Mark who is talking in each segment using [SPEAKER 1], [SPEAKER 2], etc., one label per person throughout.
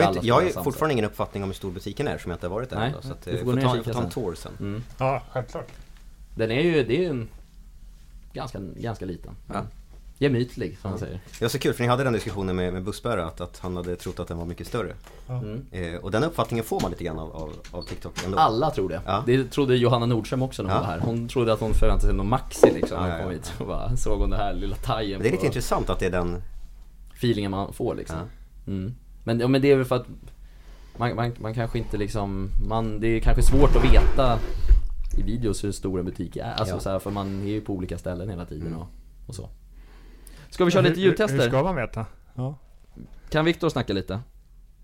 [SPEAKER 1] Jag, vet, jag har ju fortfarande ingen uppfattning om hur stor butiken är som jag inte har varit där
[SPEAKER 2] Nej,
[SPEAKER 1] ändå, så att,
[SPEAKER 2] du
[SPEAKER 1] eh,
[SPEAKER 2] får gå
[SPEAKER 1] får
[SPEAKER 2] ner
[SPEAKER 1] ta, får ta en
[SPEAKER 2] sen.
[SPEAKER 1] tour sen.
[SPEAKER 2] Mm.
[SPEAKER 3] Ja, självklart.
[SPEAKER 2] Den är ju, det är ju ganska, ganska liten.
[SPEAKER 1] Ja.
[SPEAKER 2] Gemytlig, som man säger.
[SPEAKER 1] Det var så kul för ni hade den diskussionen med, med bussbärare att, att han hade trott att den var mycket större.
[SPEAKER 2] Mm.
[SPEAKER 1] Eh, och den uppfattningen får man lite grann av, av, av TikTok ändå.
[SPEAKER 2] Alla tror det.
[SPEAKER 1] Ja.
[SPEAKER 2] Det trodde Johanna Nordström också när hon
[SPEAKER 1] Ja.
[SPEAKER 2] var här. Hon trodde att hon förväntade sig någon Maxi liksom när
[SPEAKER 1] Ja,
[SPEAKER 2] hon kom hit. Och bara såg hon den här lilla tajen
[SPEAKER 1] det är lite
[SPEAKER 2] på
[SPEAKER 1] intressant att det är den,
[SPEAKER 2] feelingen man får liksom.
[SPEAKER 1] Ja.
[SPEAKER 2] Mm. Men, ja, men det är väl för att man, man, man kanske inte liksom, man, det är kanske svårt att veta i videos hur stor en butik är. Alltså
[SPEAKER 1] Ja.
[SPEAKER 2] så här, för man är ju på olika ställen hela tiden och, och så. Ska vi köra lite
[SPEAKER 3] Hur- Hur, hur
[SPEAKER 2] ljudtester?
[SPEAKER 3] ska man veta? Ja.
[SPEAKER 2] Kan Viktor snacka lite?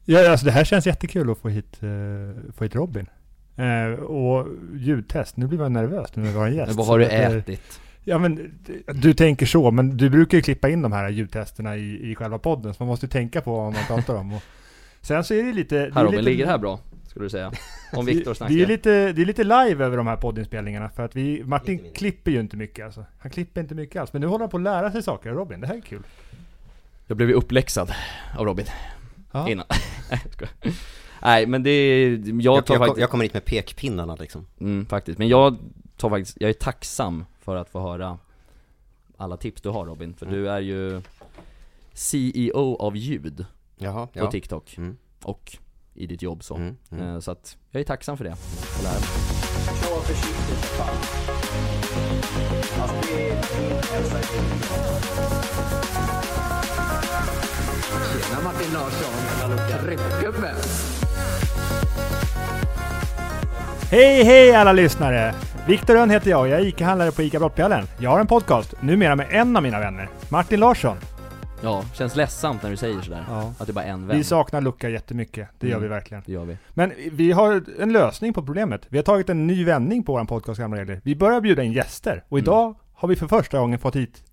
[SPEAKER 3] Ja, alltså det här känns jättekul att få hit, eh, få hit Robin. Eh, och ljudtest, nu blir man nervös nu när vi har en gäst.
[SPEAKER 2] Men vad har du
[SPEAKER 3] eh,
[SPEAKER 2] ätit?
[SPEAKER 3] Ja men du tänker så, men du brukar ju klippa in de här ljudtesterna i, i själva podden, så man måste ju tänka på vad man pratar om. Och sen så är det lite... det
[SPEAKER 2] Här Robin,
[SPEAKER 3] lite,
[SPEAKER 2] ligger det här bra? Skulle du säga? Om Viktor
[SPEAKER 3] det,
[SPEAKER 2] snackar?
[SPEAKER 3] det, är lite, det är lite live över de här poddinspelningarna, för att vi, Martin klipper ju inte mycket alltså. Han klipper inte mycket alls, men nu håller han på att lära sig saker, Robin, det här är kul.
[SPEAKER 2] Jag blev ju uppläxad av Robin
[SPEAKER 3] Ja.
[SPEAKER 2] innan. Nej, jag men det är, jag
[SPEAKER 1] jag,
[SPEAKER 2] tar
[SPEAKER 1] jag,
[SPEAKER 2] faktiskt,
[SPEAKER 1] jag kommer hit med pekpinnarna liksom.
[SPEAKER 2] mm, faktiskt, men jag tar faktiskt, jag är tacksam för att få höra alla tips du har Robin, för du är ju CEO av ljud
[SPEAKER 1] Jaha,
[SPEAKER 2] på
[SPEAKER 1] ja.
[SPEAKER 2] TikTok
[SPEAKER 1] Mm.
[SPEAKER 2] och i ditt jobb så.
[SPEAKER 1] Mm, mm.
[SPEAKER 2] Eh, Så att jag är tacksam för det. Mig.
[SPEAKER 4] Kör försiktigt för fan. Alltså det är min äldsta
[SPEAKER 5] Tjena Martin Larsson, tryckgubbe.
[SPEAKER 3] Hej hej alla lyssnare! Viktor Rönn heter jag och jag är ICA-handlare på ICA Brottbjällen. Jag har en podcast, numera med en av mina vänner, Martin Larsson.
[SPEAKER 2] Ja, känns ledsamt när du säger sådär.
[SPEAKER 3] Ja.
[SPEAKER 2] Att det är bara en vän.
[SPEAKER 3] Vi saknar Luca jättemycket, det gör
[SPEAKER 2] Mm.
[SPEAKER 3] vi verkligen.
[SPEAKER 2] Det gör vi.
[SPEAKER 3] Men vi har en lösning på problemet. Vi har tagit en ny vändning på vår podcast gamla regler. Vi börjar bjuda in gäster och
[SPEAKER 2] Mm.
[SPEAKER 3] idag har vi för första gången fått hit,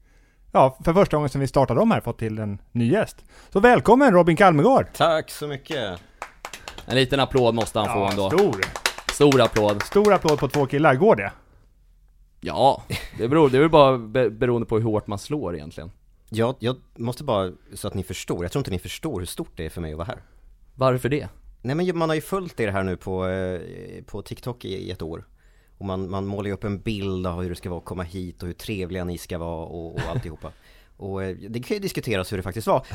[SPEAKER 3] ja, för första gången sedan vi startade om här, fått till en ny gäst. Så välkommen Robin Kalmegård!
[SPEAKER 1] Tack så mycket!
[SPEAKER 2] En liten applåd måste han få ändå.
[SPEAKER 3] stor!
[SPEAKER 2] Stor applåd.
[SPEAKER 3] Stor applåd på två killar, går det?
[SPEAKER 2] Ja, det beror, det är väl bara be- beroende på hur hårt man slår egentligen.
[SPEAKER 1] Jag, jag måste bara, så att ni förstår, jag tror inte ni förstår hur stort det är för mig att vara här.
[SPEAKER 2] Varför det?
[SPEAKER 1] Nej men man har ju följt er här nu på, eh, på TikTok i, i ett år. Och man, man målar ju upp en bild av hur det ska vara att komma hit och hur trevliga ni ska vara och, och alltihopa. Och eh, det kan ju diskuteras hur det faktiskt var.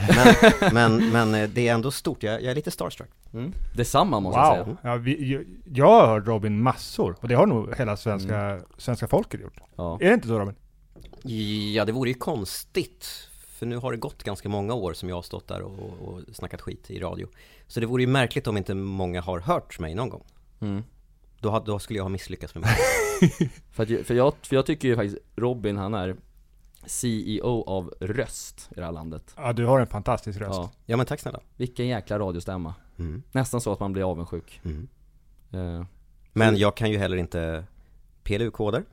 [SPEAKER 1] Men, men, men eh, det är ändå stort, jag, jag är lite starstruck.
[SPEAKER 2] Mm. Detsamma måste jag
[SPEAKER 3] Wow!
[SPEAKER 2] säga.
[SPEAKER 3] Ja, vi, jag, jag har hört Robin massor, och det har nog hela svenska,
[SPEAKER 2] Mm.
[SPEAKER 3] svenska folket gjort.
[SPEAKER 2] Ja.
[SPEAKER 3] Är det inte så Robin?
[SPEAKER 1] Ja, det vore ju konstigt. För nu har det gått ganska många år som jag har stått där och, och snackat skit i radio. Så det vore ju märkligt om inte många har hört mig någon gång.
[SPEAKER 2] Mm.
[SPEAKER 1] Då, då skulle jag ha misslyckats med mig.
[SPEAKER 2] För, att, för, jag, för jag tycker ju faktiskt Robin han är CEO av röst i det här landet.
[SPEAKER 3] Ja, du har en fantastisk röst.
[SPEAKER 2] Ja.
[SPEAKER 1] Ja men tack snälla.
[SPEAKER 2] Vilken jäkla radiostämma.
[SPEAKER 1] Mm,
[SPEAKER 2] Nästan så att man blir avundsjuk.
[SPEAKER 1] mm.
[SPEAKER 2] Eh,
[SPEAKER 1] Men jag kan ju heller inte PLU-koder.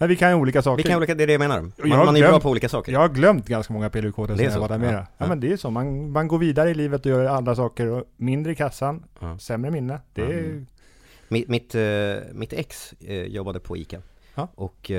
[SPEAKER 3] Ja, vi kan ju olika saker.
[SPEAKER 1] Vi kan olika, det är det jag menar.
[SPEAKER 3] Jag
[SPEAKER 1] Man,
[SPEAKER 3] har
[SPEAKER 1] man är ju bra
[SPEAKER 3] glömt-
[SPEAKER 1] på olika saker.
[SPEAKER 3] Jag har glömt ganska många PLU-koder sen jag
[SPEAKER 1] så?
[SPEAKER 3] var där med.
[SPEAKER 1] Ja.
[SPEAKER 3] Ja, men det är så, man, man går vidare i livet och gör andra saker och mindre i kassan,
[SPEAKER 1] Ja.
[SPEAKER 3] sämre minne. Det är
[SPEAKER 1] Mm. Mitt, mitt, eh, mitt ex eh, jobbade på ICA.
[SPEAKER 3] Ja.
[SPEAKER 1] Och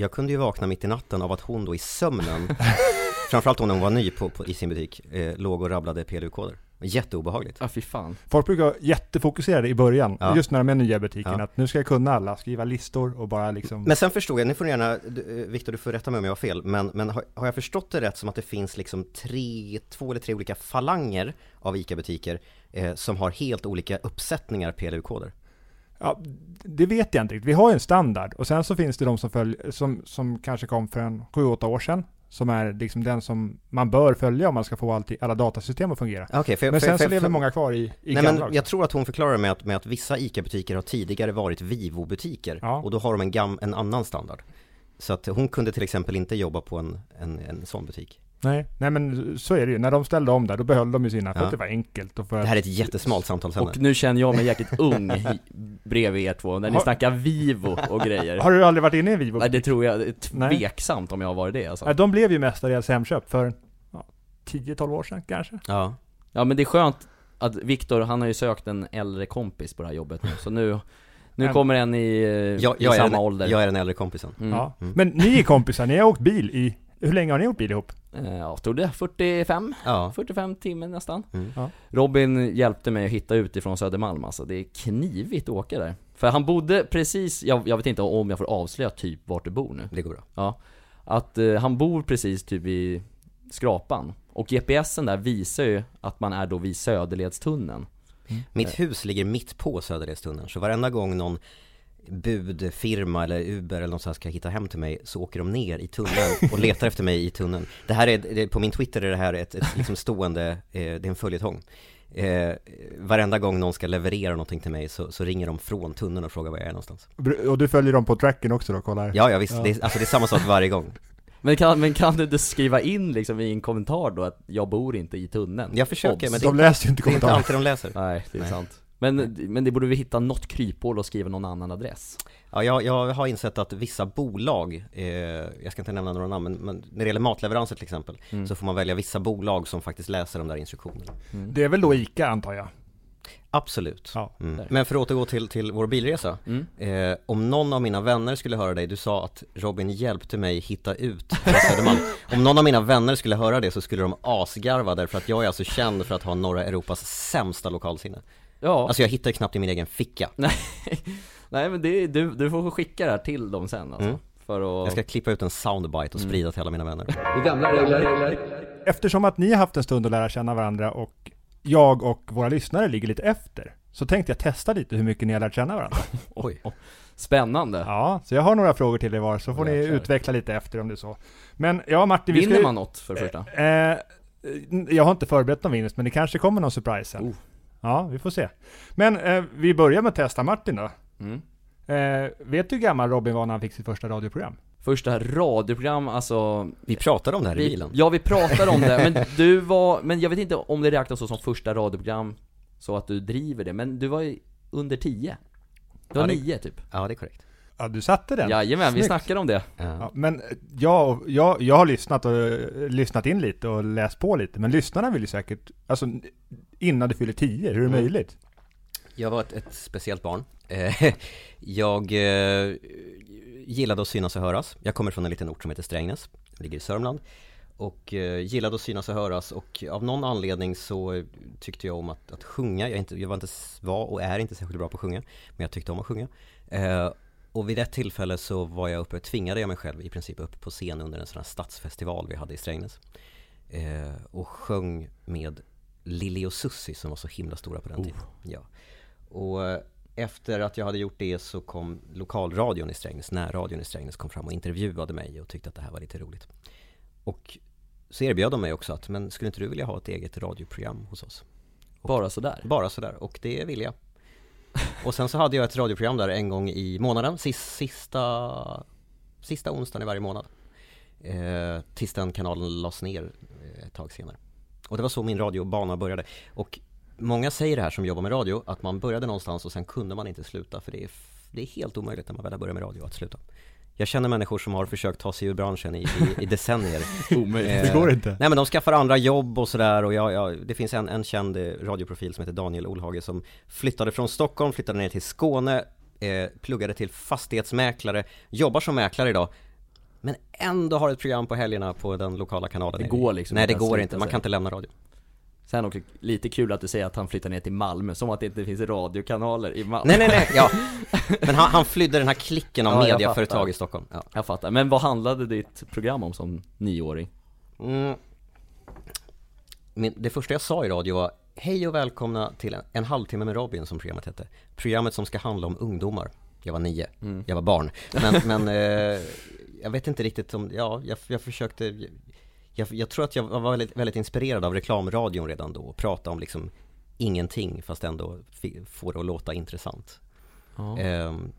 [SPEAKER 1] jag kunde ju vakna mitt i natten av att hon då i sömnen, framförallt när hon var ny på, på, i sin butik, eh, låg och rabblade PLU-koder. Jätteobehagligt.
[SPEAKER 2] Ja fy fan.
[SPEAKER 3] Folk brukar vara jättefokuserade i början,
[SPEAKER 1] Ja.
[SPEAKER 3] just när de är nya i butiken,
[SPEAKER 1] Ja.
[SPEAKER 3] att nu ska jag kunna alla, skriva listor och bara liksom...
[SPEAKER 1] Men sen förstod jag, nu får du gärna, eh, Viktor du får rätta mig om jag har fel, men, men har, har jag förstått det rätt som att det finns liksom tre, två eller tre olika falanger av ICA-butiker eh, som har helt olika uppsättningar PLU-koder?
[SPEAKER 3] Ja, det vet jag inte riktigt. Vi har ju en standard och sen så finns det de som, följ, som, som kanske kom för en 7-8 år sedan, som är liksom den som man bör följa om man ska få allting, alla datasystem att fungera.
[SPEAKER 1] Okej, för,
[SPEAKER 3] Men
[SPEAKER 1] för,
[SPEAKER 3] sen
[SPEAKER 1] för,
[SPEAKER 3] så lever
[SPEAKER 1] för,
[SPEAKER 3] många kvar i, i
[SPEAKER 1] Nej men jag tror att hon förklarar med att, med att vissa ICA-butiker har tidigare varit Vivo-butiker
[SPEAKER 3] Ja.
[SPEAKER 1] och då har de en, gam, en annan standard. Så att hon kunde till exempel inte jobba på en, en, en sån butik.
[SPEAKER 3] Nej, nej men så är det ju. När de ställde om där, då behöll de ju sina, för
[SPEAKER 1] Ja.
[SPEAKER 3] att det var enkelt och för
[SPEAKER 1] Det
[SPEAKER 3] att...
[SPEAKER 1] här är ett jättesmalt samtalsämne.
[SPEAKER 2] Och nu känner jag mig jäkligt ung i- bredvid er två, när ni
[SPEAKER 3] Har-
[SPEAKER 2] snackar Vivo och grejer.
[SPEAKER 3] Har du aldrig varit inne i en Vivo?
[SPEAKER 2] Nej det tror jag, det är
[SPEAKER 3] Nej.
[SPEAKER 2] tveksamt om jag har varit det alltså.
[SPEAKER 3] Nej, de blev ju mestadels Hemköp för ja, 10-12 år sedan kanske.
[SPEAKER 1] Ja.
[SPEAKER 2] Ja men det är skönt att Viktor, han har ju sökt en äldre kompis på det här jobbet nu, så nu Nu kommer en i,
[SPEAKER 1] Jag,
[SPEAKER 2] i
[SPEAKER 1] jag, är
[SPEAKER 2] samma
[SPEAKER 1] den,
[SPEAKER 2] ålder
[SPEAKER 1] jag är den äldre kompisen.
[SPEAKER 2] mm.
[SPEAKER 3] Ja.
[SPEAKER 1] Mm.
[SPEAKER 3] Men ni är kompisar, ni har åkt bil i Hur länge har ni gjort bil ihop?
[SPEAKER 2] Eh, Ja, stod det 45?
[SPEAKER 1] Ja.
[SPEAKER 2] 45 timmar nästan.
[SPEAKER 1] Mm.
[SPEAKER 3] Ja.
[SPEAKER 2] Robin hjälpte mig att hitta ut ifrån Södermalm alltså, det är knivigt att åka där. För han bodde precis, jag, jag vet inte om jag får avslöja typ vart du bor nu.
[SPEAKER 1] Det går bra.
[SPEAKER 2] Ja. Att eh, han bor precis typ vid Skrapan. Och GPSen där visar ju att man är då vid Söderledstunneln.
[SPEAKER 1] Mitt hus ligger mitt på Söderledstunneln, så varenda gång någon budfirma eller Uber eller någonstans ska hitta hem till mig så åker de ner i tunneln och letar efter mig i tunneln. Det här är, det, på min Twitter är det här ett, ett liksom stående, eh, det är en följetong. Eh, varenda gång någon ska leverera någonting till mig så, så ringer de från tunneln och frågar var jag är någonstans.
[SPEAKER 3] Och du följer dem på tracken också då, kollar?
[SPEAKER 1] Ja, ja visst,
[SPEAKER 3] Ja.
[SPEAKER 1] Det, är, alltså det är samma sak varje gång.
[SPEAKER 2] Men kan, men kan du inte skriva in liksom i en kommentar då att jag bor inte i tunneln?
[SPEAKER 1] Jag försöker,
[SPEAKER 2] Obs.
[SPEAKER 1] men det,
[SPEAKER 3] De läser ju inte
[SPEAKER 1] det är inte
[SPEAKER 3] kommentarer.
[SPEAKER 1] alltid de läser.
[SPEAKER 2] Nej, det är
[SPEAKER 1] Nej.
[SPEAKER 2] sant. Men, men det borde vi hitta något kryphål och skriva någon annan adress.
[SPEAKER 1] Ja, jag, jag har insett att vissa bolag, eh, jag ska inte nämna några namn, men, men när det gäller matleveranser till exempel,
[SPEAKER 2] Mm.
[SPEAKER 1] så får man välja vissa bolag som faktiskt läser de där instruktionerna.
[SPEAKER 3] Det är väl då ICA antar jag?
[SPEAKER 1] Absolut.
[SPEAKER 3] Ja.
[SPEAKER 1] Mm. Men för att återgå till, till vår bilresa.
[SPEAKER 2] Mm.
[SPEAKER 1] Eh, om någon av mina vänner skulle höra dig, du sa att Robin hjälpte mig hitta ut Södermalm. Om någon av mina vänner skulle höra det så skulle de asgarva därför att jag är alltså känd för att ha norra Europas sämsta lokalsinne.
[SPEAKER 2] Ja,
[SPEAKER 1] Alltså jag hittar knappt i min egen ficka.
[SPEAKER 2] nej men det, du, du får skicka det här till dem sen alltså.
[SPEAKER 1] Mm.
[SPEAKER 2] För att...
[SPEAKER 1] Jag ska klippa ut en soundbite och sprida till alla mina vänner.
[SPEAKER 5] Gamla regler.
[SPEAKER 3] Eftersom att ni har haft en stund att lära känna varandra och jag och våra lyssnare ligger lite efter, så tänkte jag testa lite hur mycket ni har lärt känna varandra.
[SPEAKER 1] Oj.
[SPEAKER 2] Spännande.
[SPEAKER 3] Ja, så jag har några frågor till er var, så får ni utveckla lite efter om det är så. Men ja, Martin, vi ska
[SPEAKER 2] Vinner
[SPEAKER 3] ju-
[SPEAKER 2] man något för det första?
[SPEAKER 3] Eh, jag har inte förberett någon vinst, men det kanske kommer någon surprise sen.
[SPEAKER 2] Oh.
[SPEAKER 3] Ja, vi får se. Men eh, vi börjar med att testa Martin då.
[SPEAKER 2] Mm.
[SPEAKER 3] Eh, vet du hur gammal Robin var när han fick sitt första radioprogram?
[SPEAKER 2] Första radioprogram, alltså
[SPEAKER 1] Vi pratade om det här i
[SPEAKER 2] vi,
[SPEAKER 1] bilen.
[SPEAKER 2] Ja vi pratade om det, men du var, men jag vet inte om det räknas så som första radioprogram Så att du driver det, men du var ju under 10 Du var
[SPEAKER 1] Ja, det-
[SPEAKER 2] 9 typ
[SPEAKER 1] Ja, det är korrekt.
[SPEAKER 3] Ja, du satte den.
[SPEAKER 2] Jajamän, vi snackade om det
[SPEAKER 1] Ja.
[SPEAKER 3] Ja, men jag, jag, jag har lyssnat och eh, lyssnat in lite och läst på lite, men lyssnarna vill ju säkert, alltså innan du fyller 10, hur är det
[SPEAKER 1] Mm.
[SPEAKER 3] möjligt?
[SPEAKER 1] Jag var ett, ett speciellt barn. Eh, Jag eh, gillade att synas och höras. Jag kommer från en liten ort som heter Strängnäs, ligger i Sörmland. Och eh, gillade att synas och höras och av någon anledning så tyckte jag om att, att sjunga. Jag, inte, jag var, inte, var och är inte särskilt bra på att sjunga, men jag tyckte om att sjunga. Eh, och vid ett tillfälle så var jag uppe, tvingade jag mig själv i princip upp på scen under en sån här stadsfestival vi hade i Strängnäs. Eh, och sjöng med Lili och Susie som var så himla stora på den tiden. Ja. Och eh, efter att jag hade gjort det så kom lokalradion i Strängnäs, närradion i Strängnäs kom fram och intervjuade mig och tyckte att det här var lite roligt. Och så erbjöd de mig också att, men skulle inte du vilja ha ett eget radioprogram hos oss?
[SPEAKER 2] Bara sådär
[SPEAKER 1] Bara sådär, och det ville jag. Och sen så hade jag ett radioprogram där en gång i månaden, sis- sista, sista onsdagen i varje månad. Eh, tills den kanalen lades ner eh, ett tag senare. Och det var så min radiobana började. Och många säger det här som jobbar med radio, att man började någonstans och sen kunde man inte sluta, för det är, det är helt omöjligt när man väl har börjat med radio att sluta. Jag känner människor som har försökt ta sig ur branschen i, i, i decennier.
[SPEAKER 2] Omöjligt
[SPEAKER 1] Eh,
[SPEAKER 3] Det går inte.
[SPEAKER 1] Nej men de skaffar andra jobb och sådär och jag, jag, det finns en, en känd eh, radioprofil som heter Daniel Olhage som flyttade från Stockholm, flyttade ner till Skåne, eh, pluggade till fastighetsmäklare, jobbar som mäklare idag men ändå har ett program på helgerna på den lokala kanalen.
[SPEAKER 2] Det går liksom
[SPEAKER 1] Nej det går inte, man kan inte lämna radio.
[SPEAKER 2] Sen också lite kul att du säger att han flyttar ner till Malmö, som att det inte finns radiokanaler i Malmö.
[SPEAKER 1] Nej nej nej, ja. Men han, han flydde den här klicken av
[SPEAKER 2] Ja,
[SPEAKER 1] mediaföretag i Stockholm. Ja.
[SPEAKER 2] Jag fattar, men vad handlade ditt program om som nioåring?
[SPEAKER 1] Mm. Min, det första jag sa i radio var Hej och välkomna till en, en halvtimme med Robin som programmet hette. Programmet som ska handla om ungdomar. Jag var nio,
[SPEAKER 2] Mm.
[SPEAKER 1] jag var barn. Men, men eh, jag vet inte riktigt om, ja, jag, jag försökte jag, jag tror att jag var väldigt, väldigt inspirerad av reklamradion redan då och prata om liksom ingenting fast ändå få det att låta intressant
[SPEAKER 2] Ja.
[SPEAKER 1] Ehm,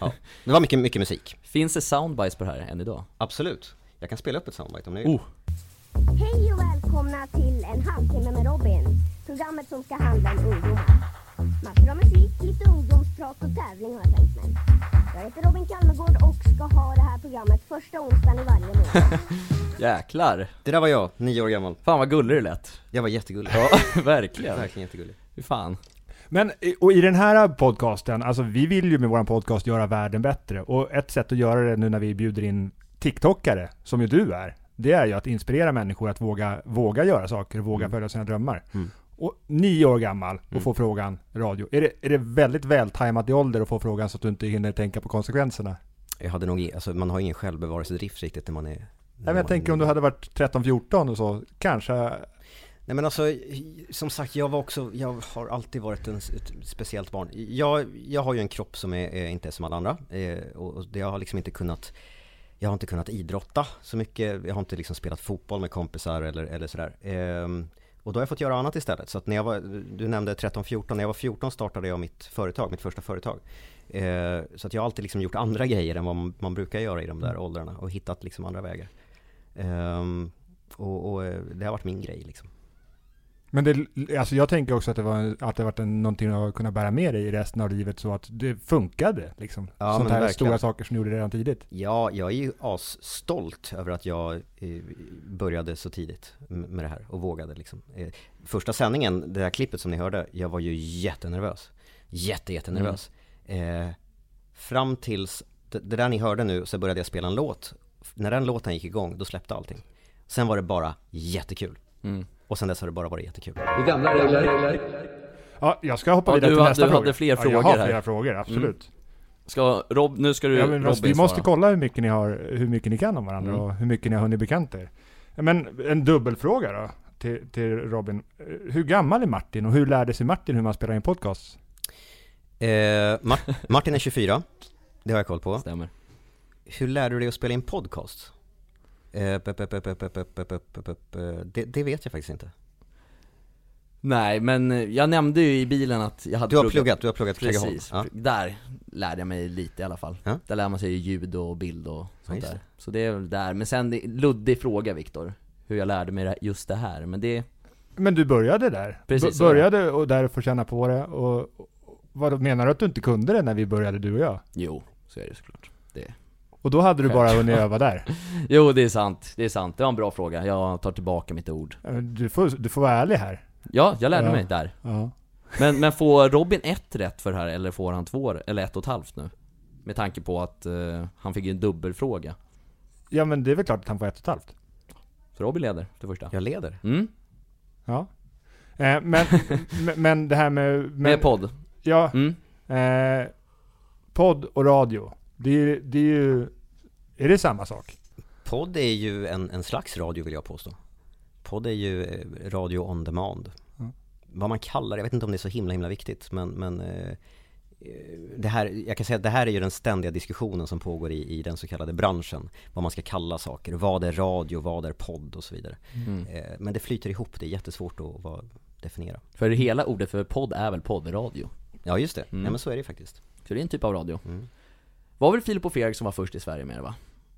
[SPEAKER 1] ja. Det var mycket, mycket musik,
[SPEAKER 2] Finns det soundbites på det här än idag?
[SPEAKER 1] absolut Jag kan spela upp ett soundbite om ni vill
[SPEAKER 2] Oh,
[SPEAKER 6] Hej och välkomna till en halvtimme med Robin. Programmet som ska handla om ungdomar. Massor av musik, lite ungdomsprat och tävling har jag tänkt mig. Jag heter Robin Kalmegård och ska ha det här programmet första onsdagen i varje månad.
[SPEAKER 2] jäklar!
[SPEAKER 1] Det där var jag, nio år gammal
[SPEAKER 2] Fan vad gullig det lät
[SPEAKER 1] Jag var jättegullig
[SPEAKER 2] Ja, verkligen!
[SPEAKER 1] Verkligen jättegullig
[SPEAKER 2] Fy fan
[SPEAKER 3] Men, och i den här podcasten, alltså vi vill ju med vår podcast göra världen bättre. Och ett sätt att göra det nu när vi bjuder in TikTokare, som ju du är, det är ju att inspirera människor att våga, våga göra saker, våga
[SPEAKER 1] Mm.
[SPEAKER 3] följa sina drömmar.
[SPEAKER 1] Mm.
[SPEAKER 3] Och nio år gammal och
[SPEAKER 1] Mm.
[SPEAKER 3] få frågan radio. Är det, är det väldigt vältajmat i ålder att få frågan så att du inte hinner tänka på konsekvenserna?
[SPEAKER 1] Jag hade nog, alltså man har ingen självbevarelsedrift riktigt när man är
[SPEAKER 3] Nej, men jag tänker om du hade varit 13-14 och så, kanske...
[SPEAKER 1] Nej men alltså, som sagt jag var också, jag har alltid varit en, ett speciellt barn. Jag, jag har ju en kropp som är, är inte är som alla andra eh, och, och jag har liksom inte kunnat jag har inte kunnat idrotta så mycket, jag har inte liksom spelat fotboll med kompisar eller, eller sådär. Ehm, och då har jag fått göra annat istället. Så när jag var, du nämnde 13-14, när jag var 14 startade jag mitt företag, mitt första företag. Eh, så att jag har alltid liksom gjort andra grejer än vad man, man brukar göra i de där åldrarna och hittat liksom andra vägar. Ehm, och, och eh, det har varit min grej liksom.
[SPEAKER 3] Men det, alltså jag tänker också att det var, att det varit en, någonting att kunna bära med dig i resten av livet så att det funkade liksom.
[SPEAKER 1] Ja,
[SPEAKER 3] Sånt här
[SPEAKER 1] verkligen.
[SPEAKER 3] stora saker som du gjorde redan tidigt.
[SPEAKER 1] Ja, jag är ju asstolt över att jag eh, började så tidigt med det här och vågade liksom. Eh, Första sändningen, det här klippet som ni hörde, jag var ju jättenervös. Jätte, jättenervös. Eh, fram tills, det, det där ni hörde nu, så började jag spela en låt. När den låten gick igång, då släppte allting. Sen var det bara jättekul.
[SPEAKER 2] Mm.
[SPEAKER 1] Och sen dess har det bara varit jättekul.
[SPEAKER 5] Det gamla regler.
[SPEAKER 3] Ja, jag ska hoppa
[SPEAKER 2] Ja,
[SPEAKER 3] vidare
[SPEAKER 2] du
[SPEAKER 3] till nästa
[SPEAKER 2] du
[SPEAKER 3] fråga.
[SPEAKER 2] hade fler
[SPEAKER 3] ja,
[SPEAKER 2] frågor
[SPEAKER 3] jag har
[SPEAKER 2] här.
[SPEAKER 3] flera frågor, absolut.
[SPEAKER 2] Ska Rob, nu ska du
[SPEAKER 3] Ja, men
[SPEAKER 2] Robin
[SPEAKER 3] vi måste
[SPEAKER 2] svara.
[SPEAKER 3] kolla hur mycket ni har, hur mycket ni kan om varandra
[SPEAKER 2] Mm.
[SPEAKER 3] och hur mycket ni har hunnit bekanta er. Men en dubbelfråga då, till, till Robin. Hur gammal är Martin och hur lärde sig Martin hur man spelar in podcast?
[SPEAKER 1] Eh, Mar- Martin är 24, det har jag koll på.
[SPEAKER 2] Stämmer.
[SPEAKER 1] Hur lärde du dig att spela in podcast? Det, det vet jag faktiskt inte.
[SPEAKER 2] Nej men eh, jag nämnde ju i bilen att jag hade
[SPEAKER 1] Du har pluggat, du har pluggat?
[SPEAKER 2] Precis,
[SPEAKER 1] Ja.
[SPEAKER 2] där lärde jag mig lite i alla fall.
[SPEAKER 1] Ja.
[SPEAKER 2] Där lär man sig ju ljud och bild och sånt
[SPEAKER 1] just
[SPEAKER 2] där.
[SPEAKER 1] det.
[SPEAKER 2] Så det är väl där, men sen, det, luddig fråga Viktor. Hur jag lärde mig det- just det här, men det,
[SPEAKER 3] Men du började där.
[SPEAKER 2] Precis,
[SPEAKER 3] B-
[SPEAKER 2] det.
[SPEAKER 3] började och där få känna på det och, och vad menar du att du inte kunde det när vi började du och jag?
[SPEAKER 2] jo, så är det såklart.
[SPEAKER 3] Och då hade du bara hunnit öva där.
[SPEAKER 2] Jo det är sant, det är sant. Det var en bra fråga. Jag tar tillbaka mitt ord.
[SPEAKER 3] Du får, du får vara ärlig här.
[SPEAKER 2] Ja, jag lärde
[SPEAKER 3] Ja.
[SPEAKER 2] mig där.
[SPEAKER 3] Ja.
[SPEAKER 2] Men, men får Robin ett rätt för det här, eller får han två, eller ett och ett halvt nu? Med tanke på att eh, han fick en dubbelfråga.
[SPEAKER 3] ja men det är väl klart att han får ett och ett halvt.
[SPEAKER 2] Så Robin leder, det första.
[SPEAKER 1] Jag leder.
[SPEAKER 2] Mm,
[SPEAKER 3] Ja. Eh, men, men- det här med... Men,
[SPEAKER 2] med podd.
[SPEAKER 3] Ja,
[SPEAKER 2] Mm.
[SPEAKER 3] eh, podd och radio. Det är, det är ju... Är det samma sak?
[SPEAKER 1] Podd är ju en, en slags radio vill jag påstå. Podd är ju eh, radio on demand.
[SPEAKER 3] Mm.
[SPEAKER 1] Vad man kallar det, jag vet inte om det är så himla himla viktigt men, men eh, eh, det här, jag kan säga att det här är ju den ständiga diskussionen som pågår i, i den så kallade branschen. Vad man ska kalla saker, vad är radio, vad är podd och så vidare.
[SPEAKER 2] Mm.
[SPEAKER 1] Men det flyter ihop, det är jättesvårt att definiera.
[SPEAKER 2] För hela ordet för podd är väl poddradio?
[SPEAKER 1] Ja just det,
[SPEAKER 2] Mm.
[SPEAKER 1] ja men så är det faktiskt.
[SPEAKER 2] Så det är en typ av radio.
[SPEAKER 1] Mm.
[SPEAKER 2] Var väl Filip och Fredrik som var först i Sverige med det va?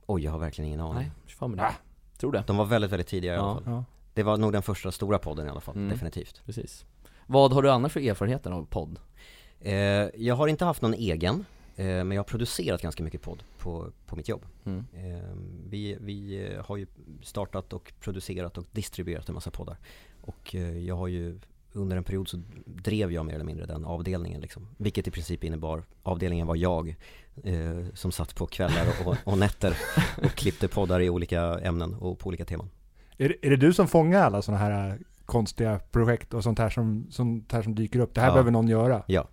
[SPEAKER 1] Oj, jag har verkligen ingen aning.
[SPEAKER 2] Nej, fan med det. Tror det.
[SPEAKER 1] De var väldigt, väldigt tidiga i alla fall.
[SPEAKER 3] Ja.
[SPEAKER 1] Det var nog den första stora podden i alla fall,
[SPEAKER 2] Mm.
[SPEAKER 1] definitivt.
[SPEAKER 2] Precis. Vad har du annars för erfarenheter av podd?
[SPEAKER 1] Eh, jag har inte haft någon egen, eh, men jag har producerat ganska mycket podd på, på mitt jobb.
[SPEAKER 2] Mm.
[SPEAKER 1] Eh, vi, vi eh, har ju startat och producerat och distribuerat en massa poddar. Och eh, jag har ju under en period så drev jag mer eller mindre den avdelningen liksom. Vilket i princip innebar, avdelningen var jag eh, som satt på kvällar och, och, och nätter och klippte poddar i olika ämnen och på olika teman.
[SPEAKER 3] Är, det- är det du som fångar alla sådana här eh, konstiga projekt och sånt här som, sånt här som dyker upp? Det här
[SPEAKER 1] Ja.
[SPEAKER 3] behöver någon göra.
[SPEAKER 1] Ja,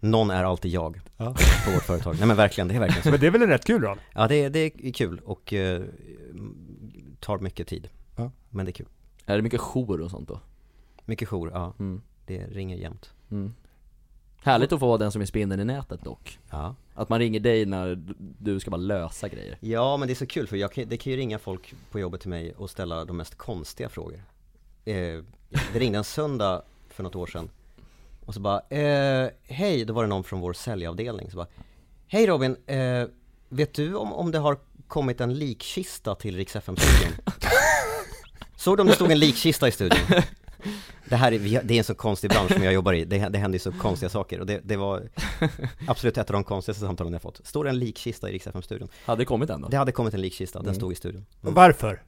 [SPEAKER 1] någon är alltid jag
[SPEAKER 3] Ja.
[SPEAKER 1] på vårt företag. Nej men verkligen, det är verkligen så.
[SPEAKER 3] Men det är väl en rätt kul roll?
[SPEAKER 1] Ja det, det är kul och eh, tar mycket tid.
[SPEAKER 3] Ja.
[SPEAKER 1] Men det är kul.
[SPEAKER 2] Är det mycket jour och sånt då?
[SPEAKER 1] Mycket jour, ja.
[SPEAKER 2] Mm.
[SPEAKER 1] Det ringer jämt.
[SPEAKER 2] Mm. Härligt att få vara den som är spindeln i nätet dock.
[SPEAKER 1] Ja.
[SPEAKER 2] Att man ringer dig när du ska bara lösa grejer.
[SPEAKER 1] Ja men det är så kul för jag kan, det kan ju ringa folk på jobbet till mig och ställa de mest konstiga frågor. Eh, det ringde en söndag för något år sedan och så bara, eh, hej, då var det någon från vår säljavdelning så bara, hej Robin, eh, vet du om, om det har kommit en likkista till Rix FM-studion? Såg du om det stod en likkista i studion? Det här är, det är en så konstig bransch som jag jobbar i, det, det händer ju så konstiga saker och det, det var absolut ett av de konstigaste samtalen jag fått. Står det en likkista i Rix FM-studion?
[SPEAKER 2] Hade det kommit än då?
[SPEAKER 1] Det hade kommit en likkista, den
[SPEAKER 2] Mm.
[SPEAKER 1] stod i studion.
[SPEAKER 3] Och varför?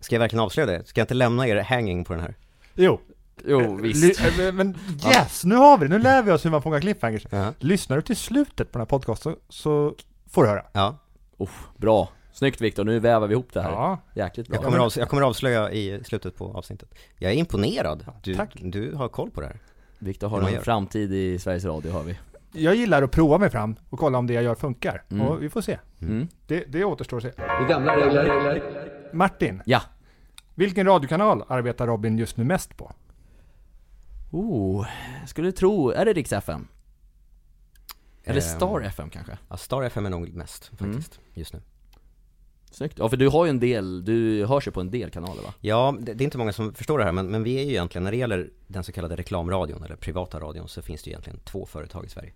[SPEAKER 1] Ska jag verkligen avslöja det? Ska jag inte lämna er hanging på den här?
[SPEAKER 3] Jo.
[SPEAKER 2] Jo, visst.
[SPEAKER 3] Ly- eh, Men yes, nu har vi det. Nu lär vi oss hur man fångar cliffhangers.
[SPEAKER 1] Ja.
[SPEAKER 3] Lyssnar du till slutet på den här podcasten så, så får du höra.
[SPEAKER 1] Ja,
[SPEAKER 2] Oh, bra. Snyggt Viktor, nu vävar vi ihop det här.
[SPEAKER 3] Ja,
[SPEAKER 2] Jäkligt bra.
[SPEAKER 1] Jag kommer, avs- jag kommer avslöja i slutet på avsnittet. Jag är imponerad. Du,
[SPEAKER 3] tack.
[SPEAKER 1] du har koll på det här.
[SPEAKER 2] Viktor har en
[SPEAKER 1] gör.
[SPEAKER 2] framtid i Sveriges Radio har vi.
[SPEAKER 3] jag gillar att prova mig fram och kolla om det jag gör funkar.
[SPEAKER 2] Mm.
[SPEAKER 3] Och vi får se.
[SPEAKER 2] Mm.
[SPEAKER 3] Det, det återstår att se.
[SPEAKER 5] Det gamla regler.
[SPEAKER 3] Martin,
[SPEAKER 2] Ja.
[SPEAKER 3] vilken radiokanal arbetar Robin just nu mest på?
[SPEAKER 2] Oh, skulle tro, är det Rix FM? Eller
[SPEAKER 1] Ehm,
[SPEAKER 2] Star FM kanske?
[SPEAKER 1] Ja, Star FM är nog mest
[SPEAKER 2] Mm.
[SPEAKER 1] faktiskt, just nu.
[SPEAKER 2] Snyggt. Ja för du har ju en del, du hörs ju på en del kanaler va?
[SPEAKER 1] Ja, det, det är inte många som förstår det här, men, men vi är ju egentligen, när det gäller den så kallade reklamradion, eller privata radion, så finns det ju egentligen två företag i Sverige.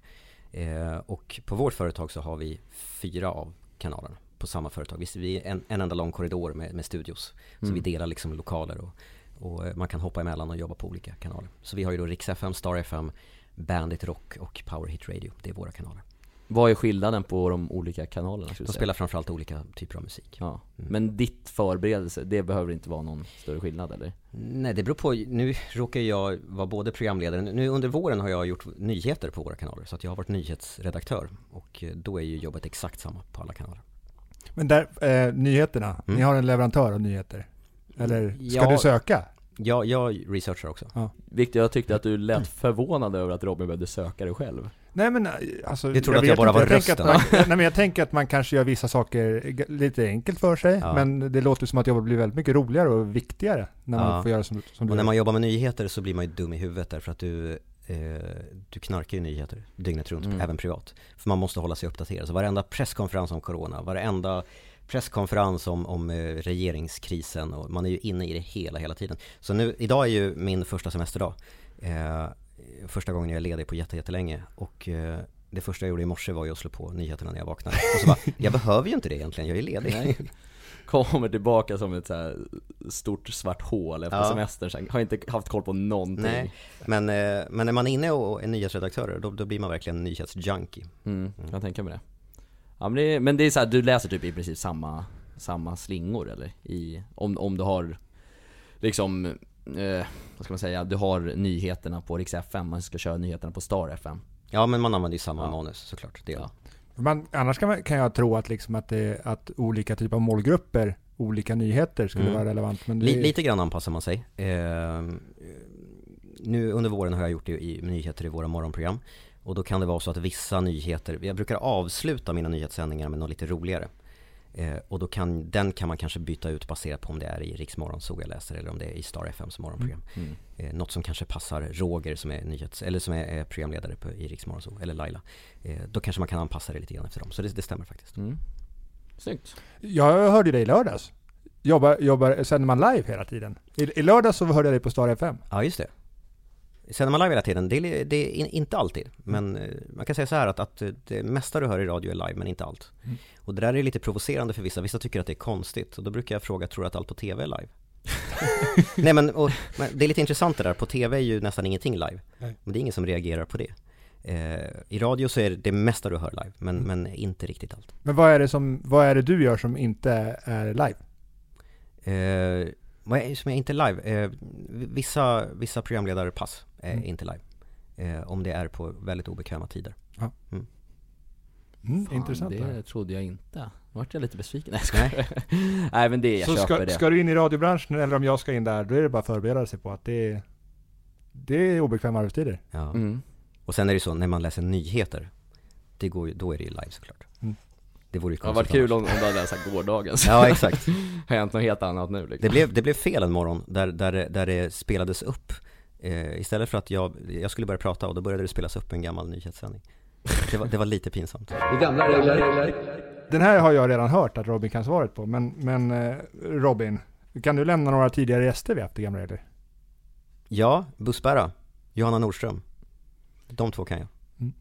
[SPEAKER 1] Eh, och på vårt företag så har vi fyra av kanalerna på samma företag. Vi, vi är en, en enda lång korridor med, med studios. Så
[SPEAKER 2] Mm.
[SPEAKER 1] vi delar liksom lokaler och, och eh, man kan hoppa emellan och jobba på olika kanaler. Så vi har ju då Rix FM, Star FM, Bandit Rock och Power Hit Radio. Det är våra kanaler.
[SPEAKER 2] Vad är skillnaden på de olika kanalerna
[SPEAKER 1] De spelar framförallt olika typer av musik.
[SPEAKER 2] Ja,
[SPEAKER 1] Mm.
[SPEAKER 2] men ditt förberedelse, det behöver inte vara någon större skillnad eller?
[SPEAKER 1] Nej, det beror på. Nu råkar jag vara både programledare, nu under våren har jag gjort nyheter på våra kanaler. Så att jag har varit nyhetsredaktör. Och eh, då är ju jobbet exakt samma på alla kanaler.
[SPEAKER 3] Men där, eh, nyheterna.
[SPEAKER 1] Mm.
[SPEAKER 3] Ni har en leverantör av nyheter. Eller ska
[SPEAKER 1] Ja.
[SPEAKER 3] du söka?
[SPEAKER 1] Jag, jag researchar också.
[SPEAKER 2] Viktor, jag tyckte att du lät förvånad över att Robin behövde söka det själv.
[SPEAKER 3] Nej men eh, alltså,
[SPEAKER 1] Du trodde att
[SPEAKER 3] vet
[SPEAKER 1] jag bara
[SPEAKER 3] inte.
[SPEAKER 1] var
[SPEAKER 3] tänker att
[SPEAKER 1] rösten.
[SPEAKER 3] man, Nej men jag tänker att man kanske gör vissa saker lite enkelt för sig.
[SPEAKER 1] Ja.
[SPEAKER 3] Men det låter som att jobbet blir väldigt mycket roligare och viktigare när man
[SPEAKER 1] Ja.
[SPEAKER 3] får göra som, som du
[SPEAKER 1] Och när man jobbar med nyheter så blir man ju dum i huvudet därför att du, eh, du knarkar ju nyheter dygnet runt,
[SPEAKER 2] Mm.
[SPEAKER 1] även privat. För man måste hålla sig uppdaterad. Så varenda presskonferens om corona, varenda presskonferens om, om eh, regeringskrisen och man är ju inne i det hela, hela tiden. Så nu, idag är ju min första semesterdag. Eh, första gången jag är ledig på jätte, jättelänge och eh, det första jag gjorde i morse var ju att slå på nyheterna när jag vaknade. Och så bara, jag behöver ju inte det egentligen, jag är ledig.
[SPEAKER 2] Nej. Kommer tillbaka som ett så stort svart hål efter
[SPEAKER 1] Ja.
[SPEAKER 2] semestern sen. Har inte haft koll på någonting.
[SPEAKER 1] Nej, men, eh, men när man är inne och är nyhetsredaktörer, då, då blir man verkligen nyhetsjunkie.
[SPEAKER 2] Mm, kan jag tänka mig det. Ja men det är, men det är så här, du läser typ i princip samma, samma slingor eller? I, om, om du har liksom, eh, vad ska man säga, du har nyheterna på Rix FM, man ska köra nyheterna på Star FM.
[SPEAKER 1] Ja, men man använder ju samma
[SPEAKER 2] Ja.
[SPEAKER 1] manus såklart. Det
[SPEAKER 2] Ja.
[SPEAKER 1] man.
[SPEAKER 3] Annars kan, man, kan jag tro att, liksom att, det, att olika typer av målgrupper, olika nyheter skulle
[SPEAKER 1] Mm.
[SPEAKER 3] vara relevant. Men det,
[SPEAKER 1] Li, lite grann anpassar man sig. Eh, nu under våren har jag gjort det i nyheter i våra morgonprogram. Och då kan det vara så att vissa nyheter, jag brukar avsluta mina nyhetssändningar med något lite roligare. Eh, och då kan, den kan man kanske byta ut baserat på om det är i Riks Morgonzoo jag läser eller om det är i Star FMs morgonprogram.
[SPEAKER 2] Mm.
[SPEAKER 1] Eh, något som kanske passar Roger som är nyhets, eller som är, är programledare på, i Riks Morgonzoo, eller Laila. Eh, då kanske man kan anpassa det lite grann efter dem. Så det, det stämmer faktiskt.
[SPEAKER 2] Mm. Snyggt.
[SPEAKER 3] Jag hörde dig i lördags. Jobbar, jobbar, sänder man live hela tiden? I, I lördags så hörde jag dig på Star FM.
[SPEAKER 1] Ja, just det. Sänder man live hela tiden? Det är, det är in- inte alltid. Men eh, man kan säga så här att, att eh, det mesta du hör i radio är live, men inte allt.
[SPEAKER 3] Mm.
[SPEAKER 1] Och det där är lite provocerande för vissa. Vissa tycker att det är konstigt. Och då brukar jag fråga, tror du att allt på TV är live? Nej men, och, men det är lite intressant det där. På TV är ju nästan ingenting live.
[SPEAKER 3] Nej.
[SPEAKER 1] Men det är ingen som reagerar på det. Eh, I radio så är det det mesta du hör live, men,
[SPEAKER 3] Mm.
[SPEAKER 1] men inte riktigt allt.
[SPEAKER 3] Men vad är, det som, vad är det du gör som inte är live?
[SPEAKER 1] Eh, som är inte live? Eh, vissa, vissa programledarpass är
[SPEAKER 3] Mm.
[SPEAKER 1] inte live. Eh, om det är på väldigt obekväma tider.
[SPEAKER 3] Mm,
[SPEAKER 2] Fan,
[SPEAKER 3] intressant.
[SPEAKER 2] det
[SPEAKER 3] det här.
[SPEAKER 2] trodde jag inte. Nu vart jag lite besviken. Nej, jag skojar. Nej men det, jag
[SPEAKER 3] Så
[SPEAKER 2] köper
[SPEAKER 3] ska,
[SPEAKER 2] det.
[SPEAKER 3] ska du in i radiobranschen eller om jag ska in där, då är det bara att förbereda sig på att det är, det är obekväma arbetstider.
[SPEAKER 1] Ja.
[SPEAKER 2] Mm.
[SPEAKER 1] Och sen är det så, när man läser nyheter, det går, då är det ju live såklart.
[SPEAKER 3] Mm.
[SPEAKER 1] Det vore ju
[SPEAKER 2] Det hade varit
[SPEAKER 1] konstigt
[SPEAKER 2] kul
[SPEAKER 1] annars.
[SPEAKER 2] om, om du hade läst gårdagens.
[SPEAKER 1] Ja, exakt.
[SPEAKER 2] Hänt något helt annat nu liksom.
[SPEAKER 1] Det blev, det blev fel en morgon där, där, det- där det spelades upp. Eh, istället för att jag, jag skulle börja prata och då började det spelas upp en gammal nyhetssändning. Det var, det var lite pinsamt.
[SPEAKER 5] Det är gamla regler.
[SPEAKER 3] Den här har jag redan hört att Robin kan svaret på, men, men eh, Robin, kan du lämna några tidigare gäster vi haft i Gamla Regler?
[SPEAKER 1] Ja, Bussbära, Johanna Nordström. De två kan jag.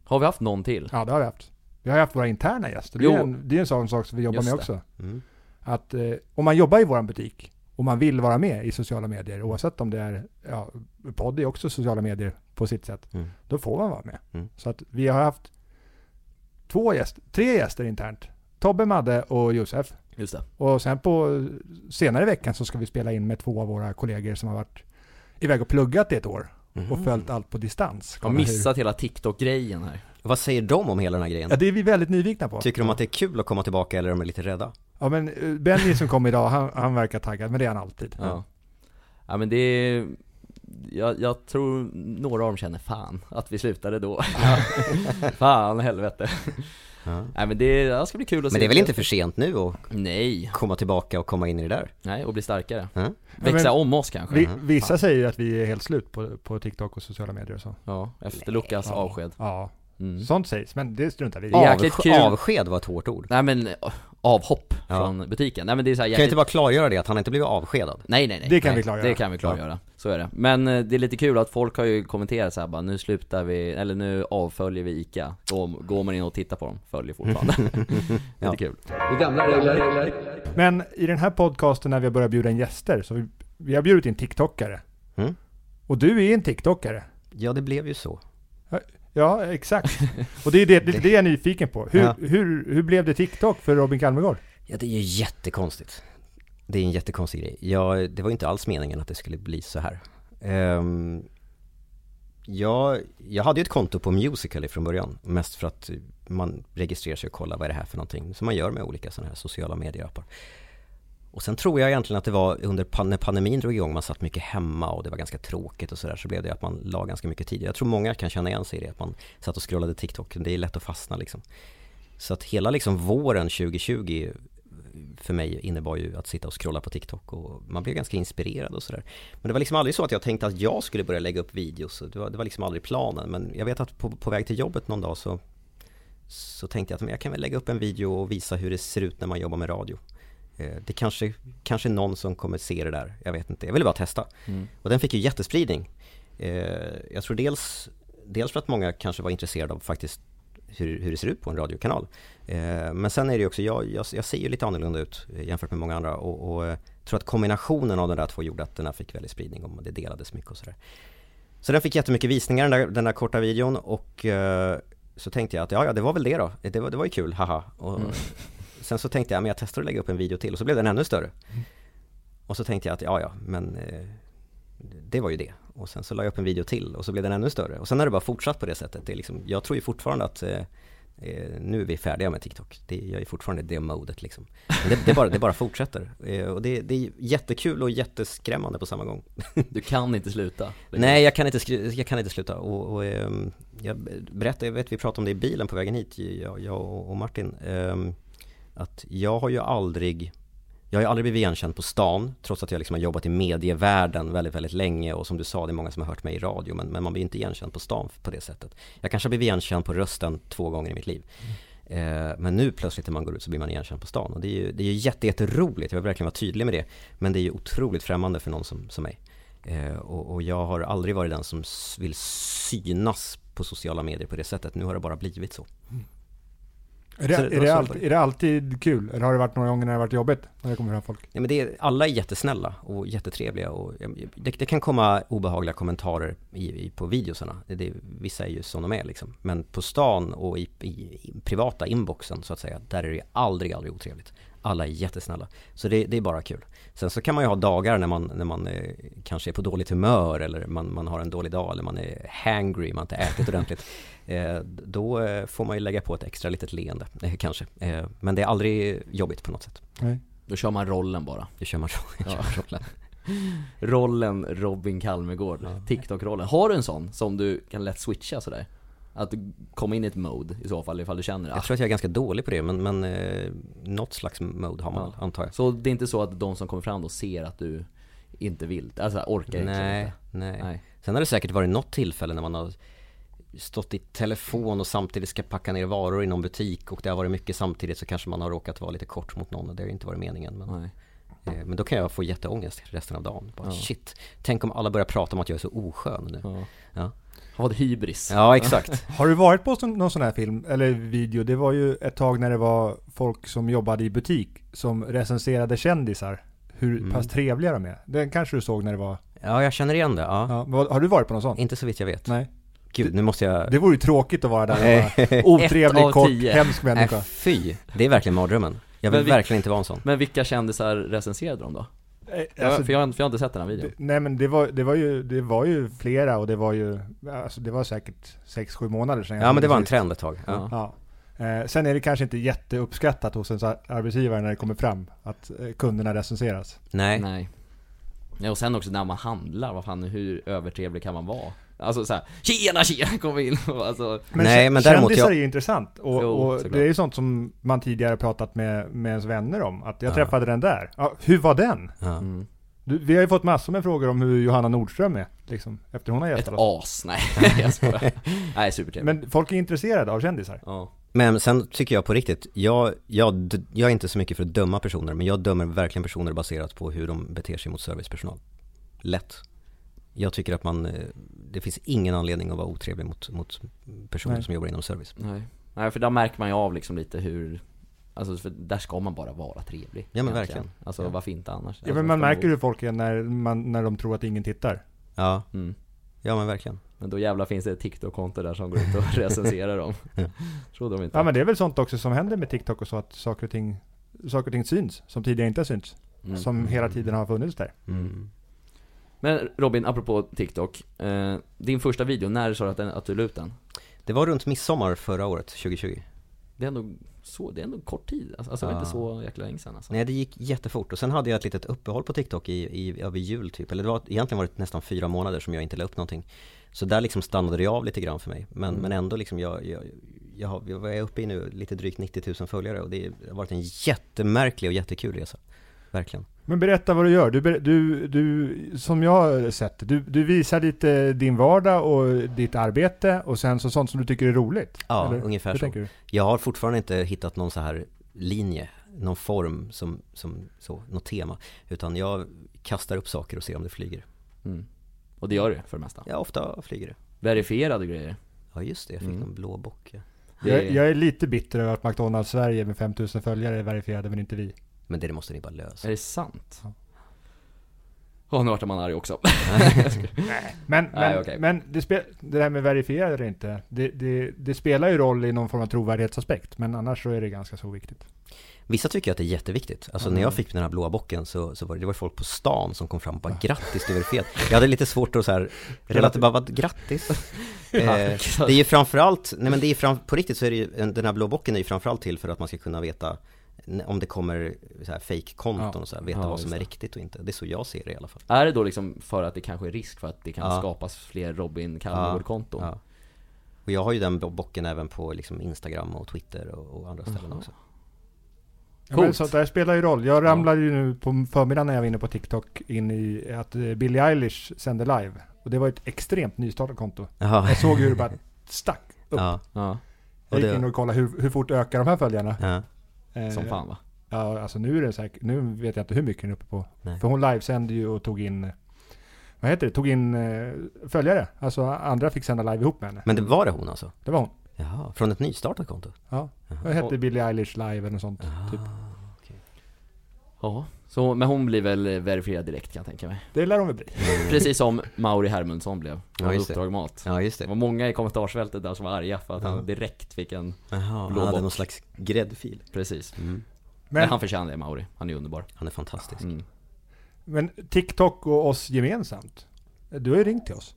[SPEAKER 2] Har vi haft någon till?
[SPEAKER 3] Ja, det har vi haft. Vi har haft våra interna gäster. Det är en, det är en sån sak som vi jobbar
[SPEAKER 2] Just
[SPEAKER 3] med
[SPEAKER 2] det.
[SPEAKER 3] också.
[SPEAKER 1] Mm.
[SPEAKER 3] Att eh, om man jobbar i vår butik och man vill vara med i sociala medier, oavsett om det är, ja, podd är också sociala medier på sitt sätt,
[SPEAKER 1] Mm.
[SPEAKER 3] då får man vara med.
[SPEAKER 1] Mm.
[SPEAKER 3] Så att vi har haft två gäster, tre gäster internt. Tobbe, Madde och Josef.
[SPEAKER 2] Just det.
[SPEAKER 3] Och sen på senare i veckan så ska vi spela in med två av våra kollegor som har varit iväg och pluggat i ett år
[SPEAKER 1] Mhm.
[SPEAKER 3] och följt allt på distans.
[SPEAKER 2] Jag har missat hela TikTok-grejen här.
[SPEAKER 1] Vad säger de om hela den här grejen?
[SPEAKER 3] Ja, det är vi väldigt nyfikna på.
[SPEAKER 1] Tycker de att det är kul att komma tillbaka eller är de lite rädda?
[SPEAKER 3] Ja men eh, Benny som kom idag, han, han verkar taggad, men det är han alltid.
[SPEAKER 2] Ja. Ja men det är, jag, jag tror några av dem känner fan att vi slutade då. fan helvete.
[SPEAKER 1] Ja.
[SPEAKER 2] Nej men det, det ska bli kul att se.
[SPEAKER 1] Men det är väl inte för sent nu att
[SPEAKER 2] Nej,
[SPEAKER 1] komma tillbaka och komma in i det där?
[SPEAKER 2] nej och bli starkare.
[SPEAKER 1] Ja.
[SPEAKER 2] Växa
[SPEAKER 3] men-
[SPEAKER 2] om oss kanske.
[SPEAKER 3] Vi, vissa säger ju att vi är helt slut på, på TikTok och sociala medier och så.
[SPEAKER 2] Ja, efter Lukas
[SPEAKER 3] Ja.
[SPEAKER 2] avsked.
[SPEAKER 3] Ja,
[SPEAKER 2] Mm.
[SPEAKER 3] sånt sägs, men det struntar vi i.
[SPEAKER 2] Är jäkligt kul.
[SPEAKER 1] Avsked var ett hårt ord.
[SPEAKER 2] Nej men eh, avhopp
[SPEAKER 1] Ja.
[SPEAKER 2] från butiken. Nej men det är så här
[SPEAKER 1] Kan jag
[SPEAKER 2] jäkligt...
[SPEAKER 1] inte bara klargöra det, att han inte blivit avskedad?
[SPEAKER 2] Nej nej nej.
[SPEAKER 3] Det kan
[SPEAKER 2] nej,
[SPEAKER 3] vi klargöra.
[SPEAKER 2] Det kan vi klargöra. Så är det. Men eh, det är lite kul att folk har ju kommenterat så här bara, nu slutar vi, eller nu avföljer vi ICA. Då går man in och tittar på dem, följer fortfarande.
[SPEAKER 1] Ja.
[SPEAKER 2] Lite kul.
[SPEAKER 5] Det är gamla regler.
[SPEAKER 3] Men i den här podcasten när vi har börjat bjuda in gäster, så vi, vi har bjudit in TikTokare.
[SPEAKER 1] Mm.
[SPEAKER 3] Och du är en TikTokare.
[SPEAKER 1] Ja, det blev ju så.
[SPEAKER 3] Ja, exakt. Och det är det, det, det är jag nyfiken på. Hur,
[SPEAKER 1] Ja.
[SPEAKER 3] hur, hur blev det TikTok för Robin Kalmegård?
[SPEAKER 1] Ja, det är ju jättekonstigt. Det är en jättekonstig grej. Jag, det var inte alls meningen att det skulle bli så här. Um, jag, jag hade ju ett konto på Musical.ly från början, mest för att man registrerar sig och kollar vad är det här för någonting, som man gör med olika sådana här sociala medierappar. Och sen tror jag egentligen att det var under pan- när pandemin drog igång, man satt mycket hemma och det var ganska tråkigt och sådär, så blev det att man la ganska mycket tid. Jag tror många kan känna igen sig i det, att man satt och scrollade TikTok, det är lätt att fastna liksom. Så att hela liksom våren 2020 för mig innebar ju att sitta och scrolla på TikTok och man blev ganska inspirerad och sådär. Men det var liksom aldrig så att jag tänkte att jag skulle börja lägga upp videos, det var, det var liksom aldrig planen. Men jag vet att på, på väg till jobbet någon dag så, så tänkte jag att men jag kan väl lägga upp en video och visa hur det ser ut när man jobbar med radio. Eh, Det kanske, kanske någon som kommer se det där, jag vet inte. Jag ville bara testa.
[SPEAKER 2] Mm.
[SPEAKER 1] Och den fick ju jättespridning. Eh, Jag tror dels, dels för att många kanske var intresserade av faktiskt hur, hur det ser ut på en radiokanal. Eh, Men sen är det ju också, jag, jag, jag ser ju lite annorlunda ut jämfört med många andra och, och tror att kombinationen av de där två gjorde att den här fick väldigt spridning och det delades mycket och sådär. Så den fick jättemycket visningar den där, den där korta videon och eh, så tänkte jag att ja, ja det var väl det då, det var, det var ju kul, haha. Och
[SPEAKER 2] Mm.
[SPEAKER 1] Sen så tänkte jag, men jag testar att lägga upp en video till och så blev den ännu större. Och så tänkte jag att ja, ja, men eh, det var ju det. Och sen så la jag upp en video till och så blev den ännu större. Och sen har det bara fortsatt på det sättet. Det är liksom, jag tror ju fortfarande att eh, eh, nu är vi färdiga med TikTok. Det, jag är fortfarande i det modet liksom. Det, det, bara, det bara fortsätter. Eh, och det, det är jättekul och jätteskrämmande på samma gång.
[SPEAKER 2] Du kan inte sluta.
[SPEAKER 1] Nej, jag kan inte, jag kan inte sluta. Och, och ehm, jag berättade, jag vet vi pratade om det i bilen på vägen hit, jag, jag och och Martin att jag har ju aldrig jag har ju aldrig blivit igenkänd på stan, trots att jag liksom har jobbat i medievärlden väldigt, väldigt länge och som du sa, det är många som har hört mig i radio, men, men man blir inte igenkänd på stan på det sättet. Jag kanske har blivit igenkänd på rösten två gånger i mitt liv. Eh, men nu plötsligt när man går ut så blir man igenkänd på stan och det är ju, det är ju jätte, jätteroligt, jag vill verkligen vara tydlig med det. Men det är ju otroligt främmande för någon som, som mig. Eh, och, och jag har aldrig varit den som vill synas på sociala medier på det sättet, nu har det bara blivit så. Mm.
[SPEAKER 3] Är det,
[SPEAKER 1] det
[SPEAKER 3] är, det alltid, är det alltid kul? Eller har det varit några gånger när det har varit jobbigt? När det kommer fram folk?
[SPEAKER 1] Nej men det är, alla är jättesnälla och jättetrevliga och det, det kan komma obehagliga kommentarer i, i, på videosarna. Det, vissa är ju som de är liksom. Men på stan och i, i, i privata inboxen så att säga, där är det aldrig, aldrig otrevligt. Alla är jättesnälla. Så det, det är bara kul. Sen så kan man ju ha dagar när man, när man eh, kanske är på dåligt humör eller man, man har en dålig dag eller man är hangry, man har inte ätit ordentligt. Eh, då eh, får man ju lägga på ett extra litet leende, eh, kanske. Eh, men det är aldrig jobbigt på något sätt.
[SPEAKER 3] Nej.
[SPEAKER 2] Då kör man rollen bara.
[SPEAKER 1] Det kör man så.
[SPEAKER 2] Ja.
[SPEAKER 1] kör rollen.
[SPEAKER 2] Rollen Robin Kalmegård, TikTok-rollen. Har du en sån som du kan lätt switcha sådär? Att du kommer in i ett mode i så fall ifall du känner
[SPEAKER 1] Jag
[SPEAKER 2] ah,
[SPEAKER 1] tror att jag är ganska dålig på det men, men eh, något slags mode har man
[SPEAKER 2] Ja.
[SPEAKER 1] antar jag.
[SPEAKER 2] Så det är inte så att de som kommer fram då ser att du inte vill, alltså orkar
[SPEAKER 1] Nej,
[SPEAKER 2] inte?
[SPEAKER 1] nej,
[SPEAKER 2] Nej.
[SPEAKER 1] Sen har det säkert varit något tillfälle när man har stått i telefon och samtidigt ska packa ner varor i någon butik och det har varit mycket samtidigt så kanske man har råkat vara lite kort mot någon och det har inte varit meningen. Men, eh, men då kan jag få jätteångest resten av dagen. Bara,
[SPEAKER 2] Ja.
[SPEAKER 1] Shit, tänk om alla börjar prata om att jag är så oskön nu.
[SPEAKER 2] Ja.
[SPEAKER 1] Ja,
[SPEAKER 2] Har varit hybris.
[SPEAKER 1] ja exakt.
[SPEAKER 3] Har du varit på någon sån här film, eller video? Det var ju ett tag när det var folk som jobbade i butik som recenserade kändisar. Hur
[SPEAKER 1] Mm.
[SPEAKER 3] pass trevliga de är. Den kanske du såg när det var...
[SPEAKER 1] Ja, jag känner igen det. Ja.
[SPEAKER 3] Ja, har du varit på någon sån?
[SPEAKER 1] Inte så vitt jag vet.
[SPEAKER 3] Nej.
[SPEAKER 1] Gud, nu måste jag...
[SPEAKER 3] Det vore ju tråkigt att vara där och vara otrevlig, kort,
[SPEAKER 2] tio.
[SPEAKER 3] hemsk
[SPEAKER 1] Nej,
[SPEAKER 3] människa.
[SPEAKER 1] fy. Det är verkligen mardrömmen. Jag vill
[SPEAKER 2] Men vi-
[SPEAKER 1] verkligen inte vara en sån.
[SPEAKER 2] Men vilka kändisar recenserade de då?
[SPEAKER 3] Alltså,
[SPEAKER 2] för, jag, har inte- för jag har inte sett den här videon.
[SPEAKER 3] det, nej men det var, det, var ju, det var ju flera och det var ju, alltså det var säkert 6-7 månader sedan jag
[SPEAKER 1] Ja men det var en trend ett tag. Ja.
[SPEAKER 2] Ja.
[SPEAKER 3] Eh, sen är det kanske inte jätteuppskattat hos en så- arbetsgivare när det kommer fram att eh, kunderna recenseras.
[SPEAKER 1] Nej.
[SPEAKER 2] Nej. Ja, och sen också när man handlar, vad fan, hur övertrevlig kan man vara? Alltså såhär, tjena tjena, kom in! Alltså,
[SPEAKER 3] Men
[SPEAKER 1] Nej, men däremot
[SPEAKER 3] kändisar
[SPEAKER 1] jag-
[SPEAKER 3] är ju intressant och,
[SPEAKER 2] Jo,
[SPEAKER 3] och det är ju sånt som man tidigare pratat med, med ens vänner om. Att jag
[SPEAKER 1] Ja.
[SPEAKER 3] träffade den där. Ja, hur var den?
[SPEAKER 1] Ja.
[SPEAKER 2] mm.
[SPEAKER 3] Du, vi har ju fått massor med frågor om hur Johanna Nordström är, liksom, efter hon har
[SPEAKER 2] ett
[SPEAKER 3] gästat oss.
[SPEAKER 2] as, nej jag skojar. Nej, supertrevlig.
[SPEAKER 3] Men folk är intresserade av kändisar.
[SPEAKER 2] Ja.
[SPEAKER 1] Men sen tycker jag på riktigt, jag, jag, jag är inte så mycket för att döma personer, men jag dömer verkligen personer baserat på hur de beter sig mot servicepersonal. Lätt. Jag tycker att man, eh, det finns ingen anledning att vara otrevlig mot, mot personer
[SPEAKER 3] Nej.
[SPEAKER 1] som jobbar inom service.
[SPEAKER 2] Nej. Nej, för där märker man ju av liksom lite hur Alltså för där ska man bara vara trevlig
[SPEAKER 1] Ja, men verkligen.
[SPEAKER 2] Alltså
[SPEAKER 1] Ja.
[SPEAKER 2] varför inte annars?
[SPEAKER 3] Ja,
[SPEAKER 2] alltså,
[SPEAKER 3] men man
[SPEAKER 2] ska
[SPEAKER 3] märker hur folk är när, man, när de tror att ingen tittar.
[SPEAKER 1] Ja,
[SPEAKER 2] mm.
[SPEAKER 1] ja men verkligen.
[SPEAKER 2] Men då jävlar finns det ett TikTok-konto där som går ut och recenserar dem. Trodde de inte
[SPEAKER 3] Ja men det är väl sånt också som händer med TikTok och så att saker och ting, saker och ting syns, som tidigare inte har synts.
[SPEAKER 2] mm.
[SPEAKER 3] Som hela tiden har funnits där.
[SPEAKER 1] Mm.
[SPEAKER 2] Men Robin, apropå TikTok eh, Din första video, när sa du att, den, att du la ut den?
[SPEAKER 1] Det var runt midsommar förra året, 2020.
[SPEAKER 2] Det är ändå så, det är ändå kort tid alltså, alltså det var
[SPEAKER 1] Ja.
[SPEAKER 2] inte så jäkla länge sedan alltså.
[SPEAKER 1] Nej det gick jättefort och sen hade jag ett litet uppehåll på TikTok i, i, över jul typ, eller det var egentligen var det nästan fyra månader som jag inte la upp någonting Så där liksom stannade det av lite grann för mig, men,
[SPEAKER 2] Mm.
[SPEAKER 1] men ändå liksom jag, jag, jag, har, jag är uppe i nu lite drygt 90 000 följare och det har varit en jättemärklig och jättekul resa Verkligen
[SPEAKER 3] Men berätta vad du gör. Du, du, du som jag har sett du, du visar lite din vardag och ditt arbete och sen så sånt som du tycker är roligt.
[SPEAKER 1] Ja,
[SPEAKER 3] eller?
[SPEAKER 1] ungefär
[SPEAKER 3] Hur
[SPEAKER 1] så.
[SPEAKER 3] tänker du?
[SPEAKER 1] Jag har fortfarande inte hittat någon så här linje, någon form som, som så, något tema Utan jag kastar upp saker och ser om det flyger
[SPEAKER 2] mm. Och det gör det för det mesta
[SPEAKER 1] Ja, ofta flyger det
[SPEAKER 2] Verifierade grejer
[SPEAKER 1] Ja just det, jag fick
[SPEAKER 2] Mm.
[SPEAKER 1] en blå bock
[SPEAKER 3] Jag,
[SPEAKER 2] är-
[SPEAKER 3] jag är lite bitter över att McDonalds Sverige med 5000 följare är verifierade men inte vi.
[SPEAKER 1] Men det måste ni bara lösa
[SPEAKER 2] Är det sant?
[SPEAKER 3] Ja.
[SPEAKER 2] Åh, nu vart man arg också
[SPEAKER 3] Men,
[SPEAKER 2] Nej,
[SPEAKER 3] men,
[SPEAKER 2] okej.
[SPEAKER 3] men det, spe, det där med verifierade eller inte, det, det, det spelar ju roll i någon form av trovärdighetsaspekt. Men annars så är det ganska så viktigt.
[SPEAKER 1] Vissa tycker att det är jätteviktigt. Alltså när jag fick den här blåa bocken så, så var det, det var folk på stan som kom fram och bara grattis du är fet. Jag hade lite svårt att så här, relativt bara vad, grattis. eh, det är ju framförallt, nej men det är fram, på riktigt så är det ju, en- den här blå bocken är ju framförallt till för att man ska kunna veta om det kommer fake-konton
[SPEAKER 3] Ja.
[SPEAKER 1] och så här, veta
[SPEAKER 2] Ja,
[SPEAKER 1] vad som är
[SPEAKER 2] det.
[SPEAKER 1] riktigt och inte. Det är så jag ser det i alla fall.
[SPEAKER 2] Är det då liksom för att det kanske är risk för att det kan
[SPEAKER 1] Ja.
[SPEAKER 2] skapas fler Robin Calmegård-konton?
[SPEAKER 1] Ja. Och jag har ju den bo- bocken även på liksom Instagram och Twitter och, och andra ställen
[SPEAKER 2] Jaha.
[SPEAKER 1] också.
[SPEAKER 3] Ja, men
[SPEAKER 2] Coolt.
[SPEAKER 3] så det spelar ju roll. Jag ramlade ju nu på förmiddagen när jag var inne på TikTok in i att eh, Billie Eilish sände live. Och det var ett extremt nystartat konto.
[SPEAKER 1] Jaha.
[SPEAKER 3] Jag såg hur det bara stack upp.
[SPEAKER 1] Ja,
[SPEAKER 2] Ja,
[SPEAKER 3] Jag gick in och kollade hur, hur fort ökar de här följarna. Eh,
[SPEAKER 2] som fan va?
[SPEAKER 3] Ja, alltså nu är det säkert, nu vet jag inte hur mycket den är uppe på.
[SPEAKER 1] Nej.
[SPEAKER 3] För hon livesände ju och tog in, vad heter det, tog in eh, följare. Alltså andra fick sända live ihop med henne.
[SPEAKER 1] Men det var det hon alltså?
[SPEAKER 3] Det var hon.
[SPEAKER 1] Jaha, från ett nystartat konto?
[SPEAKER 3] Ja.
[SPEAKER 1] Jaha.
[SPEAKER 3] Det hette
[SPEAKER 2] Och-
[SPEAKER 3] Billie Eilish live eller något sånt. Typ.
[SPEAKER 2] Ja, så, men hon blir väl verifierad direkt kan jag tänka mig
[SPEAKER 3] Det lär hon väl bli.
[SPEAKER 2] Precis som Mauri Hermundsson blev
[SPEAKER 1] Ja, just det.
[SPEAKER 2] Mat
[SPEAKER 1] Ja, just
[SPEAKER 2] Det
[SPEAKER 1] det.
[SPEAKER 2] var många i kommentarsfältet där som var arga för att
[SPEAKER 1] Ja.
[SPEAKER 2] han direkt fick en
[SPEAKER 1] Jaha,
[SPEAKER 2] Blå
[SPEAKER 1] han hade någon slags gräddfil.
[SPEAKER 2] Precis
[SPEAKER 1] Mm.
[SPEAKER 2] Men,
[SPEAKER 3] Men,
[SPEAKER 2] han förtjänar det Mauri, han är underbar
[SPEAKER 1] Han är fantastisk.
[SPEAKER 2] mm.
[SPEAKER 3] men TikTok och oss gemensamt. Du har ju ringt till oss.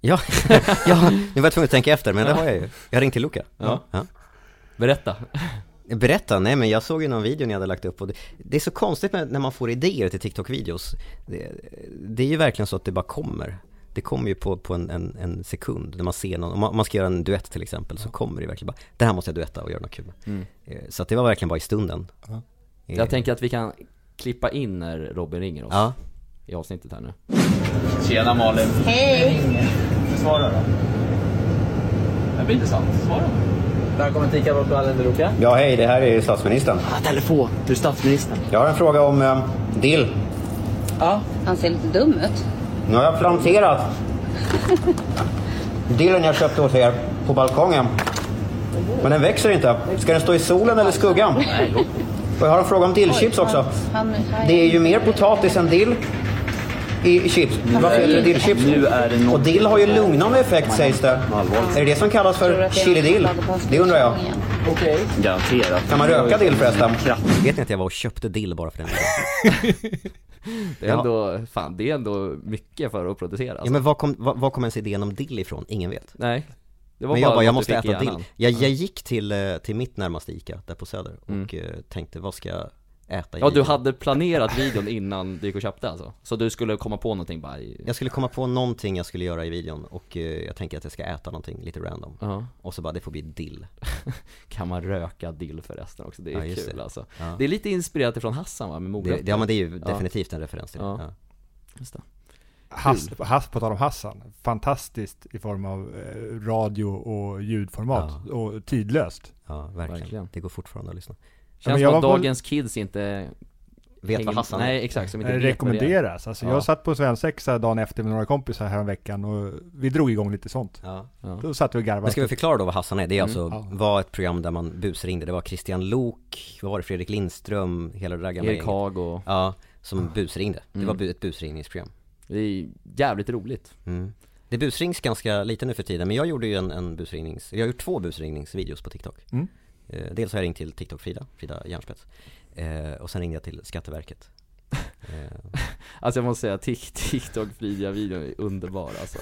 [SPEAKER 1] Ja, ja, nu var jag tvungen att tänka efter, men det har jag ju. Jag ringde till Luca.
[SPEAKER 2] Ja.
[SPEAKER 1] Ja.
[SPEAKER 2] Berätta
[SPEAKER 1] Berätta, nej men jag såg ju någon video ni hade lagt upp och det, det är så konstigt med, när man får idéer till TikTok-videos. Det, det är ju verkligen så att det bara kommer. Det kommer ju på, på en, en, en sekund när man ser någon, om man, om man ska göra en duett till exempel så kommer det verkligen bara, det här måste jag duetta och göra något kul med.
[SPEAKER 2] mm.
[SPEAKER 1] Eh, Så att det var verkligen bara i stunden. Eh,
[SPEAKER 2] Jag tänker att vi kan klippa in när Robin ringer oss
[SPEAKER 1] Ja,
[SPEAKER 2] i avsnittet här nu
[SPEAKER 5] Tjena Malin.
[SPEAKER 6] Hej!
[SPEAKER 5] Svara då. Det blir intressant. Svara. Välkommen till Kebabkvällen Luca.
[SPEAKER 1] ja hej, det här är statsministern.
[SPEAKER 5] Ah, telefon. Du är statsministern.
[SPEAKER 1] Jag har en fråga om eh, dill.
[SPEAKER 5] Ja.
[SPEAKER 6] Han ser lite dum ut.
[SPEAKER 1] Nu har jag planterat dillen jag köpte hos er på balkongen. Men den växer inte. Ska den stå i solen eller skuggan? Och jag har en fråga om dillchips också.
[SPEAKER 6] Han,
[SPEAKER 1] Det är ju mer potatis än dill i chips. Varför heter det dillchips?
[SPEAKER 5] Nu är det
[SPEAKER 1] Och dill har ju lugnande effekt sägs det. Är det det som kallas för chili dill? Det undrar jag.
[SPEAKER 5] Okej. Garanterat.
[SPEAKER 1] Kan man röka dill förresten? Vet ni att jag var och köpte dill bara för den?
[SPEAKER 2] Det är
[SPEAKER 1] Ja.
[SPEAKER 2] ändå, fan det är ändå mycket för att producera
[SPEAKER 1] Ja
[SPEAKER 2] alltså.
[SPEAKER 1] men var kom, var, var kom ens idén om dill ifrån? Ingen vet.
[SPEAKER 2] Nej Det var
[SPEAKER 1] Men jag bara,
[SPEAKER 2] något
[SPEAKER 1] jag
[SPEAKER 2] du
[SPEAKER 1] måste äta dill. Jag,
[SPEAKER 2] Ja.
[SPEAKER 1] jag gick till, eh, till mitt närmaste ICA, där på Söder, och
[SPEAKER 2] Mm.
[SPEAKER 1] eh, tänkte vad ska jag äta i
[SPEAKER 2] Ja, du hade planerat videon innan du gick och köpte alltså? Så du skulle komma på någonting bara i...
[SPEAKER 1] Jag skulle komma på någonting jag skulle göra i videon och eh, jag tänker att jag ska äta någonting lite random
[SPEAKER 2] Ja.
[SPEAKER 1] Och så bara, det får bli dill
[SPEAKER 2] Kan man röka dill förresten också? Det är
[SPEAKER 1] Ja, just
[SPEAKER 2] kul
[SPEAKER 1] det.
[SPEAKER 2] alltså.
[SPEAKER 1] ja.
[SPEAKER 2] Det är lite inspirerat ifrån Hassan va, med
[SPEAKER 1] Det,
[SPEAKER 2] morötter?
[SPEAKER 1] ja men det är ju definitivt en referens till det
[SPEAKER 2] Ja.
[SPEAKER 1] ja.
[SPEAKER 2] Just det.
[SPEAKER 3] Hass, Hass, på tal om Hassan, fantastiskt i form av eh, radio och ljudformat och tidlöst.
[SPEAKER 1] Ja, verkligen.
[SPEAKER 2] Verkligen.
[SPEAKER 1] Det går fortfarande att lyssna
[SPEAKER 2] Känns
[SPEAKER 3] jag
[SPEAKER 2] som att
[SPEAKER 3] var på-
[SPEAKER 2] dagens kids inte
[SPEAKER 1] Vet vad Hassan är?
[SPEAKER 2] Nej exakt, som inte
[SPEAKER 3] Eh,
[SPEAKER 2] det
[SPEAKER 3] rekommenderas. Alltså
[SPEAKER 2] Ja.
[SPEAKER 3] jag satt på svensexa dagen efter med några kompisar här veckan och vi drog igång lite sånt.
[SPEAKER 1] Ja.
[SPEAKER 2] Ja.
[SPEAKER 3] Då satt vi och garvade.
[SPEAKER 1] Men ska vi förklara då vad Hassan är? Det är
[SPEAKER 2] Mm.
[SPEAKER 1] alltså,
[SPEAKER 3] Ja.
[SPEAKER 1] var ett program där man busringde, det var Christian Lok, vad var det, Fredrik Lindström, hela det där gamla
[SPEAKER 2] Erik. Haag och...
[SPEAKER 1] Ja, som busringde. Det
[SPEAKER 2] Mm.
[SPEAKER 1] var bu- ett busringningsprogram
[SPEAKER 2] Det är jävligt roligt.
[SPEAKER 1] mm. Det busrings ganska lite nu för tiden, men jag gjorde ju en, en busringnings, jag har gjort två busringningsvideos på TikTok
[SPEAKER 3] Mm.
[SPEAKER 1] Eh, Dels har jag ringt till TikTok-Frida, Frida Järnspets. Eh, Och sen ringde jag till Skatteverket. Eh,
[SPEAKER 2] Alltså jag måste säga, Tik- TikTok-videon är underbar alltså.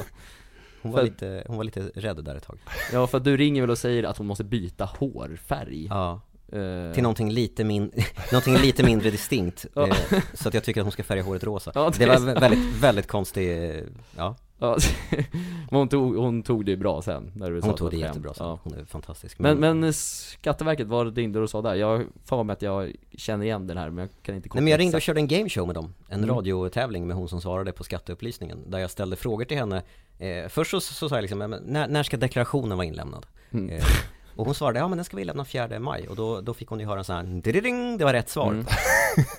[SPEAKER 1] hon, var
[SPEAKER 2] För-
[SPEAKER 1] lite, hon var lite rädd där ett tag.
[SPEAKER 2] Ja för att du ringer väl och säger att hon måste byta hårfärg?
[SPEAKER 1] Ja,
[SPEAKER 2] Eh,
[SPEAKER 1] till någonting lite, min, någonting lite mindre distinkt. Eh, Så att jag tycker att hon ska färga håret rosa.
[SPEAKER 2] Ja,
[SPEAKER 1] Det
[SPEAKER 2] är
[SPEAKER 1] var väldigt, väldigt konstig, ja
[SPEAKER 2] Ja, men hon tog, hon tog det bra sen när du
[SPEAKER 1] Hon tog det jättebra sen,
[SPEAKER 2] ja.
[SPEAKER 1] hon är fantastisk
[SPEAKER 2] Men, men Skatteverket, vad ringde du och sa där? Jag för mig att jag känner igen den här men jag kan inte
[SPEAKER 1] Nej men jag ringde och körde en gameshow med dem, en
[SPEAKER 2] Mm.
[SPEAKER 1] radiotävling med hon som svarade på skatteupplysningen Där jag ställde frågor till henne eh, Först så, så sa jag liksom, men när, när ska deklarationen vara inlämnad?
[SPEAKER 2] Mm.
[SPEAKER 1] Eh, och hon svarade, ja men den ska vi lämna 4 maj och då, då fick hon ju höra en sån här ding det var rätt svar
[SPEAKER 2] Mm.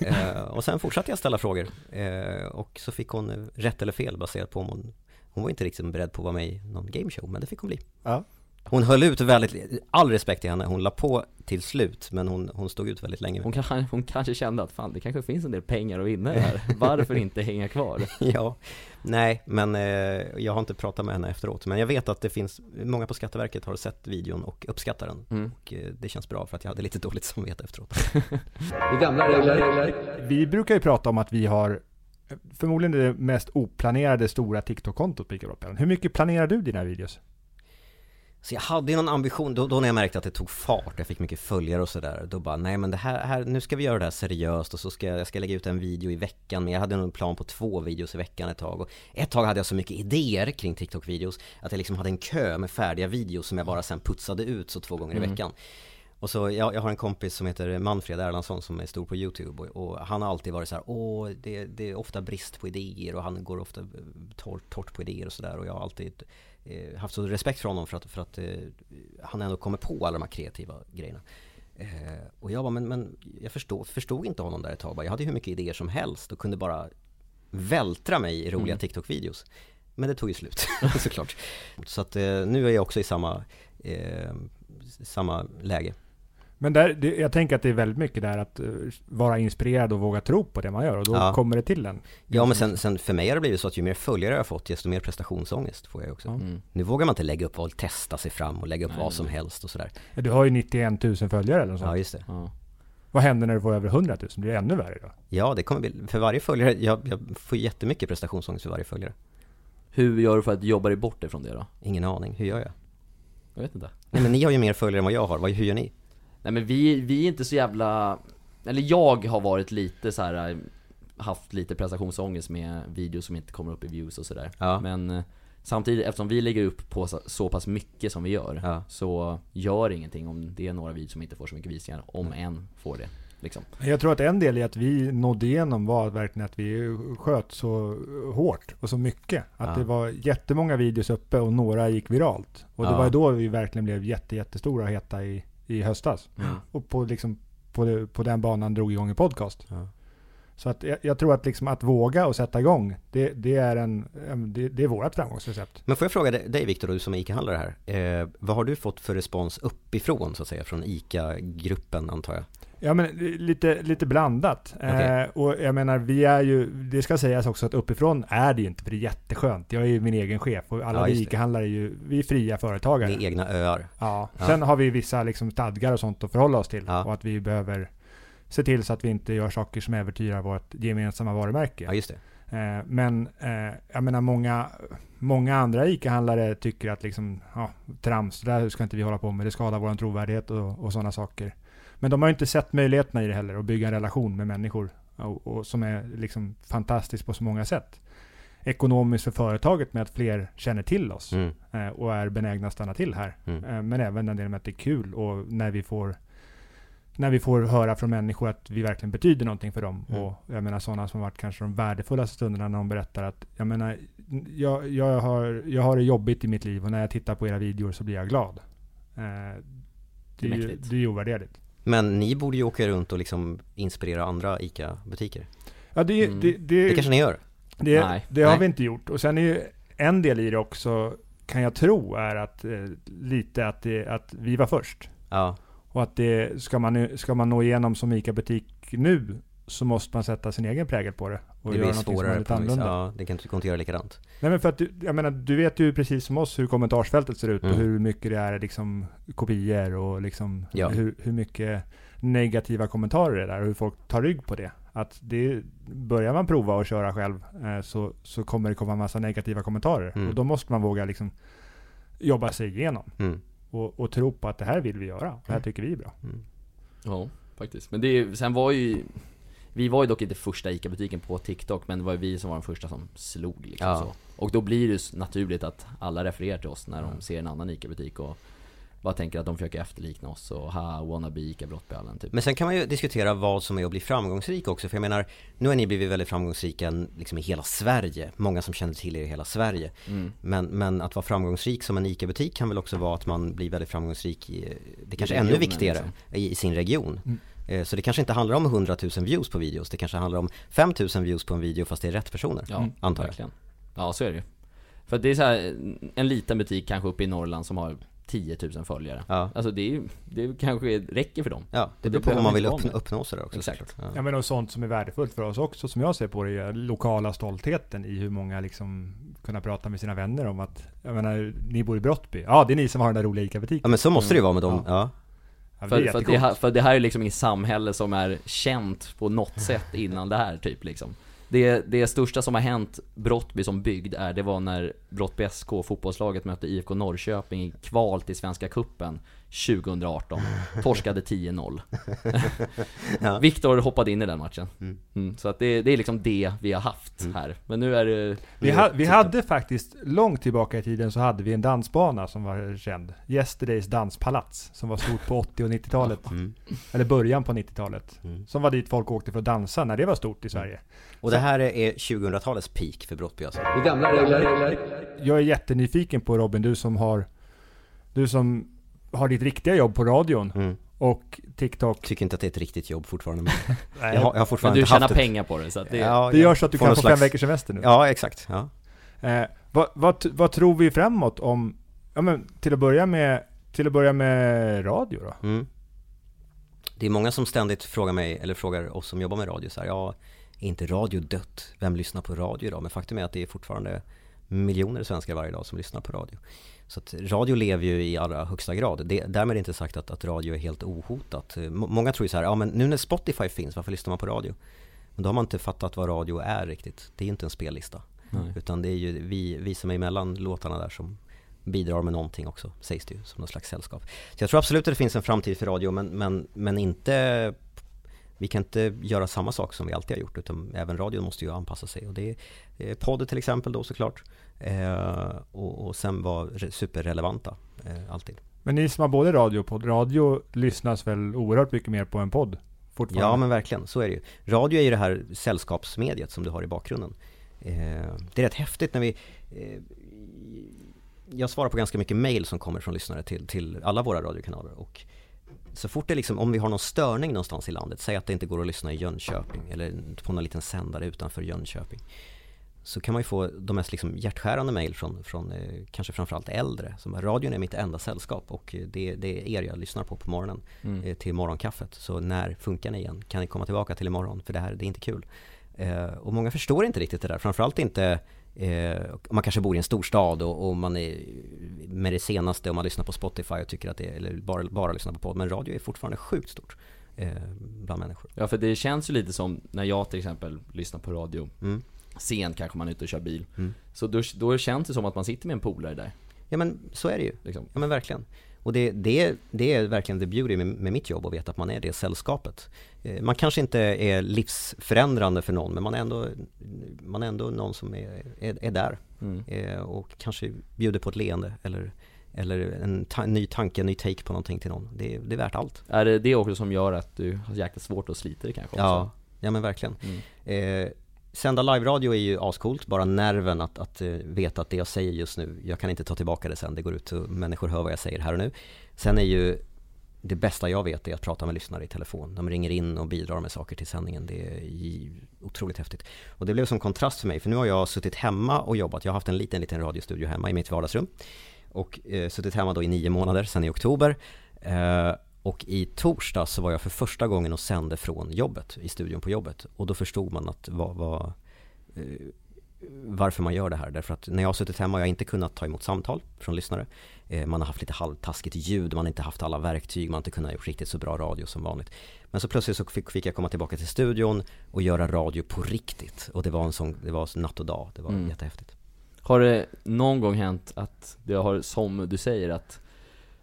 [SPEAKER 1] eh, Och sen fortsatte jag ställa frågor eh, och så fick hon eh, rätt eller fel baserat på om hon Hon var inte riktigt beredd på att vara med i någon gameshow, men det fick hon bli
[SPEAKER 3] Ja.
[SPEAKER 1] Hon höll ut väldigt, all respekt till henne, hon la på till slut men hon, hon stod ut väldigt länge
[SPEAKER 2] Hon, kan, hon kanske kände att fan det kanske finns en del pengar att vinna här, varför inte hänga kvar?
[SPEAKER 1] Ja, nej men eh, jag har inte pratat med henne efteråt Men jag vet att det finns, många på Skatteverket har sett videon och uppskattar den
[SPEAKER 2] Mm.
[SPEAKER 1] Och eh, det känns bra för att jag hade lite dåligt samvete efteråt
[SPEAKER 5] gamla regler.
[SPEAKER 3] Vi brukar ju prata om att vi har förmodligen det mest oplanerade stora TikTok-kontot på Ica-Brottaren. Hur mycket planerar du dina videos?
[SPEAKER 1] Så jag hade ju någon ambition, då, då när jag märkte att det tog fart, jag fick mycket följare och sådär Då bara, nej men det här, här, nu ska vi göra det här seriöst och så ska jag, jag ska lägga ut en video i veckan Men jag hade nog en plan på två videos i veckan ett tag och Ett tag hade jag så mycket idéer kring TikTok-videos Att jag liksom hade en kö med färdiga videos som jag bara sen putsade ut så två gånger i
[SPEAKER 2] Mm.
[SPEAKER 1] Och så, jag, jag har en kompis som heter Manfred Erlandsson som är stor på YouTube och, och han har alltid varit så här, åh, det, det är ofta brist på idéer och han går ofta torrt, torrt på idéer och sådär och jag har alltid eh, haft så respekt för honom för att, för att eh, han ändå kommer på alla de här kreativa grejerna. Eh, och jag bara, men, men jag förstod, förstod inte honom där ett tag. Jag hade hur mycket idéer som helst och kunde bara vältra mig i roliga
[SPEAKER 2] Mm.
[SPEAKER 1] TikTok-videos. Men det tog ju slut såklart. Så att eh, nu är jag också i samma, eh, samma läge.
[SPEAKER 3] Men där, det, jag tänker att det är väldigt mycket där att eh, vara inspirerad och våga tro på det man gör och då
[SPEAKER 1] Ja.
[SPEAKER 3] kommer det till en.
[SPEAKER 1] Ja men sen, sen för mig har det blivit så att ju mer följare jag har fått desto mer prestationsångest får jag också.
[SPEAKER 3] Ja.
[SPEAKER 2] Mm.
[SPEAKER 1] Nu vågar man inte lägga upp och testa sig fram och lägga upp
[SPEAKER 2] Nej,
[SPEAKER 1] vad som helst och sådär.
[SPEAKER 3] Du har ju 91 000 följare eller något
[SPEAKER 1] Ja
[SPEAKER 3] sånt.
[SPEAKER 1] just det.
[SPEAKER 2] Ja.
[SPEAKER 3] Vad händer när du får över 100 000? Blir det ännu värre då?
[SPEAKER 1] Ja det kommer bli, för varje följare, jag, jag får jättemycket prestationsångest för varje följare.
[SPEAKER 2] Hur gör du för att jobba dig bort ifrån det då?
[SPEAKER 1] Ingen aning, hur gör jag?
[SPEAKER 2] Jag vet inte
[SPEAKER 1] Nej men ni har ju mer följare än vad jag har, vad, hur gör ni?
[SPEAKER 2] Nej men vi, vi är inte så jävla, eller jag har varit lite så här haft lite prestationsångest med videos som inte kommer upp i views och sådär
[SPEAKER 1] Ja.
[SPEAKER 2] Men eh, samtidigt, eftersom vi lägger upp på så, så pass mycket som vi gör
[SPEAKER 1] Ja.
[SPEAKER 2] Så gör ingenting om det är några videos som inte får så mycket visningar, om en får det liksom
[SPEAKER 3] Jag tror att en del i att vi nådde igenom var verkligen att vi sköt så hårt och så mycket. Att
[SPEAKER 1] Ja.
[SPEAKER 3] det var jättemånga videos uppe och några gick viralt. Och det var då vi verkligen blev jätte, jättestora och heta i, i höstas.
[SPEAKER 2] Mm.
[SPEAKER 3] Och på, liksom, på, på den banan drog igång en podcast.
[SPEAKER 1] Ja.
[SPEAKER 3] Så att jag, jag tror att, liksom att våga och sätta igång, det, det är, en, det, det är vårt framgångsrecept.
[SPEAKER 1] Men får jag fråga dig- Viktor, du som är ICA-handlare här. Eh, vad har du fått för respons uppifrån så att säga, från ICA-gruppen antar jag?
[SPEAKER 3] Ja men lite, lite blandat.
[SPEAKER 1] Okej.
[SPEAKER 3] Eh, och jag menar, vi är ju, det ska sägas också att uppifrån är det ju inte, för det är jätteskönt. Jag är ju min egen chef och alla
[SPEAKER 1] Ja,
[SPEAKER 3] vi. ICA-handlare är ju, vi är fria företagare.
[SPEAKER 1] Med egna öar?
[SPEAKER 3] Ja.
[SPEAKER 1] Ja.
[SPEAKER 3] Sen har vi vissa liksom stadgar och sånt att förhålla oss till.
[SPEAKER 1] Ja.
[SPEAKER 3] Och att vi behöver se till så att vi inte gör saker som äventyrar vårt gemensamma varumärke.
[SPEAKER 1] Ja just det.
[SPEAKER 3] Eh, men eh, jag menar många, många andra ICA-handlare tycker att liksom, ja, trams, det där ska inte vi hålla på med, det skadar vår trovärdighet och, och sådana saker. Men de har ju inte sett möjligheterna i det heller, att bygga en relation med människor. Och, och som är liksom fantastiskt på så många sätt. Ekonomiskt för företaget med att fler känner till oss
[SPEAKER 1] Mm.
[SPEAKER 3] eh, och är benägna att stanna till här.
[SPEAKER 1] Mm.
[SPEAKER 3] Men även den delen med att det är kul och när vi får när vi får höra från människor att vi verkligen betyder någonting för dem.
[SPEAKER 1] Mm.
[SPEAKER 3] Och jag menar sådana som varit kanske de värdefullaste stunderna när de berättar att jag menar, jag, jag, har, jag har det jobbigt i mitt liv och när jag tittar på era videor så blir jag glad. Eh, det, är ju,
[SPEAKER 2] mäktigt.
[SPEAKER 3] det är ju ovärderligt.
[SPEAKER 1] Men ni borde ju åka runt och liksom inspirera andra ICA-butiker.
[SPEAKER 3] Ja, det,
[SPEAKER 2] Mm.
[SPEAKER 3] det, det,
[SPEAKER 1] Det kanske ni gör?
[SPEAKER 3] Det,
[SPEAKER 2] Nej.
[SPEAKER 3] det har
[SPEAKER 2] Nej.
[SPEAKER 3] vi inte gjort. Och sen är ju en del i det också, kan jag tro, är att eh, lite att, det, att vi var först.
[SPEAKER 1] Ja,
[SPEAKER 3] Och att det, ska man, ska man nå igenom som ICA-butik nu, så måste man sätta sin egen prägel på det. Och
[SPEAKER 1] det
[SPEAKER 3] göra
[SPEAKER 1] blir
[SPEAKER 3] någonting som är
[SPEAKER 1] svårare
[SPEAKER 3] lite
[SPEAKER 1] på något vis.
[SPEAKER 3] annorlunda.
[SPEAKER 1] Ja, det kan inte, går inte göra likadant.
[SPEAKER 3] Nej men för att du, jag menar, du vet ju precis som oss hur kommentarsfältet ser ut
[SPEAKER 1] Mm.
[SPEAKER 3] och hur mycket det är liksom kopior och liksom
[SPEAKER 1] Ja.
[SPEAKER 3] hur, hur mycket negativa kommentarer det är där och hur folk tar rygg på det. Att det, börjar man prova och köra själv eh, så, så kommer det komma en massa negativa kommentarer.
[SPEAKER 1] Mm.
[SPEAKER 3] Och då måste man våga liksom jobba sig igenom
[SPEAKER 1] Mm.
[SPEAKER 3] Och, och tro på att det här vill vi göra. Det här tycker vi är bra.
[SPEAKER 2] Ja, faktiskt. Men det är, sen var ju Vi var ju dock inte första ICA-butiken på TikTok men det var ju vi som var de första som slog liksom
[SPEAKER 1] Ja.
[SPEAKER 2] så. Och då blir det naturligt att alla refererar till oss när de ser en annan ICA-butik och bara tänker att de försöker efterlikna oss och ha wannabe ICA Brottbjällen typ.
[SPEAKER 1] Men sen kan man ju diskutera vad som är att bli framgångsrik också, för jag menar Nu har ni blivit väldigt framgångsrika liksom i hela Sverige, många som känner till er i hela Sverige
[SPEAKER 2] Mm.
[SPEAKER 1] men, men att vara framgångsrik som en ICA-butik kan väl också vara att man blir väldigt framgångsrik i, det kanske är ännu viktigare,
[SPEAKER 2] liksom.
[SPEAKER 1] i, i sin region
[SPEAKER 3] Mm.
[SPEAKER 1] Eh, Så det kanske inte handlar om 100 000 views på videos, det kanske handlar om 5 000 views på en video fast det är rätt personer
[SPEAKER 2] Ja,
[SPEAKER 1] antar jag.
[SPEAKER 2] verkligen. Ja, så är det ju. För det är så här, en liten butik kanske uppe i Norrland som har 10 000 följare.
[SPEAKER 1] Ja,
[SPEAKER 2] Alltså det, är, ju- det kanske räcker för dem.
[SPEAKER 1] ja det beror på om man vill uppnå, uppnå sådär också
[SPEAKER 2] Exakt.
[SPEAKER 1] såklart.
[SPEAKER 3] Ja men och sånt som är värdefullt för oss också, som jag ser på det, är lokala stoltheten i hur många liksom kunna prata med sina vänner om att, jag menar, ni bor i Brottby. Ja, det är ni som har den där roliga
[SPEAKER 1] Ja
[SPEAKER 3] ICA-butiken.
[SPEAKER 1] men så måste det ju vara med dem, ja.
[SPEAKER 3] Ja,
[SPEAKER 2] För,
[SPEAKER 3] det
[SPEAKER 2] för, det, här, för det här är liksom inget samhälle som är känt på något sätt innan det här typ liksom. Det, det största som har hänt Brottby som bygd är, det var när Brottby SK, fotbollslaget, mötte IFK Norrköping i kval till Svenska Cupen. 2018. Torskade 10-0.
[SPEAKER 1] Ja.
[SPEAKER 2] Viktor hoppade in i den matchen.
[SPEAKER 1] Mm.
[SPEAKER 2] Mm, så att det, det är liksom det vi har haft här. Men nu är det...
[SPEAKER 3] Vi, ha, vi hade faktiskt, långt tillbaka i tiden så hade vi en dansbana som var känd. Yesterdays danspalats, som var stort på 80 och 90-talet.
[SPEAKER 1] Mm.
[SPEAKER 3] Eller början på 90-talet.
[SPEAKER 1] Mm.
[SPEAKER 3] Som var dit folk åkte för att dansa när det var stort i Sverige.
[SPEAKER 1] Och det här är 2000-talets peak för Brottby alltså.
[SPEAKER 5] Det gamla regler.
[SPEAKER 3] Jag är jättenyfiken på Robin, du som har Du som har ditt riktiga jobb på radion
[SPEAKER 1] Mm.
[SPEAKER 3] och TikTok.
[SPEAKER 1] Tycker inte att det är ett riktigt jobb fortfarande men
[SPEAKER 3] Nej,
[SPEAKER 1] jag har, jag har
[SPEAKER 2] Men
[SPEAKER 1] fortfarande
[SPEAKER 2] du
[SPEAKER 1] inte
[SPEAKER 2] tjänar pengar på det så att det...
[SPEAKER 1] Ja,
[SPEAKER 3] det gör så att du
[SPEAKER 1] får
[SPEAKER 3] kan få
[SPEAKER 1] slags-
[SPEAKER 3] fem veckors semester nu.
[SPEAKER 1] Ja, exakt. Ja.
[SPEAKER 3] Eh, vad, vad, vad tror vi framåt om, ja men till att börja med, till att börja med radio då?
[SPEAKER 1] Mm. Det är många som ständigt frågar mig, eller frågar oss som jobbar med radio så här, ja, är inte radio dött? Vem lyssnar på radio idag? Men faktum är att det är fortfarande miljoner svenskar varje dag som lyssnar på radio. Så att radio lever ju i allra högsta grad. Det, därmed är inte sagt att, att radio är helt ohotat. Må- Många tror ju så här, ja men nu när Spotify finns, varför lyssnar man på radio? Men då har man inte fattat vad radio är riktigt. Det är inte en spellista.
[SPEAKER 2] Nej.
[SPEAKER 1] Utan det är ju vi, vi som är emellan låtarna där som bidrar med någonting också, sägs det ju, som någon slags sällskap. Så jag tror absolut att det finns en framtid för radio, men, men, men inte vi kan inte göra samma sak som vi alltid har gjort, utan även radion måste ju anpassa sig. Och det är eh, podd till exempel då såklart. Eh, och, och sen vara re- superrelevanta, eh, alltid.
[SPEAKER 3] Men ni som har både radio och podd, radio lyssnas väl oerhört mycket mer på en podd? Fortfarande?
[SPEAKER 1] Ja men verkligen, så är det ju. Radio är ju det här sällskapsmediet som du har i bakgrunden. Eh, det är rätt häftigt när vi Jag svarar på ganska mycket mail som kommer från lyssnare till, till alla våra radiokanaler och så fort det liksom, om vi har någon störning någonstans i landet, säg att det inte går att lyssna i Jönköping eller på någon liten sändare utanför Jönköping så kan man ju få de mest liksom hjärtskärande mail från, från eh, kanske framförallt äldre som radion är mitt enda sällskap och eh, det, det är er jag lyssnar på på morgonen
[SPEAKER 2] Mm.
[SPEAKER 1] eh, till morgonkaffet. Så när funkar ni igen? Kan ni komma tillbaka till imorgon? För det här, det är inte kul. Eh, och många förstår inte riktigt det där. Framförallt inte man kanske bor i en storstad och, och man är med det senaste och man lyssnar på Spotify och tycker att det är, eller bara, bara lyssnar på podd. Men radio är fortfarande sjukt stort bland människor.
[SPEAKER 2] Ja för det känns ju lite som när jag till exempel lyssnar på radio
[SPEAKER 1] Mm.
[SPEAKER 2] Sent kanske man är ute och kör bil.
[SPEAKER 1] Mm.
[SPEAKER 2] Så då, då känns det som att man sitter med en polare där.
[SPEAKER 1] Ja men så är det ju.
[SPEAKER 2] Liksom.
[SPEAKER 1] Ja men verkligen. Och det, det, det är verkligen the beauty med, med mitt jobb att veta att man är det sällskapet. Eh, Man kanske inte är livsförändrande för någon men man är ändå, man är ändå någon som är, är, är där.
[SPEAKER 2] Mm.
[SPEAKER 1] Eh, Och kanske bjuder på ett leende eller, eller en ta- ny tanke, en ny take på någonting till någon. Det, är- det är värt allt.
[SPEAKER 2] Är det det också som gör att du har jäkligt svårt att slita det kanske också?
[SPEAKER 1] Ja, ja men verkligen. Eh, sända live-radio är ju ascoolt, bara nerven att, att eh, veta att det jag säger just nu, jag kan inte ta tillbaka det sen, det går ut och människor hör vad jag säger här och nu. Sen är ju det bästa jag vet är att prata med lyssnare i telefon. De ringer in och bidrar med saker till sändningen. Det är otroligt häftigt. Och det blev som kontrast för mig, för nu har jag suttit hemma och jobbat. Jag har haft en liten, liten radiostudio hemma i mitt vardagsrum. Och eh, suttit hemma då i nio månader, sen i oktober. Eh, och i torsdag så var jag för första gången och sände från jobbet, i studion på jobbet. Och då förstod man att vad, vad, eh, varför man gör det här. Därför att när jag har suttit hemma har jag inte kunnat ta emot samtal från lyssnare. Eh, man har haft lite halvtaskigt ljud, man har inte haft alla verktyg, man har inte kunnat gjort riktigt så bra radio som vanligt. Men så plötsligt så fick, fick jag komma tillbaka till studion och göra radio på riktigt. Och det var en sån, det var natt och dag, det var
[SPEAKER 2] Mm.
[SPEAKER 1] jättehäftigt.
[SPEAKER 2] Har det någon gång hänt att det har, som du säger, att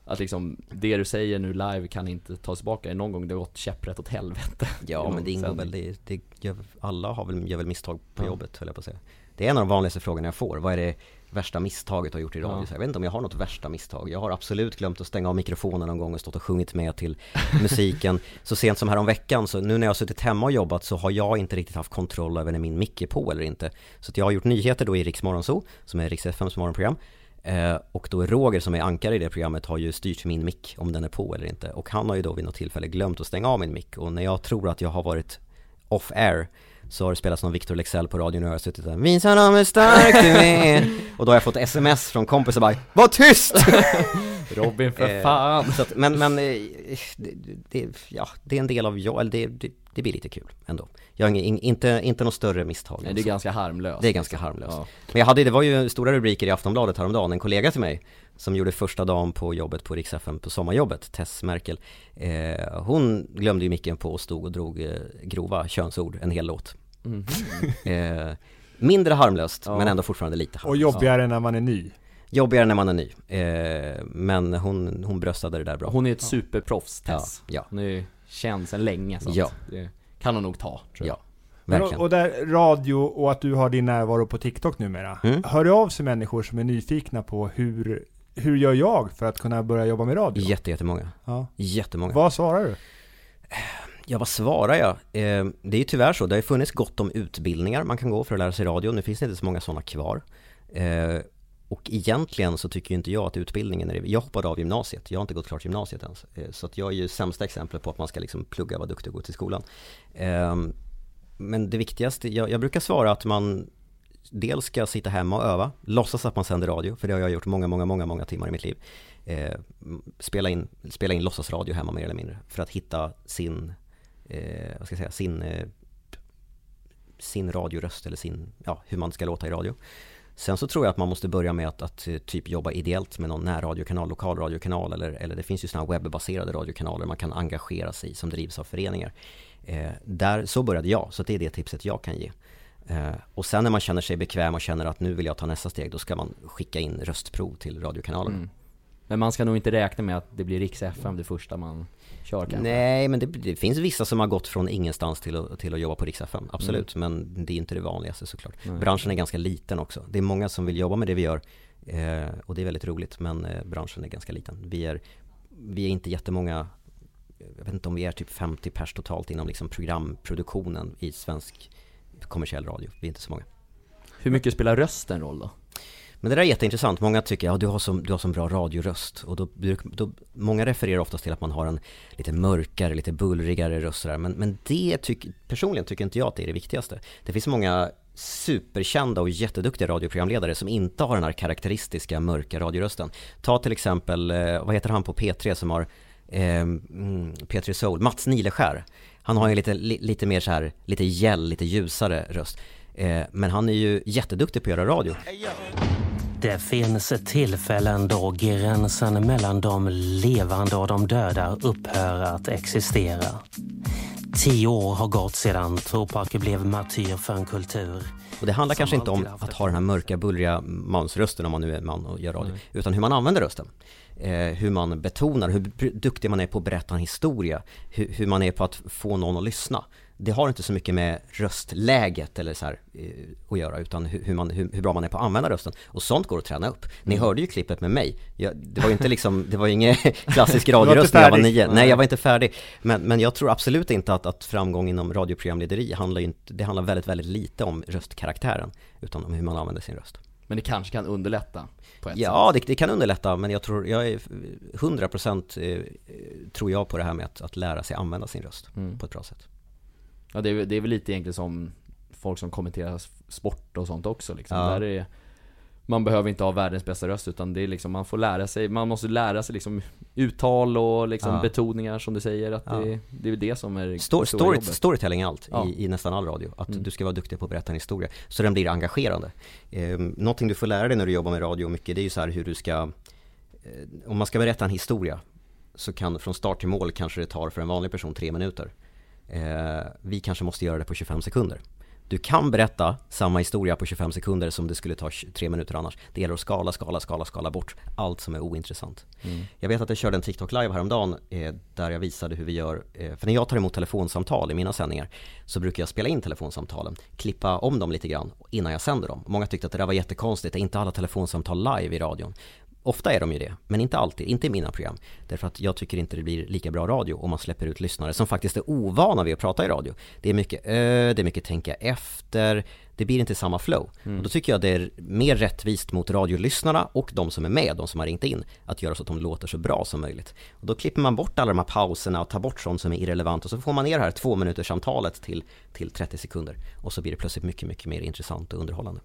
[SPEAKER 2] att liksom, det du säger nu live kan inte tas tillbaka, någon gång det har gått käpprätt åt helvete?
[SPEAKER 1] Ja men det ingår väl, det, det gör, alla har väl, gör väl misstag på
[SPEAKER 2] Ja.
[SPEAKER 1] jobbet höll jag på att säga. Det är en av de vanligaste frågorna jag får, vad är det värsta misstaget du har gjort i radio?
[SPEAKER 2] Ja.
[SPEAKER 1] Jag vet inte om jag har något värsta misstag. Jag har absolut glömt att stänga av mikrofonen någon gång och stått och sjungit med till musiken. Så sent som här om veckan, så nu när jag har suttit hemma och jobbat så har jag inte riktigt haft kontroll över när min mick är på eller inte. Så jag har gjort nyheter då i Riks Morgonzoo, som är Riks FMs morgonprogram. Eh, och då Roger som är ankare i det programmet har ju styrt min mick om den är på eller inte. Och han har ju då vid något tillfälle glömt att stänga av min mick. Och när jag tror att jag har varit off air så har det spelats någon Victor Lexell på radion och jag har suttit där Visa dem hur stark du är Och då har jag fått sms från kompisar bara Var tyst!
[SPEAKER 2] Robin för
[SPEAKER 1] Eh,
[SPEAKER 2] fan!
[SPEAKER 1] så att, men, men, eh, det, det, ja, det är en del av jag, eller det, det, det blir lite kul ändå Jag har ingen, inte, inte något större misstag
[SPEAKER 2] Nej, det är ganska harmlöst
[SPEAKER 1] Det är ganska harmlöst
[SPEAKER 2] Ja.
[SPEAKER 1] Men jag hade, det var ju stora rubriker i Aftonbladet häromdagen, en kollega till mig som gjorde första dagen på jobbet på FM på sommarjobbet, Tess Merkel eh, Hon glömde ju micken på och stod och drog eh, grova könsord en hel låt
[SPEAKER 2] Mhm.
[SPEAKER 1] eh, Mindre harmlöst,
[SPEAKER 2] Ja.
[SPEAKER 1] men ändå fortfarande lite
[SPEAKER 3] Och
[SPEAKER 1] harmlöst
[SPEAKER 3] jobbigare när man är ny.
[SPEAKER 1] Jobbigare när man är ny, eh, men hon, hon bröstade det där bra
[SPEAKER 2] Hon är ett superproffs, Tess.
[SPEAKER 1] Ja, ja.
[SPEAKER 2] Hon är ju känd sedan länge så att
[SPEAKER 1] Ja.
[SPEAKER 2] det kan hon nog ta, tror jag.
[SPEAKER 1] Ja,
[SPEAKER 3] Men och,
[SPEAKER 1] verkligen
[SPEAKER 3] och där radio och att du har din närvaro på TikTok numera.
[SPEAKER 1] Mm.
[SPEAKER 3] Hör det av sig människor som är nyfikna på hur, hur gör jag för att kunna börja jobba med radio?
[SPEAKER 1] Jätte, jättemånga,
[SPEAKER 3] Ja.
[SPEAKER 1] jättemånga
[SPEAKER 3] Vad svarar du?
[SPEAKER 1] Ja, vad svarar jag? Eh, det är ju tyvärr så, det har ju funnits gott om utbildningar man kan gå för att lära sig radio, nu finns det inte så många sådana kvar. Eh, och egentligen så tycker ju inte jag att utbildningen är Jag hoppade av gymnasiet, jag har inte gått klart gymnasiet ens. Eh, så att jag är ju sämsta exemplet på att man ska liksom plugga, vara duktig och gå till skolan. Ehm, men det viktigaste, jag, jag brukar svara att man dels ska sitta hemma och öva, låtsas att man sänder radio, för det har jag gjort många, många, många, många timmar i mitt liv. Eh, spela, in, spela in låtsasradio hemma mer eller mindre, för att hitta sin, eh, vad ska jag säga, sin, eh, sin radioröst eller sin, ja, hur man ska låta i radio. Sen så tror jag att man måste börja med att, att eh, typ jobba ideellt med någon närradiokanal, lokalradiokanal eller, eller det finns ju sådana webbaserade radiokanaler man kan engagera sig i som drivs av föreningar. Eh, där, så började jag, så det är det tipset jag kan ge. Eh, och sen när man känner sig bekväm och känner att nu vill jag ta nästa steg, då ska man skicka in röstprov till radiokanalen.
[SPEAKER 2] Mm. Men man ska nog inte räkna med att det blir Riks FM det första man kör kanske?
[SPEAKER 1] Nej, men det, det finns vissa som har gått från ingenstans till att, till att jobba på Rix FM, absolut. Men det är inte det vanligaste såklart.
[SPEAKER 2] Nej.
[SPEAKER 1] Branschen är ganska liten också. Det är många som vill jobba med det vi gör eh, och det är väldigt roligt, men eh, branschen är ganska liten. Vi är, vi är inte jättemånga, jag vet inte om vi är typ 50 pers totalt inom liksom programproduktionen i svensk kommersiell radio. Vi är inte så många.
[SPEAKER 2] Hur mycket spelar rösten roll då?
[SPEAKER 1] Men det där är jätteintressant. Många tycker, ja du har som, du har som bra radioröst. Och då, då, många refererar oftast till att man har en lite mörkare, lite bullrigare röst Där. Men, men det tyck, personligen tycker inte jag att det är det viktigaste. Det finns många superkända och jätteduktiga radioprogramledare som inte har den här karaktäristiska mörka radiorösten. Ta till exempel, eh, vad heter han på P3 som har mm, eh, P3 Soul, Mats Nileskär. Han har ju lite, lite mer så här, lite gäll, lite ljusare röst. Eh, men han är ju jätteduktig på att göra radio.
[SPEAKER 7] Det finns tillfällen då gränsen mellan de levande och de döda upphör att existera. Tio år har gått sedan Tupac blev martyr för en kultur.
[SPEAKER 1] Och det handlar kanske inte om att ha den här mörka, bullriga mansrösten om man nu är man och gör radio, utan hur man använder rösten. Eh, hur man betonar, hur duktig man är på att berätta en historia, hur, hur man är på att få någon att lyssna. Det har inte så mycket med röstläget eller så här, eh, att göra, utan hur, man, hur, hur bra man är på att använda rösten. Och sånt går att träna upp. Ni hörde ju klippet med mig. Jag, det var ju inte liksom, det var ju ingen klassisk radioröst när jag var nio. Nej, jag var inte färdig. Men, men jag tror absolut inte att, att framgång inom radioprogramlederi handlar inte, det handlar väldigt, väldigt lite om röstkaraktären, utan om hur man använder sin röst.
[SPEAKER 2] Men det kanske kan underlätta på ett
[SPEAKER 1] Ja,
[SPEAKER 2] sätt.
[SPEAKER 1] det, det kan underlätta, men jag tror, jag är 100% eh, tror jag på det här med att, att lära sig använda sin röst
[SPEAKER 2] Mm.
[SPEAKER 1] på ett bra sätt.
[SPEAKER 2] Ja det är, det är väl lite egentligen som folk som kommenterar sport och sånt också liksom.
[SPEAKER 1] Ja.
[SPEAKER 2] Där är, man behöver inte ha världens bästa röst utan det är liksom, man får lära sig, man måste lära sig liksom uttal och liksom
[SPEAKER 1] Ja.
[SPEAKER 2] betoningar som du säger att
[SPEAKER 1] Ja.
[SPEAKER 2] det, det är det som är det
[SPEAKER 1] Sto-
[SPEAKER 2] stora
[SPEAKER 1] story,
[SPEAKER 2] jobbet.
[SPEAKER 1] storytelling är allt
[SPEAKER 2] Ja.
[SPEAKER 1] i, i nästan all radio, att
[SPEAKER 2] Mm.
[SPEAKER 1] du ska vara duktig på att berätta en historia, så den blir engagerande. Eh, någonting du får lära dig när du jobbar med radio mycket, det är ju så här hur du ska, eh, om man ska berätta en historia, så kan från start till mål kanske det tar för en vanlig person tre minuter. Eh, vi kanske måste göra det på 25 sekunder. Du kan berätta samma historia på 25 sekunder som det skulle ta 20 tre minuter annars. Det gäller att skala, skala, skala, skala bort allt som är ointressant. Jag vet att jag körde en TikTok live häromdagen eh, där jag visade hur vi gör, eh, för när jag tar emot telefonsamtal i mina sändningar så brukar jag spela in telefonsamtalen, klippa om dem lite grann innan jag sänder dem. Många tyckte att det där var jättekonstigt, det är inte alla telefonsamtal live i radion. Ofta är de ju det, men inte alltid, inte i mina program. Därför att jag tycker inte det blir lika bra radio om man släpper ut lyssnare som faktiskt är ovana vid att prata i radio. Det är mycket ö, det är mycket tänka efter, det blir inte samma flow. Och då tycker jag det är mer rättvist mot radiolyssnarna och de som är med, de som har ringt in, att göra så att de låter så bra som möjligt. Och då klipper man bort alla de här pauserna och tar bort sånt som är irrelevant och så får man ner det här två minuters samtalet till, till 30 sekunder. Och så blir det plötsligt mycket, mycket mer intressant och underhållande.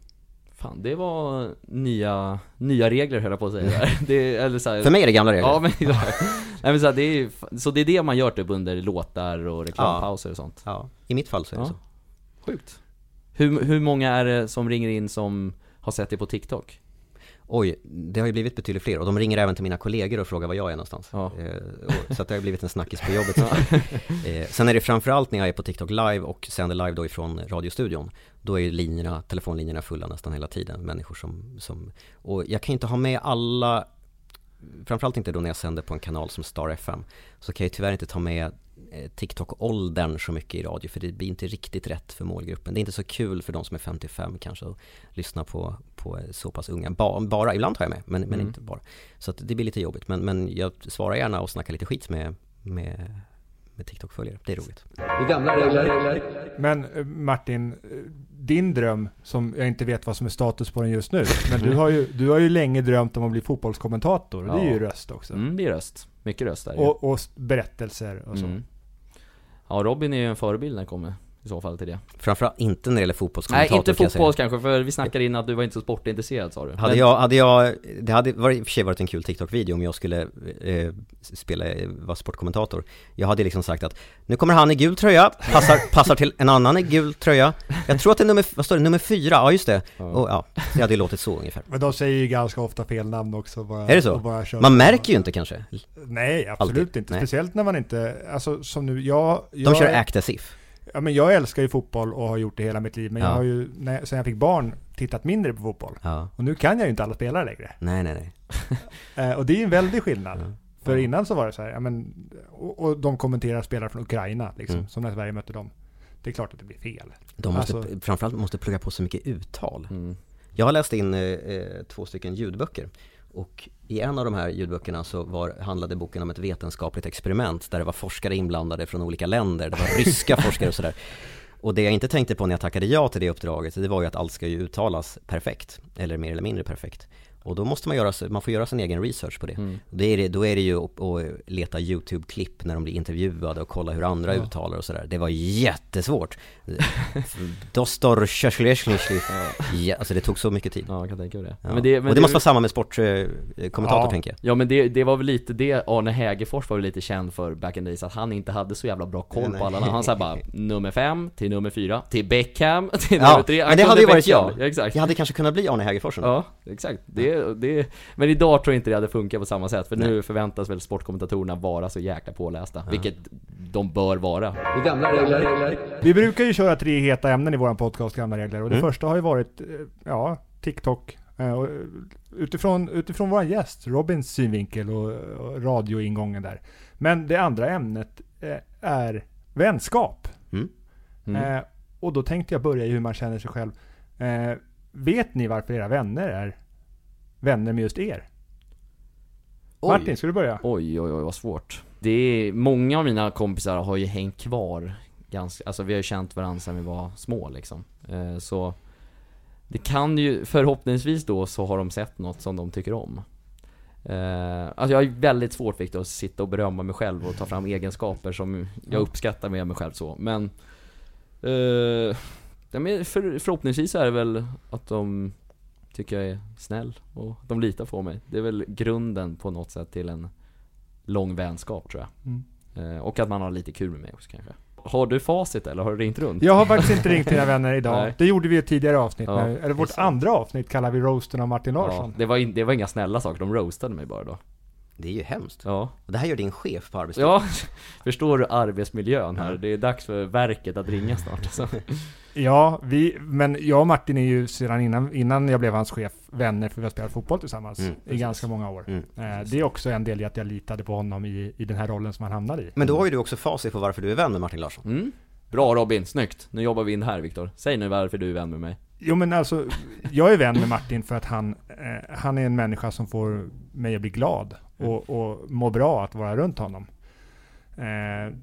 [SPEAKER 2] Fan, det var nya, nya regler höll jag på att säga där. det, eller så här,
[SPEAKER 1] För mig är det gamla regler.
[SPEAKER 2] Ja men, nej, men så, här, det är, så det är det man gör typ under låtar och reklampauser och sånt?
[SPEAKER 1] Ja, i mitt fall så är det
[SPEAKER 2] Ja.
[SPEAKER 1] så.
[SPEAKER 2] Sjukt hur, hur många är det som ringer in som har sett det på TikTok?
[SPEAKER 1] Oj, det har ju blivit betydligt fler och de ringer även till mina kollegor och frågar var jag är någonstans.
[SPEAKER 2] Ja.
[SPEAKER 1] Eh, så att det har blivit en snackis på jobbet. eh, sen är det framförallt när jag är på TikTok live och sänder live då ifrån radiostudion. Då är ju linjerna, telefonlinjerna fulla nästan hela tiden. Människor som, som och jag kan inte ha med alla Framförallt inte då när jag sänder på en kanal som Star FM Så kan jag tyvärr inte ta med eh, TikTok-åldern så mycket i radio för det blir inte riktigt rätt för målgruppen. Det är inte så kul för de som är 55 kanske att lyssna på, på så pass unga. Ba, bara, ibland tar jag med, men, men
[SPEAKER 2] Mm.
[SPEAKER 1] inte bara. Så det blir lite jobbigt. Men, men jag svarar gärna och snackar lite skit med, med, med TikTok-följare. Det är roligt.
[SPEAKER 5] Det gamla regler.
[SPEAKER 3] Men eh, Martin, eh, din dröm, som jag inte vet vad som är status på den just nu, men du har ju, du har ju länge drömt om att bli fotbollskommentator, och det är ju
[SPEAKER 2] Ja.
[SPEAKER 3] röst också.
[SPEAKER 2] Mm, det är röst, mycket röst där.
[SPEAKER 3] Och, och berättelser och så.
[SPEAKER 2] mm. Ja Robin är ju en förebild när det kommer i så fall till det
[SPEAKER 1] Framförallt inte när det gäller
[SPEAKER 2] Nej
[SPEAKER 1] fotbollskommentator
[SPEAKER 2] inte
[SPEAKER 1] kan jag säga.
[SPEAKER 2] fotboll kanske, för vi snackade innan att du var inte så sportintresserad sa du
[SPEAKER 1] Hade
[SPEAKER 2] Men-
[SPEAKER 1] jag, hade jag, det hade varit, i och för sig varit en kul TikTok-video om jag skulle eh, spela, vara sportkommentator Jag hade liksom sagt att nu kommer han i gul tröja, passar, passar till en annan i gul tröja Jag tror att det är nummer, vad står det, nummer fyra? Ja just det,
[SPEAKER 2] Ja.
[SPEAKER 1] och ja, det hade ju låtit så ungefär
[SPEAKER 3] Men de säger ju ganska ofta fel namn också. Bara,
[SPEAKER 1] Är det så? Man märker ju inte kanske,
[SPEAKER 3] Nej, absolut
[SPEAKER 1] Alltid.
[SPEAKER 3] inte.
[SPEAKER 1] Nej.
[SPEAKER 3] Speciellt när man inte, alltså som nu, jag...
[SPEAKER 1] de
[SPEAKER 3] jag
[SPEAKER 1] kör act as if
[SPEAKER 3] Ja men jag älskar ju fotboll och har gjort det hela mitt liv. Men
[SPEAKER 1] Ja.
[SPEAKER 3] jag har ju, när, sen jag fick barn, tittat mindre på fotboll.
[SPEAKER 1] Ja,
[SPEAKER 3] Och nu kan jag ju inte alla spelare längre.
[SPEAKER 1] nej nej nej
[SPEAKER 3] Eh, och det är ju en väldig skillnad.
[SPEAKER 1] Ja.
[SPEAKER 3] För innan så var det så här, ja men, och, och de kommenterar spelare från Ukraina liksom,
[SPEAKER 1] Mm.
[SPEAKER 3] som när Sverige mötte dem. Det är klart att det blir fel.
[SPEAKER 1] De måste,
[SPEAKER 3] Alltså-
[SPEAKER 1] framförallt måste plugga på så mycket uttal
[SPEAKER 2] mm.
[SPEAKER 1] Jag har läst in eh, eh, två stycken ljudböcker och i en av de här ljudböckerna så var, handlade boken om ett vetenskapligt experiment där det var forskare inblandade från olika länder, det var ryska forskare och sådär. Och det jag inte tänkte på när jag tackade ja till det uppdraget, det var ju att allt ska ju uttalas perfekt, eller mer eller mindre perfekt. Och då måste man göra, man får göra sin egen research på det.
[SPEAKER 2] Mm.
[SPEAKER 1] Det är det, då är det ju att, att leta YouTube-klipp när de blir intervjuade och kolla hur andra
[SPEAKER 3] Ja.
[SPEAKER 1] uttalar och sådär. Det var jättesvårt. Dostor Shashleslishli. Ja, alltså det tog så mycket tid.
[SPEAKER 2] Ja, jag kan tänka mig det.
[SPEAKER 1] Ja.
[SPEAKER 2] Men det, men
[SPEAKER 1] och det måste vara samma med sportkommentator
[SPEAKER 3] Ja.
[SPEAKER 1] tänker jag.
[SPEAKER 2] Ja men det, det var väl lite det Arne Hägerfors var väl lite känd för back in the days, att han inte hade så jävla bra koll på alla. Han sa bara nummer fem till nummer fyra till Beckham till nummer tre. Han
[SPEAKER 1] men det hade ju varit jag.
[SPEAKER 2] Ja, exakt.
[SPEAKER 1] Jag hade kanske kunnat bli Arne Hägerfors.
[SPEAKER 2] Ja, exakt. Det, det, det, men idag tror jag inte det hade funkat på samma sätt, för nu förväntas väl sportkommentatorerna vara så jäkla pålästa, vilket de bör vara.
[SPEAKER 5] Det gamla regler. regler.
[SPEAKER 3] Vi brukar ju köra tre heta ämnen i våran podcast, Gamla Regler. Och det
[SPEAKER 1] Mm.
[SPEAKER 3] första har ju varit, eh, ja, TikTok. Eh, och, Utifrån, utifrån vår gäst, Robins synvinkel och, och radioingången där. Men det andra ämnet eh, är vänskap.
[SPEAKER 1] Mm.
[SPEAKER 2] Mm.
[SPEAKER 3] Och då tänkte jag börja i hur man känner sig själv. Vet ni varför era vänner är vänner med just er? Martin, ska du börja?
[SPEAKER 2] Oj, oj, oj vad svårt. Det är, många av mina kompisar har ju hängt kvar ganska, alltså vi har ju känt varandra sedan vi var små liksom. Eh, så det kan ju, förhoppningsvis då så har de sett något som de tycker om. Eh, alltså jag har ju väldigt svårt Victor att sitta och berömma mig själv och ta fram egenskaper som jag uppskattar med mig själv så, men eh, ja, men för, förhoppningsvis är det väl att de tycker jag är snäll och de litar på mig. Det är väl grunden på något sätt till en lång vänskap tror jag.
[SPEAKER 3] Mm.
[SPEAKER 2] Eh, och att man har lite kul med mig också kanske. Har du facit eller har du ringt runt?
[SPEAKER 3] Jag har faktiskt inte ringt dina vänner idag.
[SPEAKER 2] Nej.
[SPEAKER 3] Det gjorde vi i ett tidigare avsnitt.
[SPEAKER 2] Ja,
[SPEAKER 3] eller vårt andra avsnitt kallar vi roasten av Martin
[SPEAKER 2] Ja,
[SPEAKER 3] Larsson.
[SPEAKER 2] det, var in, det var inga snälla saker, de roastade mig bara då.
[SPEAKER 1] Det är ju hemskt.
[SPEAKER 2] Ja,
[SPEAKER 1] Och det här gör din chef på arbetsplatsen.
[SPEAKER 2] ja förstår du arbetsmiljön här? Det är dags för verket att ringa snart. Så.
[SPEAKER 3] Ja, vi, men jag och Martin är ju sedan innan, innan jag blev hans chef vänner för vi har spelat fotboll tillsammans
[SPEAKER 1] Mm,
[SPEAKER 3] i
[SPEAKER 2] precis.
[SPEAKER 3] ganska många år.
[SPEAKER 1] Mm.
[SPEAKER 3] Eh, det är också en del i att jag litade på honom i, i den här rollen som han hamnade i.
[SPEAKER 1] Men då har ju du också facit på varför du är vän med Martin Larsson.
[SPEAKER 2] Mm. Bra Robin, snyggt! Nu jobbar vi in här Viktor. Säg nu varför du är vän med mig.
[SPEAKER 3] Jo men alltså, jag är vän med Martin för att han, eh, han är en människa som får mig att bli glad och, och må bra att vara runt honom. Eh,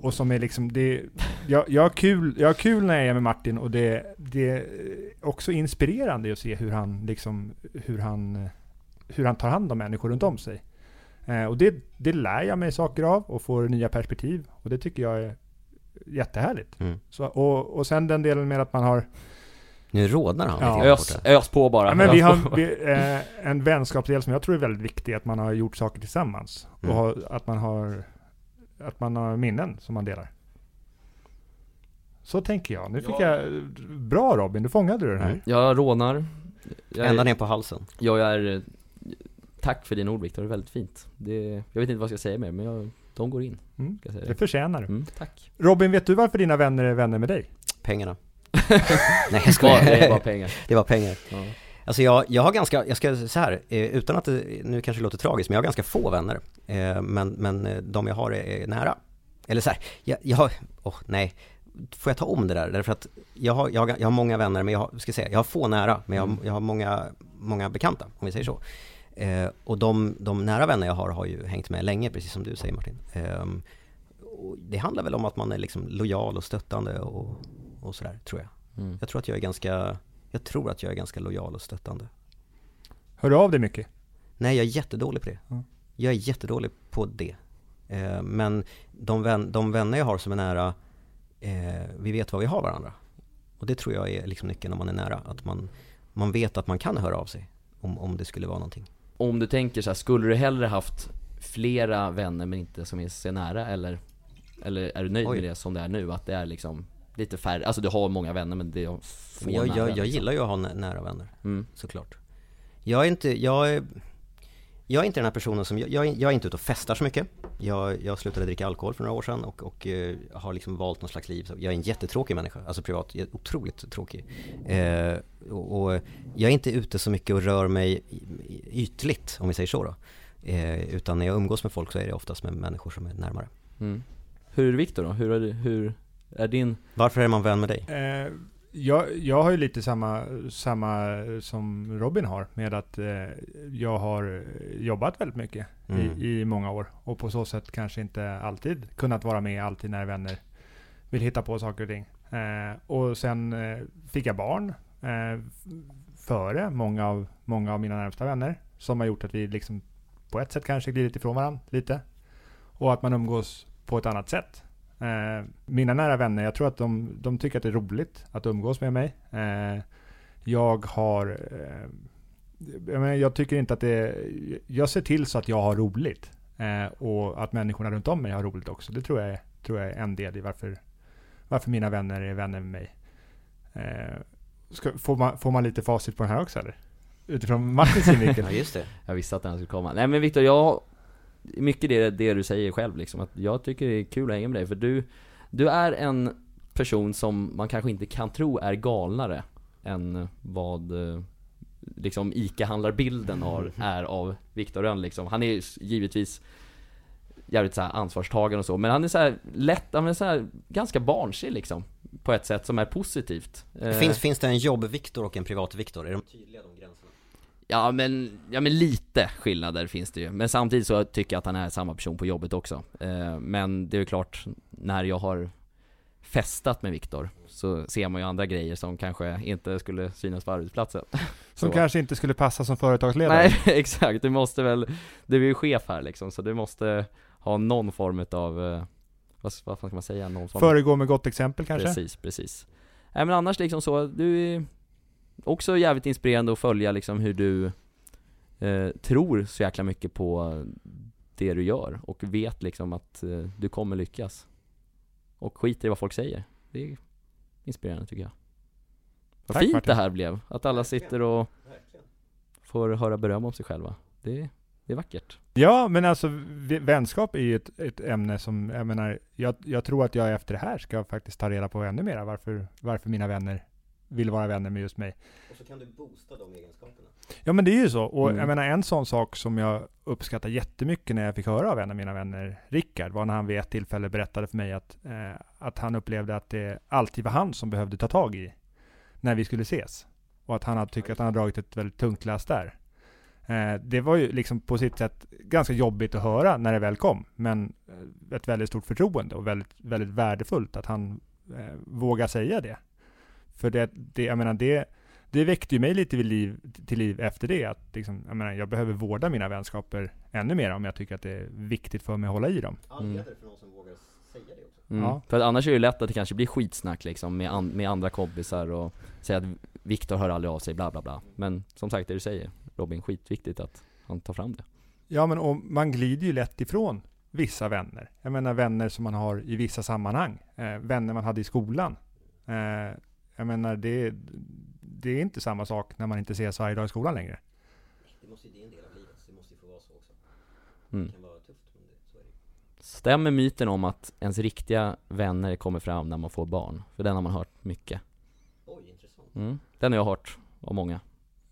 [SPEAKER 3] och som är liksom, det, jag, jag, har kul, jag har kul när jag är med Martin och det, det är också inspirerande att se hur han liksom, hur han, hur han tar hand om människor runt om sig. Eh, och det, det lär jag mig saker av och får nya perspektiv och det tycker jag är jättehärligt.
[SPEAKER 1] Mm.
[SPEAKER 3] Så, och, och sen den delen med att man har
[SPEAKER 1] Nu rodnar han
[SPEAKER 3] Ja.
[SPEAKER 2] Ös, ös på bara.
[SPEAKER 3] Ja, men
[SPEAKER 2] ös
[SPEAKER 3] vi
[SPEAKER 2] på.
[SPEAKER 3] har vi, eh, en vänskapsdel som jag tror är väldigt viktig, att man har gjort saker tillsammans.
[SPEAKER 1] Mm.
[SPEAKER 3] Och har, att man har att man har minnen som man delar. Så tänker jag. Nu fick jag... Bra Robin, du fångade du den här.
[SPEAKER 1] Mm.
[SPEAKER 2] Jag rånar. Jag,
[SPEAKER 1] Ända ner på halsen.
[SPEAKER 2] jag är... Tack för dina ord Viktor, det är väldigt fint. Det, jag vet inte vad jag ska säga mer, men jag, de går in.
[SPEAKER 3] Mm.
[SPEAKER 2] Ska jag säga
[SPEAKER 3] Det
[SPEAKER 2] det.
[SPEAKER 3] förtjänar du.
[SPEAKER 2] Mm, tack.
[SPEAKER 3] Robin, vet du varför dina vänner är vänner med dig?
[SPEAKER 1] Pengarna. Nej jag skojar.
[SPEAKER 2] det är bara pengar.
[SPEAKER 1] Det var pengar.
[SPEAKER 2] Ja.
[SPEAKER 1] Alltså jag, jag har ganska, jag ska så här, eh, utan att det nu kanske låter tragiskt, men jag har ganska få vänner. Eh, Men, men eh, de jag har är, är nära. Eller så här, jag, jag har, åh nej, får jag ta om det där? Därför att jag har, jag har, jag har många vänner, men jag har, ska säga, jag har få nära, men jag, har- jag har många, många bekanta, om vi säger så. Eh, och de, de nära vänner jag har, har ju hängt med länge, precis som du säger Martin. Eh, det handlar väl om att man är liksom lojal och stöttande och, och sådär, tror jag.
[SPEAKER 2] Mm.
[SPEAKER 1] Jag tror att jag är ganska, jag tror att jag är ganska lojal och stöttande.
[SPEAKER 3] Hör du av dig mycket?
[SPEAKER 1] Nej, jag är jättedålig på det.
[SPEAKER 3] Ja.
[SPEAKER 1] Jag är jättedålig på det. Eh, men de, vän, de vänner jag har som är nära, eh, vi vet vad vi har varandra. Och det tror jag är liksom nyckeln när man är nära. Att man, man vet att man kan höra av sig om, om det skulle vara någonting.
[SPEAKER 2] Om du tänker så här, skulle du hellre haft flera vänner men inte som är så nära eller? Eller är du nöjd
[SPEAKER 1] Oj.
[SPEAKER 2] med det som det är nu? Att det är liksom lite färre, alltså du har många vänner men det är få
[SPEAKER 1] jag,
[SPEAKER 2] nära,
[SPEAKER 1] jag, jag
[SPEAKER 2] liksom.
[SPEAKER 1] gillar ju att ha nä- nära vänner,
[SPEAKER 2] mm.
[SPEAKER 1] såklart. Jag är inte, jag är, jag är inte den här personen som, jag, jag, är, jag inte ute och festar så mycket. Jag, jag slutade dricka alkohol för några år sedan och, och eh, har liksom valt någon slags liv. Så Jag är en jättetråkig människa, alltså privat, jag är otroligt tråkig. Eh, och, och jag är inte ute så mycket och rör mig ytligt, om vi säger så då. Eh, utan när jag umgås med folk så är det oftast med människor som är närmare.
[SPEAKER 2] Mm. Hur är Viktor då? Hur är, du, hur är din?
[SPEAKER 1] Varför är man vän med dig?
[SPEAKER 3] Eh, jag, jag har ju lite samma, samma som Robin har med att eh, jag har jobbat väldigt mycket
[SPEAKER 1] Mm.
[SPEAKER 3] i, i många år och på så sätt kanske inte alltid kunnat vara med alltid när vänner vill hitta på saker och ting. Eh, och sen eh, fick jag barn eh, före många av, många av mina närmsta vänner som har gjort att vi liksom på ett sätt kanske glidit ifrån varandra lite och att man umgås på ett annat sätt. Eh, mina nära vänner, jag tror att de, de tycker att det är roligt att umgås med mig. Eh, jag har... Eh, jag, menar, jag tycker inte att det... Jag ser till så att jag har roligt. Eh, och att människorna runt om mig har roligt också. Det tror jag är, tror jag är en del i varför, varför mina vänner är vänner med mig. Eh, ska, får, man, får man lite facit på den här också eller? utifrån Martins synvinkel.
[SPEAKER 1] Ja just det.
[SPEAKER 2] Jag visste att den skulle komma. Nej men Viktor, jag... Mycket det, det du säger själv liksom, att jag tycker det är kul att hänga med dig, för du... Du är en person som man kanske inte kan tro är galnare än vad eh, liksom ICA-handlarbilden har, är av Viktor Rönn liksom. Han är givetvis jävligt så ansvarstagande och så, men han är så här lätt, han är så här ganska barnslig liksom. På ett sätt som är positivt. Eh,
[SPEAKER 1] Finns, finns det en jobb-Viktor och en privat-Viktor? Är de tydliga de?
[SPEAKER 2] Ja men, ja men lite skillnader finns det ju. Men samtidigt så tycker jag att han är samma person på jobbet också. Eh, men det är ju klart, när jag har festat med Viktor så ser man ju andra grejer som kanske inte skulle synas på arbetsplatsen.
[SPEAKER 3] Som
[SPEAKER 2] Så.
[SPEAKER 3] kanske inte skulle passa som företagsledare.
[SPEAKER 2] Nej exakt, du måste väl, du är ju chef här liksom så du måste ha någon form av, eh, vad, vad fan ska man säga, någon form
[SPEAKER 3] Föregå med gott exempel kanske?
[SPEAKER 2] Precis, precis. Nej men annars liksom så, du är också jävligt inspirerande att följa liksom hur du eh, tror så jäkla mycket på det du gör och vet liksom att eh, du kommer lyckas. Och skiter i vad folk säger. Det är inspirerande tycker jag. Vad
[SPEAKER 3] Tack,
[SPEAKER 2] fint
[SPEAKER 3] Martin.
[SPEAKER 2] det här blev, att alla sitter och får höra beröm om sig själva. Det, det är vackert.
[SPEAKER 3] Ja, men alltså vänskap är ju ett, ett ämne som, jag menar, jag, jag tror att jag efter det här ska faktiskt ta reda på ännu mer varför, varför mina vänner vill vara vänner med just mig.
[SPEAKER 1] Och så kan du boosta de egenskaperna.
[SPEAKER 3] Ja men det är ju så. Och
[SPEAKER 2] Mm.
[SPEAKER 3] jag menar en sån sak som jag uppskattar jättemycket när jag fick höra av en av mina vänner, Rickard, var när han vid ett tillfälle berättade för mig att, eh, att han upplevde att det alltid var han som behövde ta tag i när vi skulle ses. Och att han hade tyckt att han hade dragit ett väldigt tungt lass där. Eh, det var ju liksom på sitt sätt ganska jobbigt att höra när det väl kom, men eh, ett väldigt stort förtroende och väldigt, väldigt värdefullt att han eh, vågar säga det. För det, det, jag menar det, det väckte ju mig lite vid liv, till liv efter det. Att liksom, jag, menar, jag behöver vårda mina vänskaper ännu mer om jag tycker att det är viktigt för mig att hålla i dem.
[SPEAKER 2] Mm.
[SPEAKER 1] heder för någon som vågar säga det också.
[SPEAKER 2] Mm.
[SPEAKER 3] Ja.
[SPEAKER 2] För att annars är det ju lätt att det kanske blir skitsnack liksom med, an- med andra kompisar och säga att Viktor hör aldrig av sig, bla bla bla. Men som sagt, det du säger Robin, skitviktigt att han tar fram det.
[SPEAKER 3] Ja, men och man glider ju lätt ifrån vissa vänner. Jag menar vänner som man har i vissa sammanhang. Eh, vänner man hade i skolan. Eh, jag menar det, det är inte samma sak när man inte ses varje dag i skolan längre.
[SPEAKER 1] Det, måste, det är en del av livet, så det måste ju få vara så också.
[SPEAKER 2] Mm.
[SPEAKER 1] Det kan vara tufft, men det, så är det.
[SPEAKER 2] Stämmer myten om att ens riktiga vänner kommer fram när man får barn? För den har man hört mycket.
[SPEAKER 1] Oj, intressant.
[SPEAKER 2] Mm. Den har jag hört av många.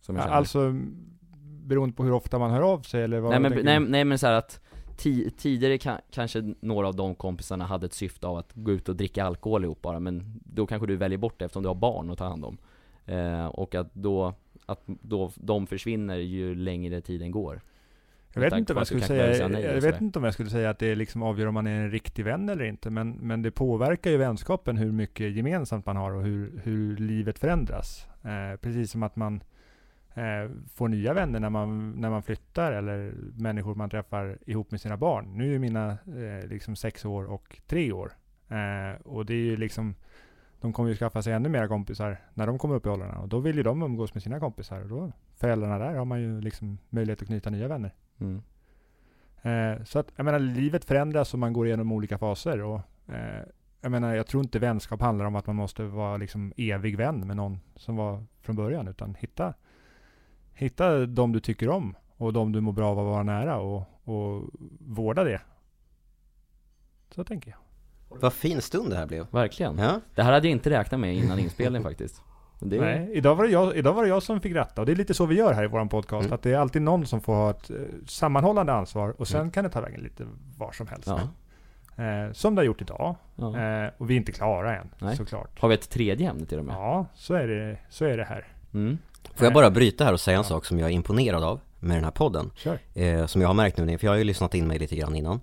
[SPEAKER 2] Som jag
[SPEAKER 3] Ja,
[SPEAKER 2] känner.
[SPEAKER 3] alltså beroende på hur ofta man hör av sig eller vad
[SPEAKER 2] nej, men, nej, nej men så här att tidigare ka, kanske några av de kompisarna hade ett syfte av att gå ut och dricka alkohol ihop bara, men då kanske du väljer bort det eftersom du har barn att ta hand om. Eh, och att då, att då de försvinner ju längre tiden går.
[SPEAKER 3] Jag vet inte vad jag skulle säga. Jag vet inte om jag skulle säga att det liksom avgör om man är en riktig vän eller inte. Men, men det påverkar ju vänskapen hur mycket gemensamt man har och hur, hur livet förändras. Eh, precis som att man eh, får nya vänner när man, när man flyttar eller människor man träffar ihop med sina barn. Nu är mina eh, liksom sex år och tre år. Eh, och det är ju liksom de kommer ju skaffa sig ännu mera kompisar när de kommer upp i åldrarna. Och då vill ju de umgås med sina kompisar. Och då, föräldrarna där har man ju liksom möjlighet att knyta nya vänner.
[SPEAKER 2] Mm.
[SPEAKER 3] Eh, så att, jag menar, livet förändras och man går igenom olika faser. Och, eh, jag menar, jag tror inte vänskap handlar om att man måste vara liksom evig vän med någon som var från början. Utan hitta, hitta de du tycker om och de du mår bra av att vara nära och, och vårda det. Så tänker jag.
[SPEAKER 1] Vad fin stund det här blev.
[SPEAKER 2] Verkligen.
[SPEAKER 1] Ja,
[SPEAKER 2] Det här hade jag inte räknat med innan inspelning faktiskt. Det,
[SPEAKER 3] Nej, idag var, det jag, idag var det jag som fick rätta. Och det är lite så vi gör här i vår podcast.
[SPEAKER 1] Mm.
[SPEAKER 3] Att det är alltid någon som får ha ett eh, sammanhållande ansvar. Och sen kan det ta vägen lite var som helst.
[SPEAKER 2] Ja.
[SPEAKER 3] Eh, som det har gjort idag.
[SPEAKER 2] ja.
[SPEAKER 3] Eh, och vi är inte klara än,
[SPEAKER 2] Nej.
[SPEAKER 3] såklart.
[SPEAKER 2] Har vi ett tredje ämne till och med?
[SPEAKER 3] Ja, så är det, så är det här.
[SPEAKER 2] Mm.
[SPEAKER 1] Får jag bara bryta här och säga en sak som jag är imponerad av med den här podden.
[SPEAKER 3] Kör.
[SPEAKER 1] eh, som jag har märkt nu, för jag har ju lyssnat in mig lite grann innan.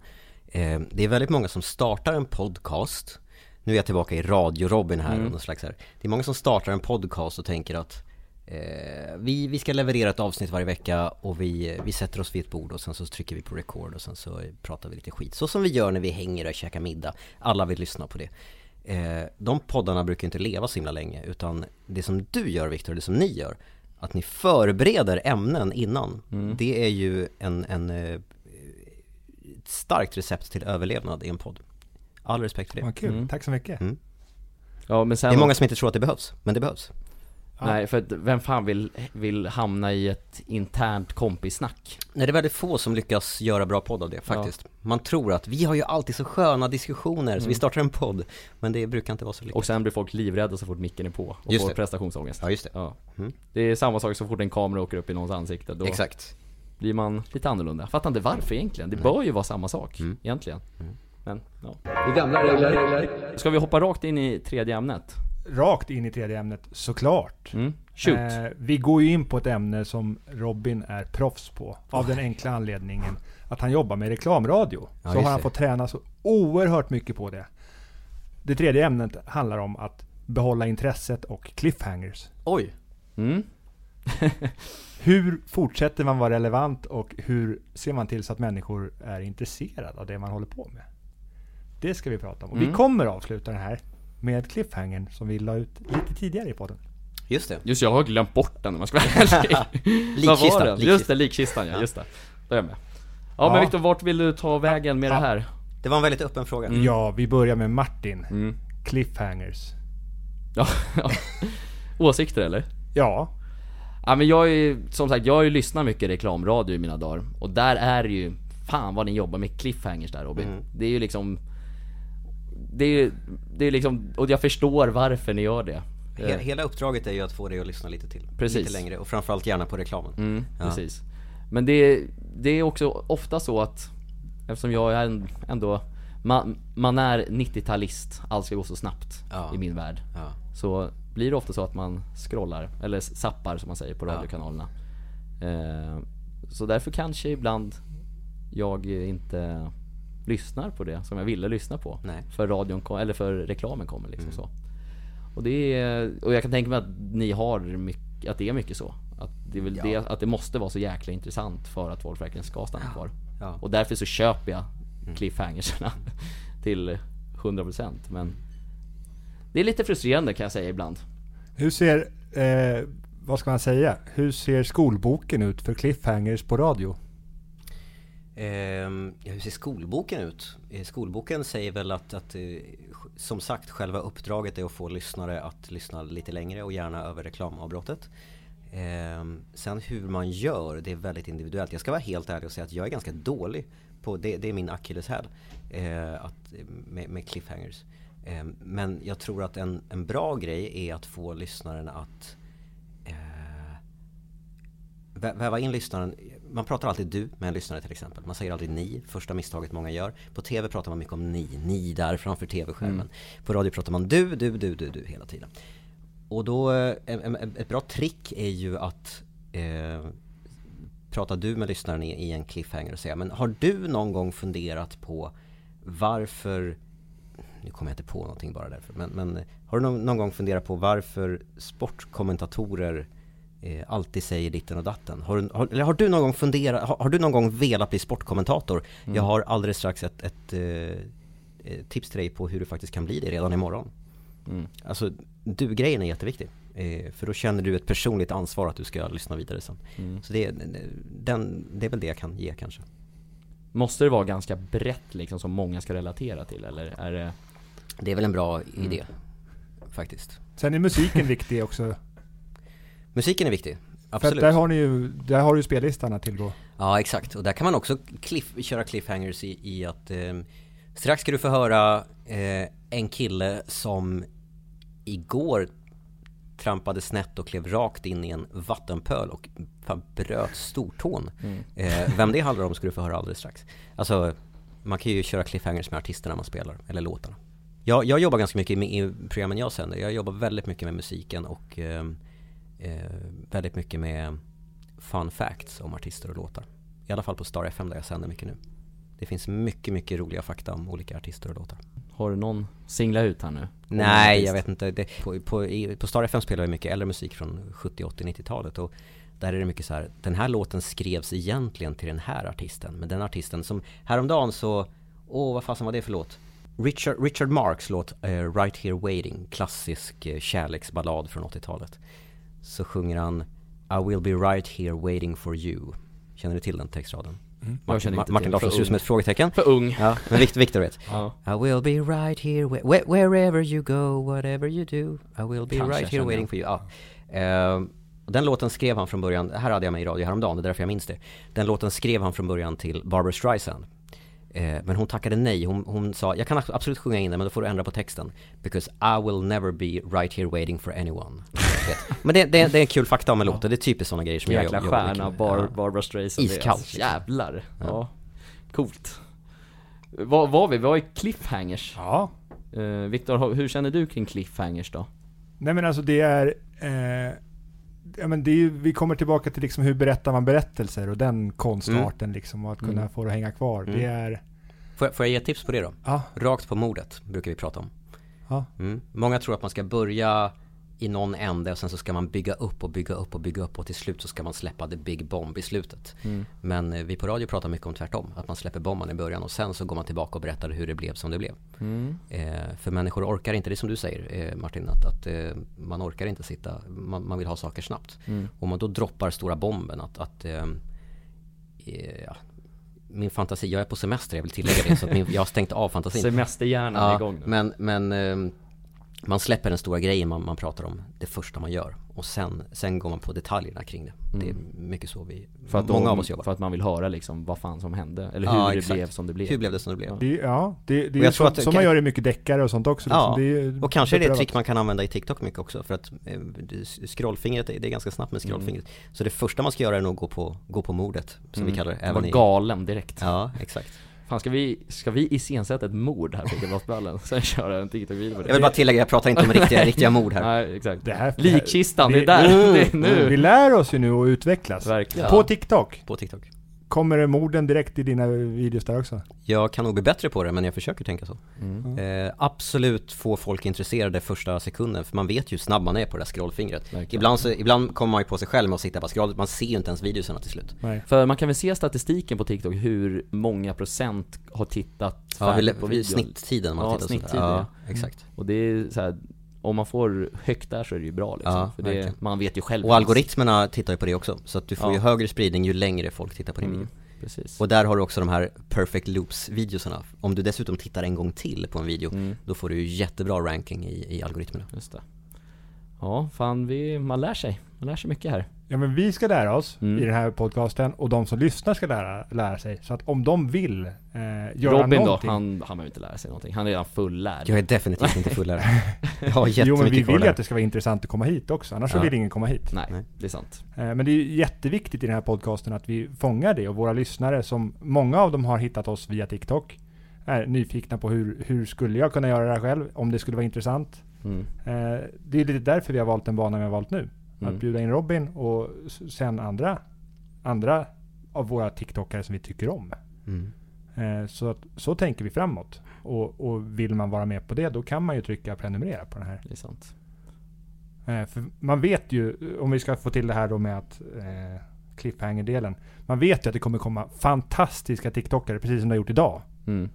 [SPEAKER 1] Eh, det är väldigt många som startar en podcast. Nu är jag tillbaka i radio-Robin här,
[SPEAKER 2] Mm.
[SPEAKER 1] och någon slags här. Det är många som startar en podcast och tänker att eh, vi, vi ska leverera ett avsnitt varje vecka och vi, vi sätter oss vid ett bord och sen så trycker vi på record och sen så pratar vi lite skit. Så som vi gör när vi hänger och käkar middag. Alla vill lyssna på det. Eh, de poddarna brukar inte leva så himla länge utan det som du gör Viktor, det som ni gör att ni förbereder ämnen innan.
[SPEAKER 2] Mm.
[SPEAKER 1] Det är ju en, en eh, ett starkt recept till överlevnad i en podd. All respekt för det.
[SPEAKER 3] Vad kul,
[SPEAKER 2] Mm.
[SPEAKER 3] tack så mycket.
[SPEAKER 2] Ja men sen
[SPEAKER 1] Det är många som inte tror att det behövs, men det behövs.
[SPEAKER 3] Ja.
[SPEAKER 2] Nej, för vem fan vill, vill hamna i ett internt kompissnack?
[SPEAKER 1] Nej, det är väldigt få som lyckas göra bra podd av det faktiskt. Man tror att vi har ju alltid så sköna diskussioner så vi startar en podd. Men det brukar inte vara så lyckat.
[SPEAKER 2] Och sen blir folk livrädda så fort micken är på och
[SPEAKER 1] Just
[SPEAKER 2] får
[SPEAKER 1] det.
[SPEAKER 2] prestationsångest.
[SPEAKER 1] Ja, just det.
[SPEAKER 2] Ja.
[SPEAKER 1] Mm.
[SPEAKER 2] Det är samma sak så fort en kamera åker upp i någons ansikte. Då
[SPEAKER 1] Exakt.
[SPEAKER 2] blir man lite annorlunda. Fattar inte varför egentligen. Det bör ju vara samma sak
[SPEAKER 1] Mm.
[SPEAKER 2] egentligen.
[SPEAKER 1] Mm.
[SPEAKER 2] Men, ja.
[SPEAKER 5] Det gamla regler.
[SPEAKER 2] Ska vi hoppa rakt in i tredje ämnet?
[SPEAKER 3] Rakt in i tredje ämnet, såklart.
[SPEAKER 2] Mm.
[SPEAKER 3] Eh, vi går ju in på ett ämne som Robin är proffs på. Av den enkla anledningen att han jobbar med reklamradio.
[SPEAKER 1] Ja,
[SPEAKER 3] så har han fått träna så oerhört mycket på det. Det tredje ämnet handlar om att behålla intresset och cliffhangers.
[SPEAKER 1] Oj!
[SPEAKER 2] Mm.
[SPEAKER 3] Hur fortsätter man vara relevant och hur ser man till så att människor är intresserade av det man håller på med? Det ska vi prata om. Och
[SPEAKER 2] Mm.
[SPEAKER 3] vi kommer avsluta den här med cliffhangern som vi la ut lite tidigare i podden.
[SPEAKER 1] Just det.
[SPEAKER 2] Just jag har glömt bort den om jag ska vara ärlig. Var
[SPEAKER 1] likkistan.
[SPEAKER 2] Just det, likkistan ja, just det. Då är jag med. Ja,
[SPEAKER 3] Ja.
[SPEAKER 2] men Viktor, vart vill du ta vägen med
[SPEAKER 3] Ja.
[SPEAKER 2] det här?
[SPEAKER 1] Det var en väldigt öppen fråga.
[SPEAKER 2] Mm.
[SPEAKER 3] Ja, vi börjar med Martin.
[SPEAKER 2] Mm.
[SPEAKER 3] Cliffhangers.
[SPEAKER 2] Ja, ja. Åsikter eller?
[SPEAKER 3] Ja,
[SPEAKER 2] Ja men jag är ju, som sagt, jag har ju lyssnat mycket reklamradio i mina dagar Och där är det ju, fan vad ni jobbar med cliffhangers där Robin
[SPEAKER 1] Mm.
[SPEAKER 2] Det är ju liksom Det är det är liksom, och jag förstår varför ni gör det Eh,
[SPEAKER 1] Hela uppdraget är ju att få dig att lyssna lite till.
[SPEAKER 2] Precis.
[SPEAKER 1] Lite längre och framförallt gärna på reklamen.
[SPEAKER 2] Mm,
[SPEAKER 1] Ja.
[SPEAKER 2] precis Men det, det är också ofta så att Eftersom jag är en, ändå man, man är 90-talist, allt ska gå så snabbt
[SPEAKER 1] Ja.
[SPEAKER 2] i min värld
[SPEAKER 1] Ja.
[SPEAKER 2] Så blir det ofta så att man scrollar, eller zappar som man säger på radiokanalerna eh, Så därför kanske ibland jag inte lyssnar på det som jag ville lyssna på
[SPEAKER 1] Nej.
[SPEAKER 2] För radion, kom, eller för reklamen kommer liksom
[SPEAKER 1] Mm.
[SPEAKER 2] så Och det är, och jag kan tänka mig att ni har mycket, att det är mycket så Att det är väl
[SPEAKER 1] Ja.
[SPEAKER 2] det, att det måste vara så jäkla intressant för att folk verkligen ska stanna kvar
[SPEAKER 1] Ja. Mm.
[SPEAKER 2] Och därför så köper jag cliffhangersarna till 100% men Det är lite frustrerande kan jag säga ibland
[SPEAKER 3] hur ser, eh, vad ska man säga, hur ser skolboken ut för cliffhangers på radio?
[SPEAKER 1] Ehm, hur ser skolboken ut? Eh, Skolboken säger väl att, att eh, som sagt själva uppdraget är att få lyssnare att lyssna lite längre och gärna över reklamavbrottet. Ehm, sen hur man gör, det är väldigt individuellt. Jag ska vara helt ärlig och säga att jag är ganska dålig på, det, det är min akilleshäl, eh, eh med, med cliffhangers. Ehm, men jag tror att en, en bra grej är att få lyssnaren att eh, väva in lyssnaren. Man pratar alltid du med en lyssnare till exempel. Man säger aldrig ni, första misstaget många gör. På TV pratar man mycket om ni, ni där framför TV-skärmen. På radio pratar man du, du, du, du, du hela tiden. Och då, eh, ett bra trick är ju att eh, prata du med lyssnaren i, i en cliffhanger och säga Men har du någon gång funderat på varför nu kommer jag inte på någonting bara därför, men, men har du någon, någon gång funderat på varför sportkommentatorer eh, alltid säger ditten och datten? Har, du- har, eller har du någon gång funderat, har, har du någon gång velat bli sportkommentator? Jag har alldeles strax ett, ett eh, eh, tips till dig på hur du faktiskt kan bli det redan imorgon.
[SPEAKER 2] Mm.
[SPEAKER 1] Alltså, du-grejen är jätteviktig. Eh, för då känner du ett personligt ansvar att du ska lyssna vidare sen.
[SPEAKER 2] Mm.
[SPEAKER 1] Så det, den, det är väl det jag kan ge kanske.
[SPEAKER 2] Måste det vara ganska brett liksom som många ska relatera till eller är det
[SPEAKER 1] Det är väl en bra
[SPEAKER 2] Mm.
[SPEAKER 1] idé, faktiskt.
[SPEAKER 3] Sen är musiken viktig också.
[SPEAKER 1] Musiken är viktig,
[SPEAKER 3] För
[SPEAKER 1] absolut.
[SPEAKER 3] där har ni ju, där har du spellistan att tillgå.
[SPEAKER 1] Ja exakt, och där kan man också cliff, köra cliffhangers i, i att eh, Strax ska du få höra eh, en kille som igår trampade snett och klev rakt in i en vattenpöl och fan bröt stortån. Eh, vem det handlar om ska du få höra alldeles strax. Alltså, man kan ju köra cliffhangers med artisterna man spelar, eller låtarna. Jag, jag jobbar ganska mycket i programmen jag sänder. Jag jobbar väldigt mycket med musiken och eh, eh, väldigt mycket med fun facts om artister och låtar. I alla fall på Star FM där jag sänder mycket nu. Det finns mycket, mycket roliga fakta om olika artister och låtar.
[SPEAKER 2] Har du någon singla ut här nu?
[SPEAKER 1] Nej, jag vet inte. Det, på, på, i, på Star FM spelar vi mycket äldre musik från 70, 80, 90-talet och där är det mycket så här, den här låten skrevs egentligen till den här artisten, men den artisten som häromdagen så, åh vad fasen var det för låt? Richard, Richard Marks låt eh, Right Here Waiting, klassisk eh, kärleksballad från 80-talet. Så sjunger han I will be right here waiting for you. Känner du till den textraden?
[SPEAKER 2] Jag
[SPEAKER 1] Martin, Ma- Martin. Larsson ser ut som ett frågetecken.
[SPEAKER 2] För ung.
[SPEAKER 1] Ja, men Victor, Victor vet.
[SPEAKER 2] Ja.
[SPEAKER 1] I will be right here whe- wherever you go, whatever you do I will be
[SPEAKER 2] Kanske
[SPEAKER 1] right here waiting
[SPEAKER 2] jag.
[SPEAKER 1] for you ja. Och den låten skrev han från början, här hade jag med i radio häromdagen, det är därför jag minns det. Den låten skrev han från början till Barbra Streisand. Eh, men hon tackade nej, hon, hon sa jag kan absolut sjunga in den men då får du ändra på texten. Because I will never be right here waiting for anyone. Vet. men det, det, det är en kul fakta om en låt, det är typiskt sådana grejer som jag
[SPEAKER 2] Jäkla
[SPEAKER 1] jobbar mycket
[SPEAKER 2] stjärna,
[SPEAKER 1] med.
[SPEAKER 2] Bar,
[SPEAKER 1] Ja.
[SPEAKER 2] Barbara Streisand.
[SPEAKER 1] Iskallt,
[SPEAKER 2] alltså,
[SPEAKER 1] liksom.
[SPEAKER 2] Jävlar. Ja.
[SPEAKER 1] Ja.
[SPEAKER 2] Coolt. Var var vi? Vi var i cliffhangers.
[SPEAKER 3] Ja.
[SPEAKER 2] Eh, Viktor, hur känner du kring cliffhangers då?
[SPEAKER 3] Nej men alltså det är... Eh, ja, men det är ju, vi kommer tillbaka till liksom hur berättar man berättelser och den konstarten liksom och att kunna
[SPEAKER 2] Mm.
[SPEAKER 3] få det att hänga kvar.
[SPEAKER 1] Mm.
[SPEAKER 3] Det är...
[SPEAKER 1] Får, jag- får jag ge ett tips på det då?
[SPEAKER 3] Ja.
[SPEAKER 1] Rakt på mordet brukar vi prata om.
[SPEAKER 3] Ja.
[SPEAKER 1] Mm. Många tror att man ska börja i någon ände och sen så ska man bygga upp och bygga upp och bygga upp och till slut så ska man släppa the big bomb i slutet.
[SPEAKER 2] Mm.
[SPEAKER 1] Men eh, vi på radio pratar mycket om tvärtom, att man släpper bomben i början och sen så går man tillbaka och berättar hur det blev som det blev.
[SPEAKER 2] Mm.
[SPEAKER 1] Eh, för människor orkar inte, det är som du säger eh, Martin, att, att eh, man orkar inte sitta, man, man vill ha saker snabbt.
[SPEAKER 2] Mm.
[SPEAKER 1] Om man då droppar stora bomben att, att eh, eh, ja, min fantasi, jag är på semester, jag vill tillägga det, så min, jag har stängt av fantasin.
[SPEAKER 2] Semesterhjärnan är
[SPEAKER 1] Ja,
[SPEAKER 2] igång nu.
[SPEAKER 1] men, men eh, man släpper den stora grejen man, man pratar om det första man gör och sen, sen går man på detaljerna kring det. Det är mycket så vi,
[SPEAKER 2] Mm. För att
[SPEAKER 1] många
[SPEAKER 2] de-
[SPEAKER 1] av oss jobbar.
[SPEAKER 2] För att man vill höra liksom vad fan som hände, eller hur
[SPEAKER 1] Ja,
[SPEAKER 2] det
[SPEAKER 1] exakt.
[SPEAKER 2] blev som det blev.
[SPEAKER 1] Hur blev det som det blev?
[SPEAKER 2] Ja.
[SPEAKER 3] Det, ja, det, det är så,
[SPEAKER 1] att
[SPEAKER 3] som man gör i mycket deckare och sånt också.
[SPEAKER 1] Ja,
[SPEAKER 3] liksom. det är,
[SPEAKER 1] och kanske är det ett trick man kan använda i TikTok mycket också för att eh, det- scrollfingret, det är ganska snabbt med scrollfingret. Så det första man ska göra är nog gå på, gå på mordet, som vi kallar det.
[SPEAKER 2] Mm. Var
[SPEAKER 1] Även i,
[SPEAKER 2] galen direkt.
[SPEAKER 1] Ja, exakt.
[SPEAKER 2] Fan ska vi, ska vi iscensätta ett mord här på Kebabsbrallen? Sen köra en TikTok-video på det?
[SPEAKER 1] Jag vill bara tillägga, jag pratar inte om riktiga, riktiga mord här.
[SPEAKER 2] Nej, exakt.
[SPEAKER 3] Det här-
[SPEAKER 2] Likkistan, det
[SPEAKER 3] vi-
[SPEAKER 2] är där,
[SPEAKER 3] Mm,
[SPEAKER 2] det är nu!
[SPEAKER 3] Vi lär oss ju nu att utvecklas.
[SPEAKER 2] Verkligen.
[SPEAKER 3] På TikTok.
[SPEAKER 1] På TikTok.
[SPEAKER 3] Kommer det morden direkt i dina videos där också?
[SPEAKER 1] Jag kan nog bli bättre på det men jag försöker tänka så.
[SPEAKER 2] Mm.
[SPEAKER 1] Eh, absolut få folk intresserade första sekunden för man vet ju hur snabb man är på det där scrollfingret.
[SPEAKER 2] Verkligen.
[SPEAKER 1] Ibland, så, ibland kommer man ju på sig själv med att sitta på scroll, man ser ju inte ens videorna till slut.
[SPEAKER 3] Nej.
[SPEAKER 2] För man kan väl se statistiken på TikTok hur många procent har tittat
[SPEAKER 1] Ja,
[SPEAKER 2] färdigt
[SPEAKER 1] hur,
[SPEAKER 2] på videon.
[SPEAKER 1] snitttiden man
[SPEAKER 2] Ja,
[SPEAKER 1] tittar
[SPEAKER 2] snitttiden,
[SPEAKER 1] ja,
[SPEAKER 2] ja.
[SPEAKER 1] exakt.
[SPEAKER 2] Och det är så här, om man får högt där så är det ju bra liksom.
[SPEAKER 1] Ja,
[SPEAKER 2] För det, man vet ju själv
[SPEAKER 1] Och algoritmerna tittar ju på det också, så att du får
[SPEAKER 2] Ja.
[SPEAKER 1] ju högre spridning ju längre folk tittar på din
[SPEAKER 2] Mm,
[SPEAKER 1] video.
[SPEAKER 2] precis.
[SPEAKER 1] Och där har du också de här perfect loops videosarna. Om du dessutom tittar en gång till på en video,
[SPEAKER 2] Mm,
[SPEAKER 1] då får du ju jättebra ranking i, i algoritmerna.
[SPEAKER 2] just det. Ja, fan vi, man lär sig. Man lär sig mycket här.
[SPEAKER 3] Ja men vi ska lära oss
[SPEAKER 2] Mm.
[SPEAKER 3] i den här podcasten och de som lyssnar ska lära, lära sig. Så att om de vill eh, göra
[SPEAKER 2] Robin då,
[SPEAKER 3] någonting.
[SPEAKER 2] han, han behöver inte lära sig någonting. Han är redan fullärd.
[SPEAKER 1] Jag är definitivt inte fullare. Jag har
[SPEAKER 3] Jo
[SPEAKER 1] jättemycket
[SPEAKER 3] men vi vill ju att det ska vara intressant att komma hit också. Annars så
[SPEAKER 1] Ja.
[SPEAKER 3] vill ingen komma hit.
[SPEAKER 2] Nej,
[SPEAKER 1] Nej.
[SPEAKER 2] det är sant.
[SPEAKER 3] Eh, Men det är jätteviktigt i den här podcasten att vi fångar det och våra lyssnare som, många av dem har hittat oss via TikTok, är nyfikna på hur, hur skulle jag kunna göra det här själv, om det skulle vara intressant.
[SPEAKER 2] Mm.
[SPEAKER 3] Eh, Det är lite därför vi har valt den banan vi har valt nu.
[SPEAKER 2] Mm.
[SPEAKER 3] Att bjuda in Robin och sen andra, andra av våra TikTokare som vi tycker om.
[SPEAKER 1] Mm.
[SPEAKER 3] Eh, Så, att, så tänker vi framåt. Och, och vill man vara med på det, då kan man ju trycka prenumerera på den här.
[SPEAKER 2] Det är sant.
[SPEAKER 3] Eh, För man vet ju, om vi ska få till det här då med att eh, cliffhanger-delen. Man vet ju att det kommer komma fantastiska TikTokare, precis som det har gjort idag.
[SPEAKER 2] Mm.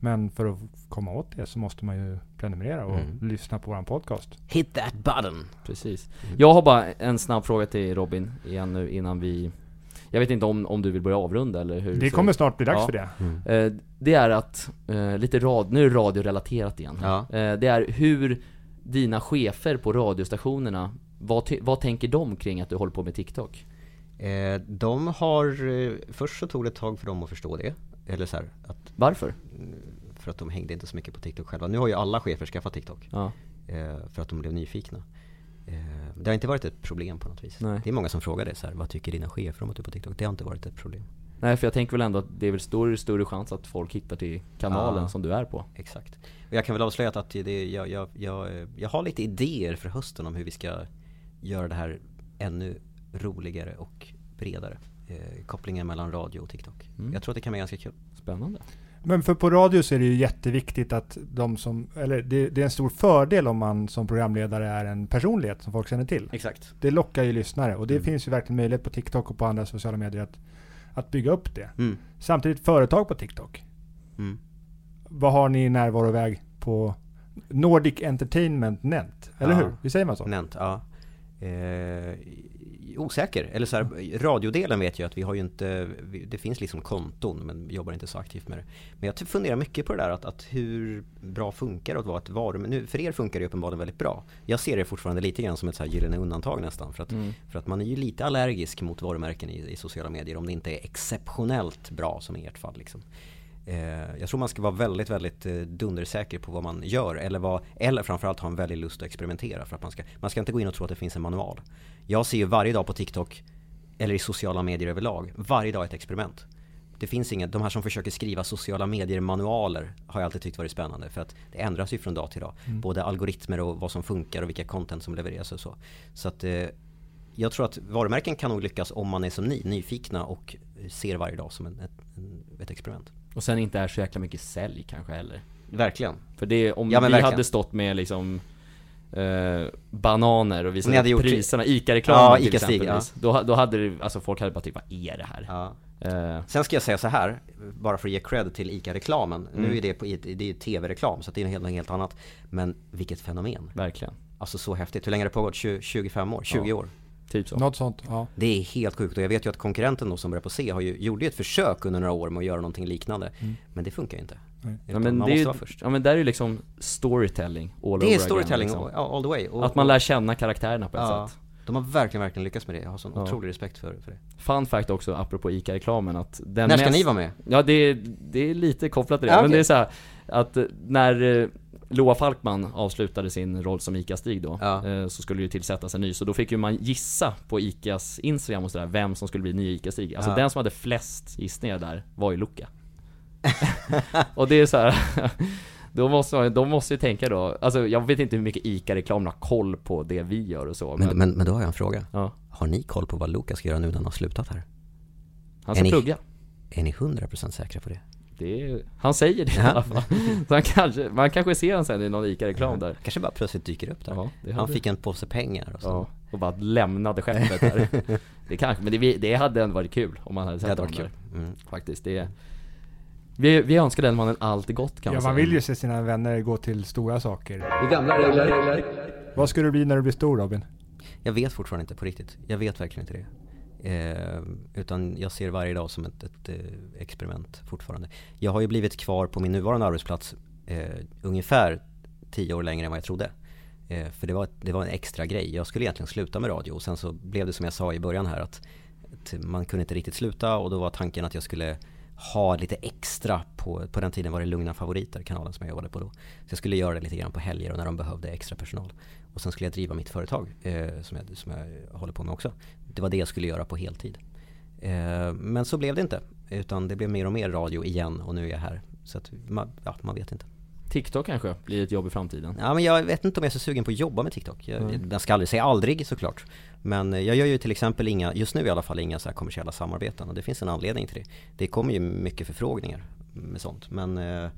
[SPEAKER 3] Men för att komma åt det så måste man ju prenumerera och
[SPEAKER 1] Mm.
[SPEAKER 3] lyssna på våran podcast.
[SPEAKER 1] Hit that button!
[SPEAKER 2] Precis. Jag har bara en snabb fråga till Robin igen nu innan vi Jag vet inte om, om du vill börja avrunda eller hur
[SPEAKER 3] Det kommer snart bli dags
[SPEAKER 2] Ja.
[SPEAKER 3] för det.
[SPEAKER 1] Mm.
[SPEAKER 2] Eh, Det är att, eh, lite rad, nu är det radiorelaterat igen
[SPEAKER 1] Ja.
[SPEAKER 2] Eh, Det är hur dina chefer på radiostationerna vad, vad tänker de kring att du håller på med TikTok?
[SPEAKER 1] De har, först så tog det ett tag för dem att förstå det. Eller så här, att,
[SPEAKER 2] Varför?
[SPEAKER 1] För att de hängde inte så mycket på TikTok själva. Nu har ju alla chefer skaffat TikTok.
[SPEAKER 2] Ja,
[SPEAKER 1] Eh, för att de blev nyfikna. Eh, det har inte varit ett problem på något vis.
[SPEAKER 2] Nej.
[SPEAKER 1] Det är många som frågar det så här, vad tycker dina chefer om att du är på TikTok? Det har inte varit ett problem.
[SPEAKER 2] nej för jag tänker väl ändå att det är väl större, större chans att folk hittar till kanalen
[SPEAKER 1] Ja.
[SPEAKER 2] som du är på
[SPEAKER 1] Exakt. Och jag kan väl avslöja att det, jag, jag, jag, jag har lite idéer för hösten om hur vi ska göra det här ännu roligare och bredare. Eh, kopplingen mellan radio och TikTok.
[SPEAKER 2] Mm.
[SPEAKER 1] Jag tror att det kan bli ganska kul.
[SPEAKER 2] Spännande
[SPEAKER 3] Men för på radio så är det ju jätteviktigt att de som, eller det, det är en stor fördel om man som programledare är en personlighet som folk känner till.
[SPEAKER 1] Exakt.
[SPEAKER 3] Det lockar ju lyssnare och det
[SPEAKER 1] Mm.
[SPEAKER 3] finns ju verkligen möjlighet på TikTok och på andra sociala medier att, att bygga upp det.
[SPEAKER 1] Mm.
[SPEAKER 3] Samtidigt företag på TikTok.
[SPEAKER 1] Mm.
[SPEAKER 3] Vad har ni i närvaroväg på Nordic Entertainment Net? Eller
[SPEAKER 1] Ja.
[SPEAKER 3] hur? Vi säger man så?
[SPEAKER 1] Nämnt, ja. Eh, osäker. Eller så här, radiodelen vet jag att vi har ju inte, det finns liksom konton men jobbar inte så aktivt med det. Men jag typ funderar mycket på det där att, att hur bra funkar det att vara ett varumärke? Nu, för er funkar det uppenbarligen väldigt bra. Jag ser det fortfarande lite grann som ett så här gyllene undantag nästan. För att, för att man är ju lite allergisk mot varumärken i, i sociala medier om det inte är exceptionellt bra som i ert fall. Liksom. Eh, jag tror man ska vara väldigt, väldigt eh, dundersäker på vad man gör eller, vad, eller framförallt ha en väldig lust att experimentera för att man ska, man ska inte gå in och tro att det finns en manual. Jag ser ju varje dag på TikTok, eller i sociala medier överlag, varje dag ett experiment. Det finns inget, de här som försöker skriva sociala medier manualer har jag alltid tyckt varit spännande för att det ändras ju från dag till dag. Både algoritmer och vad som funkar och vilka content som levereras och så. Så att eh, jag tror att varumärken kan nog lyckas om man är som ni, nyfikna och ser varje dag som en, ett, ett experiment.
[SPEAKER 2] Och sen inte är så jäkla mycket sälj kanske heller.
[SPEAKER 1] Verkligen.
[SPEAKER 2] För det, om
[SPEAKER 1] Ja,
[SPEAKER 2] vi
[SPEAKER 1] verkligen.
[SPEAKER 2] hade stått med liksom eh, bananer och visat
[SPEAKER 1] gjort-
[SPEAKER 2] priserna, ICA-reklamen
[SPEAKER 1] Ja,
[SPEAKER 2] till
[SPEAKER 1] ICA-Stig,
[SPEAKER 2] exempelvis. Då, då hade det, alltså folk hade bara tyckt, vad är det här?
[SPEAKER 1] Ja.
[SPEAKER 2] Eh,
[SPEAKER 1] Sen ska jag säga så här, bara för att ge cred till ICA-reklamen.
[SPEAKER 2] Mm.
[SPEAKER 1] Nu är det, på, det är tv-reklam så det är helt, helt annat. Men vilket fenomen.
[SPEAKER 2] verkligen.
[SPEAKER 1] Alltså så häftigt. Hur länge har det pågått? 20, 25 år? 20
[SPEAKER 2] Ja.
[SPEAKER 1] år?
[SPEAKER 2] Typ så.
[SPEAKER 3] Något sånt, ja.
[SPEAKER 1] Det är helt sjukt och jag vet ju att konkurrenten då som börjar på C har ju, gjorde ju ett försök under några år med att göra någonting liknande. Men det funkar ju inte.
[SPEAKER 2] Ja, men
[SPEAKER 1] man
[SPEAKER 2] det är
[SPEAKER 1] måste
[SPEAKER 2] ju,
[SPEAKER 1] vara först.
[SPEAKER 2] ja men där är ju liksom storytelling all
[SPEAKER 1] Det är
[SPEAKER 2] again,
[SPEAKER 1] storytelling
[SPEAKER 2] liksom.
[SPEAKER 1] all, all the way. Och,
[SPEAKER 2] Att man lär känna karaktärerna på ett
[SPEAKER 1] ja,
[SPEAKER 2] sätt.
[SPEAKER 1] De har verkligen, verkligen lyckats med det. Jag har sån
[SPEAKER 2] Ja.
[SPEAKER 1] otrolig respekt för, för det.
[SPEAKER 2] Fun fact också, apropå ICA-reklamen att den
[SPEAKER 1] När ska
[SPEAKER 2] mest...
[SPEAKER 1] ni vara med?
[SPEAKER 2] Ja det är, det är lite kopplat till det,
[SPEAKER 1] Ja,
[SPEAKER 2] men
[SPEAKER 1] okej.
[SPEAKER 2] det är så här, att eh, när eh, Loa Falkman avslutade sin roll som ICA-Stig då,
[SPEAKER 1] Ja.
[SPEAKER 2] eh, så skulle det ju tillsättas en ny, så då fick ju man gissa på ICAs Instagram och sådär, vem som skulle bli ny ICA-Stig. Alltså
[SPEAKER 1] Ja.
[SPEAKER 2] den som hade flest gissningar där var ju Luca. och det är så här. Då måste, man- de måste ju tänka då, alltså jag vet inte hur mycket ICA-reklamen har koll på det vi gör och så, men,
[SPEAKER 1] Men, men, men då har jag en fråga.
[SPEAKER 2] ja,
[SPEAKER 1] Har ni koll på vad Lukas ska göra nu när han har slutat här?
[SPEAKER 2] han
[SPEAKER 1] Är
[SPEAKER 2] ska
[SPEAKER 1] ni-
[SPEAKER 2] plugga.
[SPEAKER 1] Är ni 100% säkra på det?
[SPEAKER 2] Det är, han säger det i alla fall. Så han kanske, man kanske ser honom sen i någon ICA-reklam där.
[SPEAKER 1] Kanske bara plötsligt dyker upp där.
[SPEAKER 2] Ja, det
[SPEAKER 1] han fick en påse pengar och så.
[SPEAKER 2] Ja, och bara lämnade skeppet där. Det kanske, men det, det hade ändå varit kul om man hade
[SPEAKER 1] Det
[SPEAKER 2] sett
[SPEAKER 1] hade
[SPEAKER 2] honom
[SPEAKER 1] varit
[SPEAKER 2] där.
[SPEAKER 1] kul. Mm.
[SPEAKER 2] Faktiskt, det vi, vi önskar den mannen allt gott kan
[SPEAKER 3] Ja,
[SPEAKER 2] man
[SPEAKER 3] man
[SPEAKER 2] säga.
[SPEAKER 3] vill ju se sina vänner gå till stora saker.
[SPEAKER 5] Det gamla regler.
[SPEAKER 3] Vad ska du bli när du blir stor Robin?
[SPEAKER 1] Jag vet fortfarande inte på riktigt. Jag vet verkligen inte det. Eh, utan jag ser varje dag som ett, ett eh, experiment fortfarande. Jag har ju blivit kvar på min nuvarande arbetsplats eh, ungefär tio år längre än vad jag trodde. Eh, för det var, det var en extra grej. Jag skulle egentligen sluta med radio och sen så blev det som jag sa i början här att, att man kunde inte riktigt sluta och då var tanken att jag skulle ha lite extra på, på den tiden var det Lugna Favoriter, kanalen som jag jobbade på då. Så jag skulle göra det lite grann på helger och när de behövde extra personal. Och sen skulle jag driva mitt företag eh, som, jag, som jag håller på med också. Det var det jag skulle göra på heltid. Eh, men så blev det inte. Utan det blev mer och mer radio igen och nu är jag här. Så att man, ja, man vet inte.
[SPEAKER 2] TikTok kanske blir ett jobb i framtiden.
[SPEAKER 1] Ja men jag vet inte om jag är så sugen på att jobba med TikTok. Jag,
[SPEAKER 2] Mm.
[SPEAKER 1] jag ska aldrig säga aldrig såklart. Men eh, jag gör ju till exempel inga, just nu i alla fall, inga så här kommersiella samarbeten. Och det finns en anledning till det. Det kommer ju mycket förfrågningar med sånt. Men eh,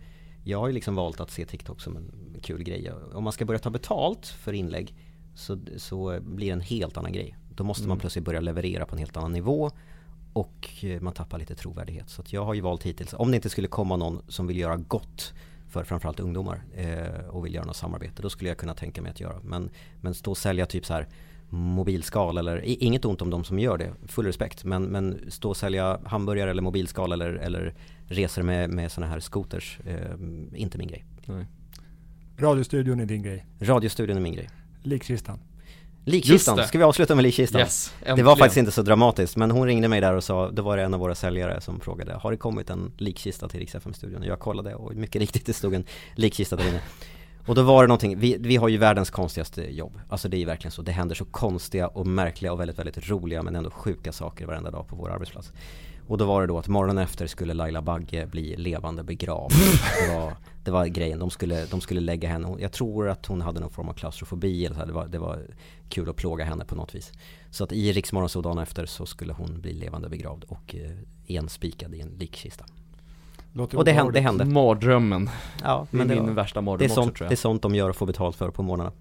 [SPEAKER 1] jag har ju liksom valt att se TikTok som en kul grej. Om man ska börja ta betalt för inlägg så, så blir det en helt annan grej. Då måste man plötsligt börja leverera på en helt annan nivå och eh, man tappar lite trovärdighet. Så jag har ju valt hittills, om det inte skulle komma någon som vill göra gott för framförallt ungdomar eh, och vill göra något samarbete, då skulle jag kunna tänka mig att göra. Men, men stå och sälja typ så här mobilskal eller, inget ont om de som gör det, full respekt. Men, men stå och sälja hamburgare eller mobilskal eller, eller resor med, med sådana här scooters, eh, inte min grej.
[SPEAKER 2] Nej.
[SPEAKER 3] Radiostudion är din grej.
[SPEAKER 1] Radiostudion är min grej.
[SPEAKER 3] Likkistan.
[SPEAKER 1] Likkistan, ska vi avsluta med likkistan?
[SPEAKER 2] Yes,
[SPEAKER 1] Det var faktiskt inte så dramatiskt, men hon ringde mig där och sa, då var det en av våra säljare som frågade, har det kommit en likkista till Rix studion Jag kollade och mycket riktigt det stod en likkista där inne. Och då var det någonting, vi, vi har ju världens konstigaste jobb. Alltså det är ju verkligen så, det händer så konstiga och märkliga och väldigt, väldigt roliga men ändå sjuka saker varenda dag på vår arbetsplats. Och då var det då att morgonen efter skulle Laila Bagge bli levande begravd. Det var, det var grejen, de skulle, de skulle lägga henne, jag tror att hon hade någon form av klaustrofobi eller så. Det var, det var kul att plåga henne på något vis. Så att i Riksmorgon så dagen efter så skulle hon bli levande begravd och eh, enspikad i en likkista.
[SPEAKER 3] Låter
[SPEAKER 1] Och det hände, det hände.
[SPEAKER 2] Mardrömmen.
[SPEAKER 1] Ja,
[SPEAKER 2] Det är
[SPEAKER 1] men det,
[SPEAKER 2] min
[SPEAKER 1] var,
[SPEAKER 2] värsta
[SPEAKER 1] det, är
[SPEAKER 2] mardröm också
[SPEAKER 1] sånt,
[SPEAKER 2] tror
[SPEAKER 1] det är
[SPEAKER 2] jag.
[SPEAKER 1] sånt de gör och får betalt för på morgnarna.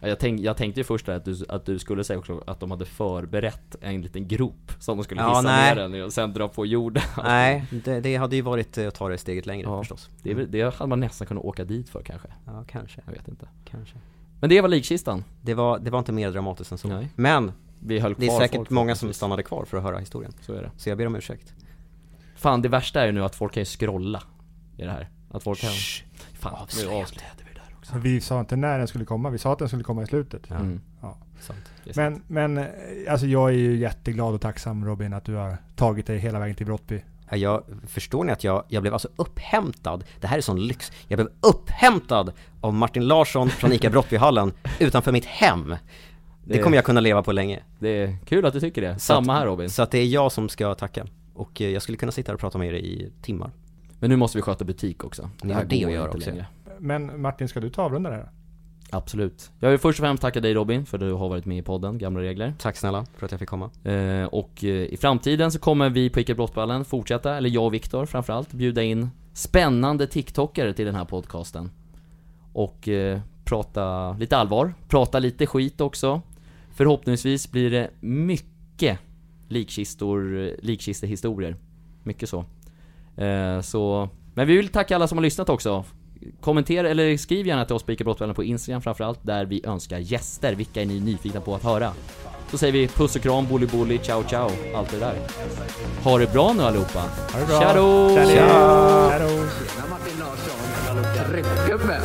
[SPEAKER 2] Ja, Jag, tänk, jag tänkte ju först att du, att du skulle säga också att de hade förberett en liten grop som de skulle
[SPEAKER 1] Ja,
[SPEAKER 2] hissa
[SPEAKER 1] nej.
[SPEAKER 2] ner den i och sen dra på jorden.
[SPEAKER 1] Nej, det, det hade ju varit eh, att ta det steget längre
[SPEAKER 2] Ja.
[SPEAKER 1] förstås.
[SPEAKER 2] Det, är det hade man nästan kunnat åka dit för kanske.
[SPEAKER 1] Ja, kanske,
[SPEAKER 2] Jag vet inte.
[SPEAKER 1] kanske.
[SPEAKER 2] Men det var likkistan.
[SPEAKER 1] Det var, det var inte mer dramatiskt än så.
[SPEAKER 2] Nej.
[SPEAKER 1] Men
[SPEAKER 2] vi höll kvar
[SPEAKER 1] Det är säkert
[SPEAKER 2] folk,
[SPEAKER 1] många som stannade kvar för att höra historien.
[SPEAKER 2] Så är det.
[SPEAKER 1] Så jag ber om ursäkt.
[SPEAKER 2] Fan det värsta är ju nu att folk kan ju scrolla i det här. Att folk kan... Fan, nu avslöjade vi det där också.
[SPEAKER 3] Så vi sa inte när den skulle komma, vi sa att den skulle komma i slutet.
[SPEAKER 1] Ja,
[SPEAKER 2] Mm,
[SPEAKER 3] Ja.
[SPEAKER 1] sant.
[SPEAKER 3] Men, men eh, alltså jag är ju jätteglad och tacksam Robin att du har tagit dig hela vägen till Brottby.
[SPEAKER 1] Ja, Jag, förstår ni att jag, jag blev alltså upphämtad, det här är sån lyx, jag blev upphämtad av Martin Larsson från ICA Brottbyhallen utanför mitt hem. Det
[SPEAKER 2] Det-
[SPEAKER 1] kommer jag kunna leva på länge.
[SPEAKER 2] Det är kul att du tycker det. Samma
[SPEAKER 1] att-
[SPEAKER 2] här Robin.
[SPEAKER 1] Så att det är jag som ska tacka. Och eh, jag skulle kunna sitta här och prata med er i timmar.
[SPEAKER 2] Men nu måste vi sköta butik också.
[SPEAKER 1] Ni har det
[SPEAKER 2] går
[SPEAKER 1] att göra
[SPEAKER 2] inte
[SPEAKER 1] också.
[SPEAKER 2] längre.
[SPEAKER 3] Men Martin, ska du ta avrunda det här?
[SPEAKER 2] Absolut. Jag vill först och främst tacka dig Robin för att du har varit med i podden, Gamla Regler.
[SPEAKER 1] Tack snälla för att jag fick komma.
[SPEAKER 2] Eh, och eh, i framtiden så kommer vi på Ica Brottballen fortsätta, eller jag och Viktor framförallt, bjuda in spännande TikTokare till den här podcasten. Och eh, prata lite allvar, prata lite skit också. Förhoppningsvis blir det mycket likkistor, likkistehistorier. Mycket så. Eh, så. Men vi vill tacka alla som har lyssnat också. Kommentera, eller skriv gärna till oss på Ica Brottballen på Instagram framförallt, där vi önskar gäster. Vilka är ni nyfikna på att höra? Så säger vi puss och kram, bully bully, ciao ciao, allt det där. Ha det bra nu allihopa.
[SPEAKER 3] Ha det bra!
[SPEAKER 2] Tja då!
[SPEAKER 3] Kärlek!
[SPEAKER 1] Tja!
[SPEAKER 3] Tja då!
[SPEAKER 5] Martin Larsson, Tryckgubbe.